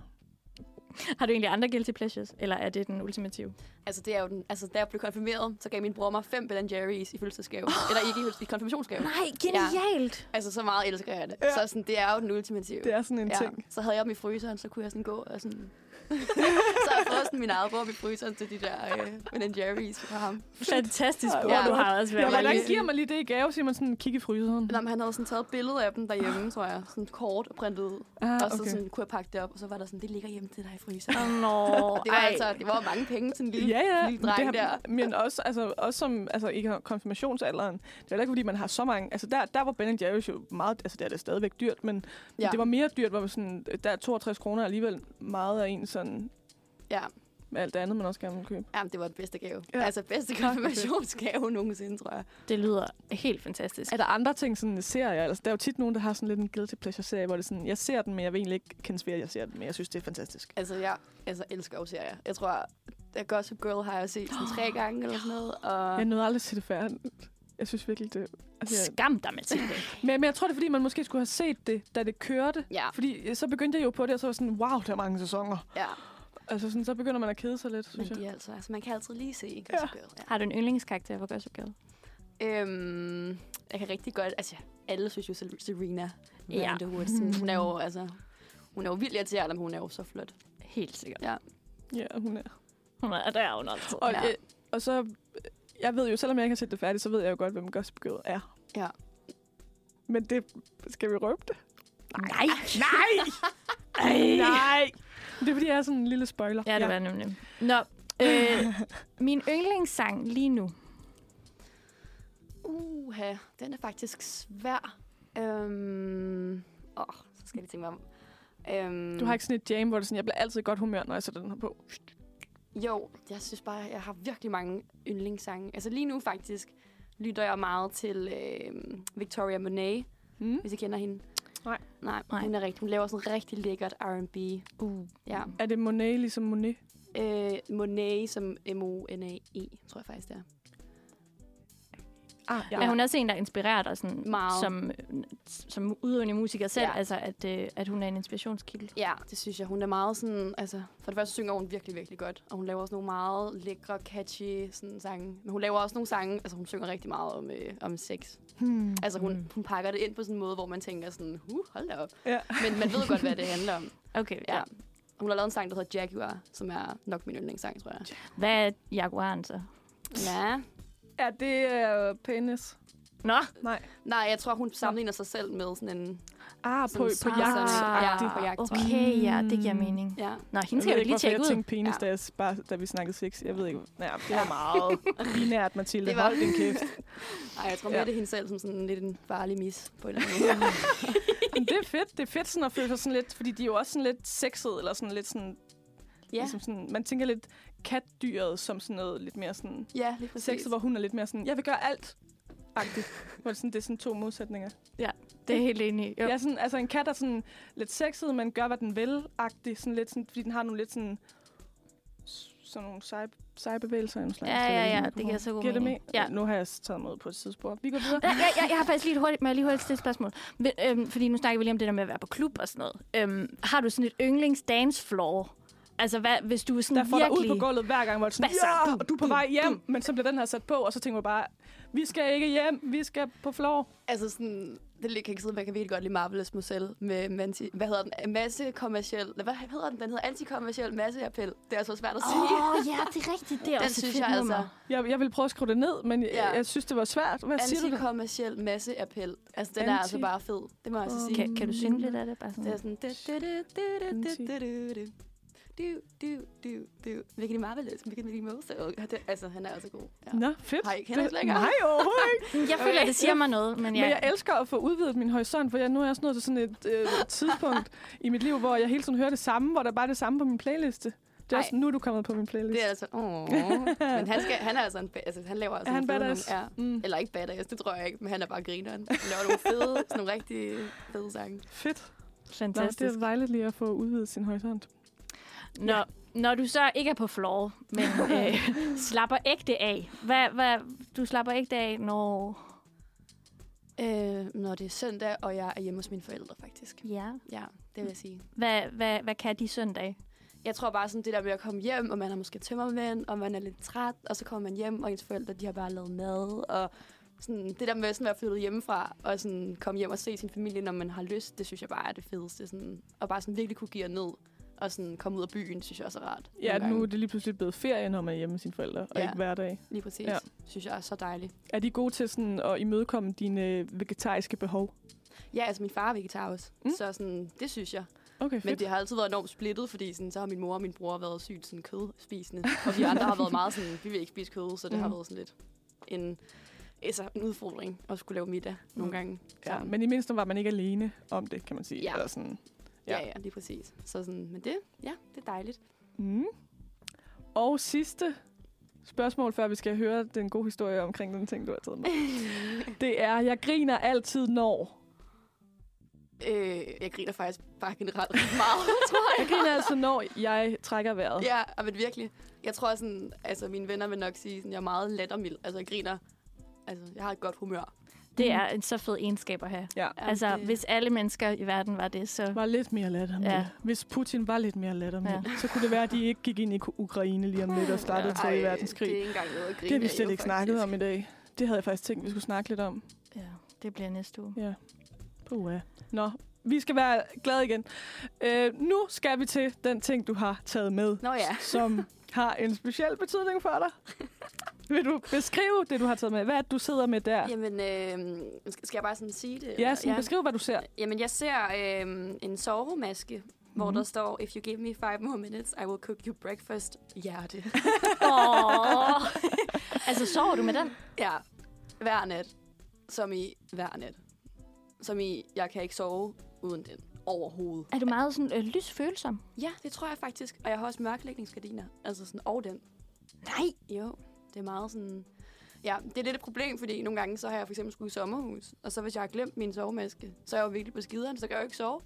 Har du egentlig andre guilty pleasures? Eller er det den ultimative? Altså, det er jo den, altså, da jeg blev konfirmeret, så gav min bror mig fem Ben Jerry's i fødselsdagsgave. Eller ikke i, i konfirmationsgave. Nej, genialt! Altså, så meget elsker jeg det. Ja. Ja. Så sådan, det er jo den ultimative. Det er sådan en ja. ting. Så havde jeg dem i fryseren, så kunne jeg sådan gå og sådan... så har jeg fået sådan min eget bror i fryseren til de der øh, Ben Jerry's fra ham. Fantastisk bror, hvor du har også Ja, været. hvordan lige- giver man lige det i gave, siger man sådan, kig i fryseren? Nå, men han havde sådan taget et billede af dem derhjemme, tror jeg. Sådan kort og printet ud. Ah, Og så okay. sådan, kunne jeg pakke det op, og så var der sådan, det ligger hjemme til dig i fryseren. Åh, nå. det var Ej. altså, det var mange penge til en lille, Ja, ja. lille men dreng det der. har, men også, altså, også som altså, i konfirmationsalderen. Det er ikke, fordi man har så mange... Altså, der, der var Ben Jerry's jo meget... Altså, det er det stadigvæk dyrt, men ja. Ja. det var mere dyrt, hvor man sådan... Der er 62 kroner alligevel meget af en sådan... Ja. Med alt det andet, man også gerne vil købe. Jamen, det var den bedste gave. Ja. Altså, bedste konfirmationsgave nogensinde, tror jeg. Det lyder helt fantastisk. Er der andre ting, sådan serier? Altså, der er jo tit nogen, der har sådan lidt en guilty pleasure-serie, hvor det er sådan, jeg ser den, men jeg vil egentlig ikke kendes ved, at jeg ser den, men jeg synes, det er fantastisk. Altså, jeg altså, elsker jo serier. Jeg tror, at Gossip Girl har jeg set sådan tre gange eller sådan noget. Og Jeg nåede aldrig at se det færdigt. Jeg synes virkelig, det... Altså, jeg, Skam dig, Mathilde. men, men jeg tror, det er, fordi man måske skulle have set det, da det kørte. Ja. Fordi øh, så begyndte jeg jo på det, og så var jeg sådan, wow, der er mange sæsoner. ja, Altså, sådan, så begynder man at kede sig lidt, men synes jeg. de er altså, altså, man kan altid lige se Gossip Girl. Ja. Har du en yndlingskarakter for Gossip Girl? Øhm, jeg kan rigtig godt, altså alle synes jo Ser- Serena Ja. Miranda Woodson. Hun er jo, altså, hun er jo vildt irriterende, men hun er jo så flot. Helt sikkert. Ja. Ja, hun er. Hun er der er hun altid. Og, Ja. øh, og så, øh, jeg ved jo, selvom jeg ikke har set det færdigt, så ved jeg jo godt, hvem Gossip Girl er. Ja. Men det, skal vi røbe det? Nej. Nej! Ej. Nej! Det er, fordi jeg er sådan en lille spoiler. Ja, det var nemlig. Nå, øh, min yndlingssang lige nu. Uha, den er faktisk svær. Øhm, åh, så skal jeg lige tænke mig om. Øhm, Du har ikke sådan et jam, hvor det sådan, jeg bliver altid i godt humør, når jeg sætter den her på. Jo, jeg synes bare, jeg har virkelig mange yndlingssange. Altså lige nu faktisk lytter jeg meget til øh, Victoria Monet, Mm. hvis I kender hende. Nej. Nej, Nej. hun er rigtig, hun laver sådan rigtig lækkert R&B. Uh. Ja. Er det Monet ligesom Monet? Øh, Monet som M-O-N-A-E, tror jeg faktisk det er. Ah, Ja. Men hun er også en, der inspirerer dig sådan, Meget. som, som udøvende musiker selv. Ja. Altså, at, øh, at hun er en inspirationskilde. Ja, det synes jeg. Hun er meget sådan... Altså, for det første synger hun virkelig, virkelig godt. Og hun laver også nogle meget lækre, catchy sådan, sange. Men hun laver også nogle sange... Altså, hun synger rigtig meget om, øh, om sex. Hmm. Altså, hun, hun pakker det ind på sådan en måde, hvor man tænker sådan... Uh, hold da op. Ja. Men man ved godt, hvad det handler om. Okay, Ja. Hun har lavet en sang, der hedder Jaguar, som er nok min yndlingssang, tror jeg. Hvad er Jaguaren så? Ja. Er det er penis? Nå? Nej. Nej, jeg tror, hun sammenligner sig selv med sådan en... Ah, sådan på, på jagt. Ja, på jagt, tror jeg. Okay, ja, det giver mening. Ja. Nå, hende Jeg skal vi ikke, lige tjekke jeg ud. tænkte penis, Ja. da, jeg, bare, da vi snakkede sex. Jeg ved ikke. Ja, det var meget binært, Mathilde. Det var- Hold din kæft. Ej, jeg tror Ja. mere, det er hende selv som sådan lidt en farlig mis på en eller anden måde. Men det er fedt. Det er fedt sådan at føle sig sådan lidt, fordi de er jo også sådan lidt sexet, eller sådan lidt sådan, Ja. ligesom sådan, man tænker lidt katdyret som sådan noget lidt mere sådan Ja, lige præcis. sexet, hvor hun er lidt mere sådan, jeg vil gøre alt. Agtigt. Hvor det, sådan, det er sådan to modsætninger. Ja, det er helt enig. Jo. Ja, sådan, altså en kat er sådan lidt sexet, men gør, hvad den vil, agtig, sådan lidt sådan, fordi den har nogle lidt sådan, sådan nogle seje, seje bevægelser. en slags. Ja, ja, ja, det giver så god Giver det mening. med? Ja. Nu har jeg taget mig ud på et tidsspor. Vi går videre. Ja, jeg, jeg, jeg har faktisk lige et hurtigt, må jeg lige hurtigt stille et spørgsmål. Øhm, fordi nu snakker vi lige om det der med at være på klub og sådan noget. Øhm, har du sådan et yndlings dance floor? Altså, hvad, hvis du er sådan der får dig virkelig... ud på gulvet hver gang, hvor det er sådan, så? ja, og du er på vej hjem, men så bliver den her sat på, og så tænker du bare, vi skal ikke hjem, vi skal på floor. Altså sådan, det kan ikke sidde, man kan virkelig godt lide Marvelous Moselle med manti, hvad hedder den, masse kommerciel, hvad hedder den, den hedder antikommerciel masseappel. Det er altså svært at sige. Åh, oh, ja, det er rigtigt. Det er Den også synes jeg altså-. Jeg, jeg vil prøve at skrive det ned, men ja. Ja. jeg, jeg synes, det var svært. Hvad siger du? Antikommerciel masseappel. Altså, den er Anti- altså bare fed. Det må jeg altså sige. Kan, kan du synge lidt af det? Bare sådan. Det er sådan... Du, du, du, du. Virkelig Marvelous, virkelig Moselle. Det- Altså, han er altså god. Ja. Nå, fedt. Har I ikke kendt Det- længere? Nej, overhovedet ikke. Jeg føler, det siger mig noget, men Men jeg... elsker at få udvidet min horisont, for jeg, nu er jeg også nået til sådan et øh, tidspunkt i mit liv, hvor jeg hele tiden hører det samme, hvor der bare er det samme på min playliste. Det er Ej. også nu, er du kommet på min playlist. Det er altså... Åh. Men han, skal, han er altså en... Altså, han laver altså Er han badass? Nogle, ja. Mm. Eller ikke badass, det tror jeg ikke, men han er bare grineren. Han laver nogle fede, sådan nogle rigtig fede sange. Fedt. Nå, Fantastisk. det er dejligt lige at få udvidet sin horisont. Når, når du så ikke er på floor, men øh, slapper ægte af. Hvad, hvad, du slapper ægte af, når... Øh, når det er søndag, og jeg er hjemme hos mine forældre, faktisk. Ja. Ja, det vil jeg sige. Hvad, hvad, hvad kan de søndag? Jeg tror bare sådan det der med at komme hjem, og man har måske tømmermænd, og man er lidt træt, og så kommer man hjem, og ens forældre, de har bare lavet mad, og sådan, det der med sådan at være flyttet hjemmefra, og sådan komme hjem og se sin familie, når man har lyst, det synes jeg bare er det fedeste. Sådan, og bare sådan virkelig kunne give ned, og sådan komme ud af byen, synes jeg også er rart. Ja, nu er det lige pludselig blevet ferie, når man er hjemme med sine forældre, og Ja. ikke hverdag. Lige præcis. Ja. Ja. Synes jeg er så dejligt. Er de gode til sådan at imødekomme dine vegetariske behov? Ja, altså min far er vegetar også, Mm. så sådan, det synes jeg. Okay, fedt. Men det har altid været enormt splittet, fordi sådan, så har min mor og min bror været sygt sådan, kødspisende. Og vi andre har været meget sådan, vi vil ikke spise kød, så det mm. har været sådan lidt en, altså, en udfordring at skulle lave middag nogle Mm. gange. Ja, sammen. men i mindst var man ikke alene om det, kan man sige. Ja. Eller sådan. Ja. ja, ja, lige præcis. Så sådan, men det, ja, det er dejligt. Mm. Og sidste spørgsmål, før vi skal høre den gode historie omkring den ting, du har taget med. det er, jeg griner altid når. Øh, jeg griner faktisk bare generelt meget, tror jeg. Jeg griner altid, når jeg trækker vejret. Ja, og men virkelig. Jeg tror sådan, altså mine venner vil nok sige, sådan, jeg er meget lattermild. Altså jeg griner, altså jeg har et godt humør. Det er en så fed egenskab at have. Ja. Altså, det- hvis alle mennesker i verden var det, så... Var lidt mere lattermild. Ja. Ja. Hvis Putin var lidt mere lattermild, Ja. ja. så kunne det være, at de ikke gik ind i Ukraine lige om lidt og startede Ej, 3. verdenskrig. Det er ikke engang noget at grine Det har vi slet ikke snakket om i dag. Det havde jeg faktisk tænkt, vi skulle snakke lidt om. Ja, det bliver næste uge. Ja. Puh, ja. Nå, vi skal være glade igen. Øh, nu skal vi til den ting, du har taget med, Nå ja. som har en speciel betydning for dig. Vil du beskrive det, du har taget med? Hvad er det, du sidder med der? Jamen, øh, skal jeg bare sådan sige det? Ja, sådan, beskriv, hvad du ser. Jamen, jeg ser øh, en sovemaske, mm-hmm. hvor Mhm. der står, If you give me five more minutes, I will cook you breakfast. Hjerte. Åh. altså, sover du med den? ja, hver nat. Som i hver nat. Som i, jeg kan ikke sove uden den overhovedet. Er du meget sådan øh, lysfølsom? Ja, det tror jeg faktisk. Og jeg har også mørklægningsgardiner. Altså sådan, og den. Nej. Jo, det er meget sådan... Ja, det er lidt et problem, fordi nogle gange, så har jeg for eksempel skulle i sommerhus. Og så hvis jeg har glemt min sovemaske, så er jeg jo virkelig på skideren, så kan jeg jo ikke sove.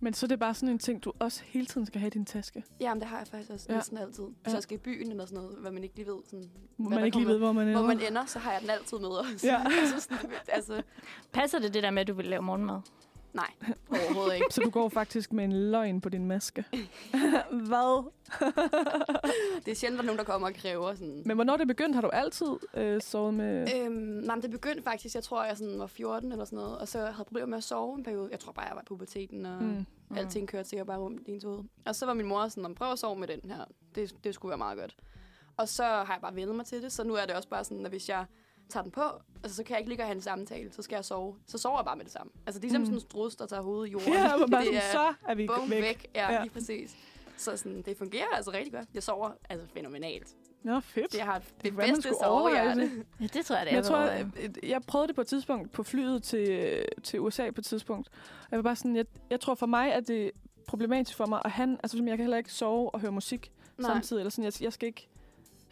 Men så er det bare sådan en ting, du også hele tiden skal have i din taske. Jamen, det har jeg faktisk også Ja. ja. næsten altid. Hvis Ja. jeg skal i byen eller sådan noget, hvad man ikke lige ved. Sådan, Hvor hvad man ikke lige ved, hvor man Hvor ender. man ender, så har jeg den altid med også. Ja. altså, sådan, altså, Passer det det der med, at du vil lave morgenmad? Nej, overhovedet ikke. Så du går faktisk med en løgn på din maske. Hvad? Det er sjældent, der er nogen, der kommer og kræver sådan... Men hvornår det begyndte, har du altid øh, sovet med... Øhm, nej, men det begyndte faktisk, jeg tror, jeg sådan var 14 eller sådan noget, og så havde jeg problemer med at sove en periode. Jeg tror bare, jeg var i puberteten, og Mm. mm. alting kørte sikkert bare rundt i ens hoved. Og så var min mor sådan, "Nå, prøv at sove med den her. Det, det skulle være meget godt. Og så har jeg bare vendet mig til det, så nu er det også bare sådan, at hvis jeg tager den på, altså, så kan jeg ikke ligge og have en samtale, så skal jeg sove. Så sover jeg bare med det samme. Altså, det er ligesom Mm. sådan en strus, der tager hovedet i jorden. Ja, hvor bare det sådan, så er vi bum, væk. væk. Ja, Ja. lige præcis. Så sådan, det fungerer altså rigtig godt. Jeg sover altså fænomenalt. Nå, fedt. Det har det man bedste sovehjerte. det. Ja, det tror jeg, det Men er. jeg tror, jeg, jeg prøvede det på et tidspunkt på flyet til, til USA på et tidspunkt. Jeg var bare sådan, jeg, jeg tror for mig, at det er problematisk for mig, og han, altså som jeg kan heller ikke sove og høre musik Nej. samtidig, eller sådan, jeg, jeg skal ikke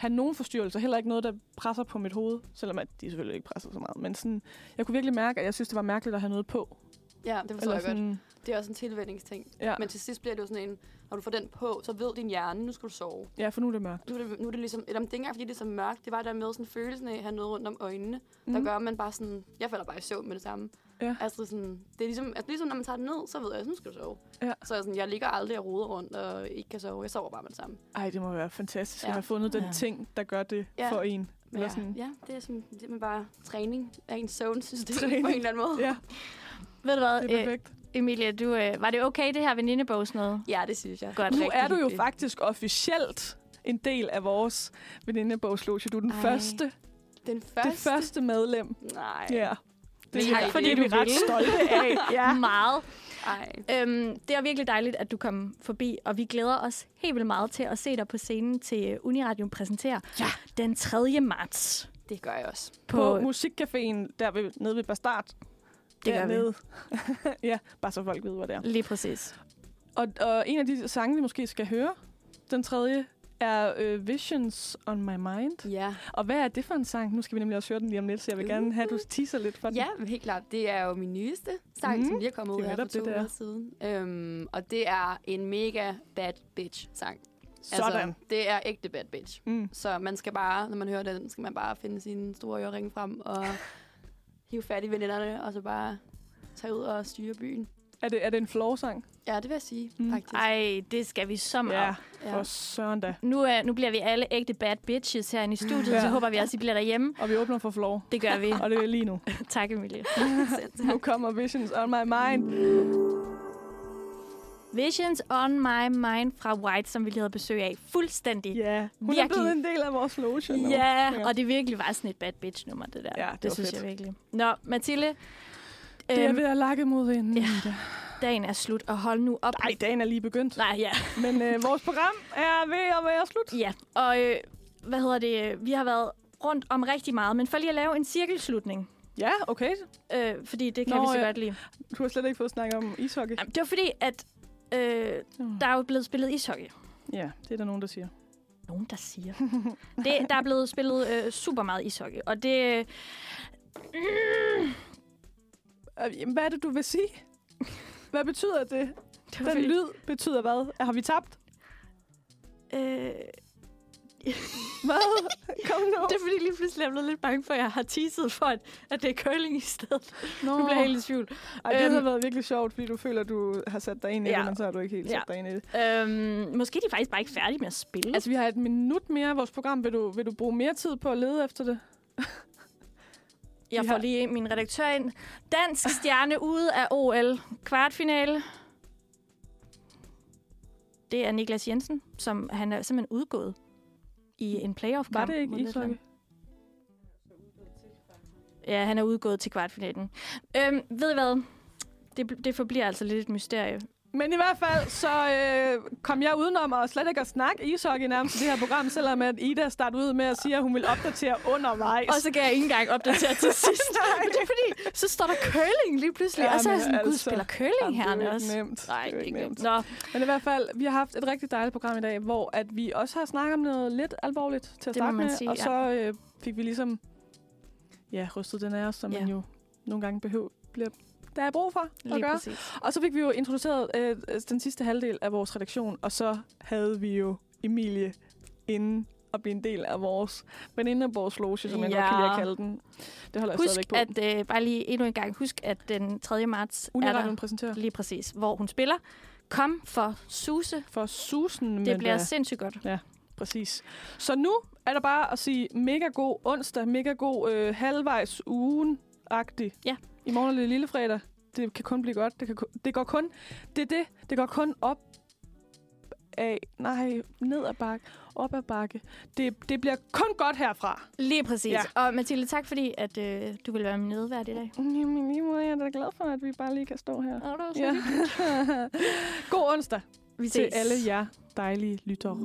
have nogen forstyrrelser, heller ikke noget, der presser på mit hoved, selvom at de selvfølgelig ikke presser så meget. Men sådan, jeg kunne virkelig mærke, at jeg synes, det var mærkeligt at have noget på. Ja, det forstår Eller jeg godt. Det er også en tilvændingsting. Ja. Men til sidst bliver det jo sådan en, når du får den på, så ved din hjerne, nu skal du sove. Ja, for nu er det mørkt. Nu er det, nu er det ligesom, eller det er ikke engang, fordi det er så mørkt, det var der med sådan følelsen af at have noget rundt om øjnene, mm. der Mhm. gør, at man bare sådan, jeg falder bare i søvn med det samme. Ja. Altså sådan, det er ligesom, altså ligesom når man tager det ned, så ved jeg, nu skal du sove. Ja. Så sådan, jeg ligger aldrig og roder rundt og ikke kan sove. Jeg sover bare med det samme. Ej, det må være fantastisk at Ja. have fundet den Ja. ting, der gør det Ja. for en. Eller Ja, sådan. ja, det er sådan, det er bare træning af en søvnsystem Træning. på en eller anden måde. Ja. Ved du hvad, Det er perfekt. Emilie, du, øh, var det okay, det her venindebogs noget? Ja, det synes jeg. Godt. Nu er du jo hyggeligt. faktisk officielt en del af vores venindebogsloge. Du er den Ej. første, Den det første? første medlem. Nej. Ja. Det Tak, er, fordi det er du vi ret ville. stolte af. Ja. Meget. Ej. Øhm, det er virkelig dejligt, at du kom forbi, og vi glæder os helt vildt meget til at se dig på scenen til Uniradio præsenterer ja. den 3. marts. Det gør jeg også. På, på Musikcaféen der ved, nede ved Bastard. Det gør vi. Dernede. ja, bare så folk ved, hvad det er. Lige præcis. Og, og en af de sange, vi måske skal høre, den tredje, er øh, Visions on My Mind. Ja. Og hvad er det for en sang? Nu skal vi nemlig også høre den lige om lidt, så jeg vil gerne have, at du teaser lidt for den. Ja, helt klart. Det er jo min nyeste sang, mm. som lige er kommet ud er her for to er. uger siden. Øhm, og det er en mega bad bitch-sang. Sådan. Altså, det er ægte bad bitch. Mm. Så man skal bare, når man hører den, skal man bare finde sine store øreringe frem og hive fat i veninderne, og så bare tage ud og styre byen. Er det, er det en floor-sang? Ja, det vil jeg sige, Mm. faktisk. Ej, det skal vi så meget. Ja, Ja. for søren da. Nu, er, nu bliver vi alle ægte bad bitches herinde i studiet, Ja. så håber vi også, I bliver derhjemme. Og vi åbner for floor. Det gør vi. Og det er lige nu. tak, Emilie. nu kommer Visions on My Mind. Visions on my mind fra White, som vi lige havde besøg af. Fuldstændig. Ja, hun Virkelig. er blevet en del af vores loge nu. Ja, og det virkelig var sådan et bad bitch-nummer, det der. Ja, det det, var det synes fedt. jeg virkelig. Nå, Mathilde. Det er øhm, ved at lakke mod en. ja, dagen er slut, og hold nu op. Nej, dagen er lige begyndt. Nej, ja. Men øh, vores program er ved at være slut. Ja, og øh, hvad hedder det? Vi har været rundt om rigtig meget, men for lige at lave en cirkelslutning. Ja, okay. Øh, fordi det kan Nå, vi så ja. godt lide. Du har slet ikke fået snakket om ishockey. Jamen, det var fordi, at øh, der er jo blevet spillet ishockey. Ja, det er der nogen, der siger. Nogen, der siger. det, der er blevet spillet øh, super meget ishockey, og det... Øh, mm, Øh, jamen, Hvad er det, du vil sige? Hvad betyder det? var Den fordi- lyd betyder hvad? Har vi tabt? øh, Hvad? Kom nu. det er fordi lige pludselig er jeg blevet lidt bange for, at jeg har teaset for, at, at det er curling i stedet. Nå. Nu bliver jeg helt i tvivl. Ej, det Øhm, har været virkelig sjovt, fordi du føler, du har sat dig ind i Ja. det, men så har du ikke helt Ja. sat dig ind i det. Øhm, måske er de faktisk bare ikke færdige med at spille. Altså, vi har et minut mere af vores program. Vil du, vil du bruge mere tid på at lede efter det? Jeg får lige min redaktør ind. Dansk stjerne ude af OL. Kvartfinale. Det er Niklas Jensen, som han er simpelthen udgået i en playoff-kamp. Var det ikke ishockey? Ja, han er udgået til kvartfinalen. Øhm, ved I hvad? Det, det forbliver altså lidt et mysterie. Men i hvert fald, så øh, kom jeg udenom og slet ikke at snakke ishockey nærmest i det her program, selvom at Ida startede ud med at sige, at hun ville opdatere undervejs. Og så kan jeg ikke engang opdatere til sidst. Men det er fordi, så står der curling lige pludselig. Ja, og så er jeg sådan, gud, altså, spiller curling jamen, det er jo også? nemt. Nej, Det er ikke nemt. Nå, Men i hvert fald, vi har haft et rigtig dejligt program i dag, hvor at vi også har snakket om noget lidt alvorligt til at Det starte med. sige, og ja. så øh, fik vi ligesom ja, rystet den af os, som Ja. man jo nogle gange behøver, bliver der er brug for Lige at gøre. præcis. Og så fik vi jo introduceret øh, den sidste halvdel af vores redaktion, og så havde vi jo Emilie inden at blive en del af vores venindeborgsloge, som jeg Ja. godt kan lide at kalde den. Det holder jeg Husk, stadigvæk på. at øh, bare lige endnu en gang, husk, at den 3. marts er Uniradion der præsenterer. lige præcis, hvor hun spiller. Kom for Suse. For susen. Det bliver da- sindssygt godt. Ja, præcis. Så nu er der bare at sige mega god onsdag, mega god øh, halvvejs ugen-agtig. Ja. I morgen er det lille fredag. Det kan kun blive godt. Det, kan, kun- det går kun... Det er det. Det går kun op af... Nej, ned ad bakke. Op ad bakke. Det, det bliver kun godt herfra. Lige præcis. Ja. Og Mathilde, tak fordi, at øh, du vil være min nedvært i dag. Jamen, lige måde, jeg er da glad for, at vi bare lige kan stå her. Oh, det var så Ja. god onsdag Vi til ses. alle jer dejlige lyttere.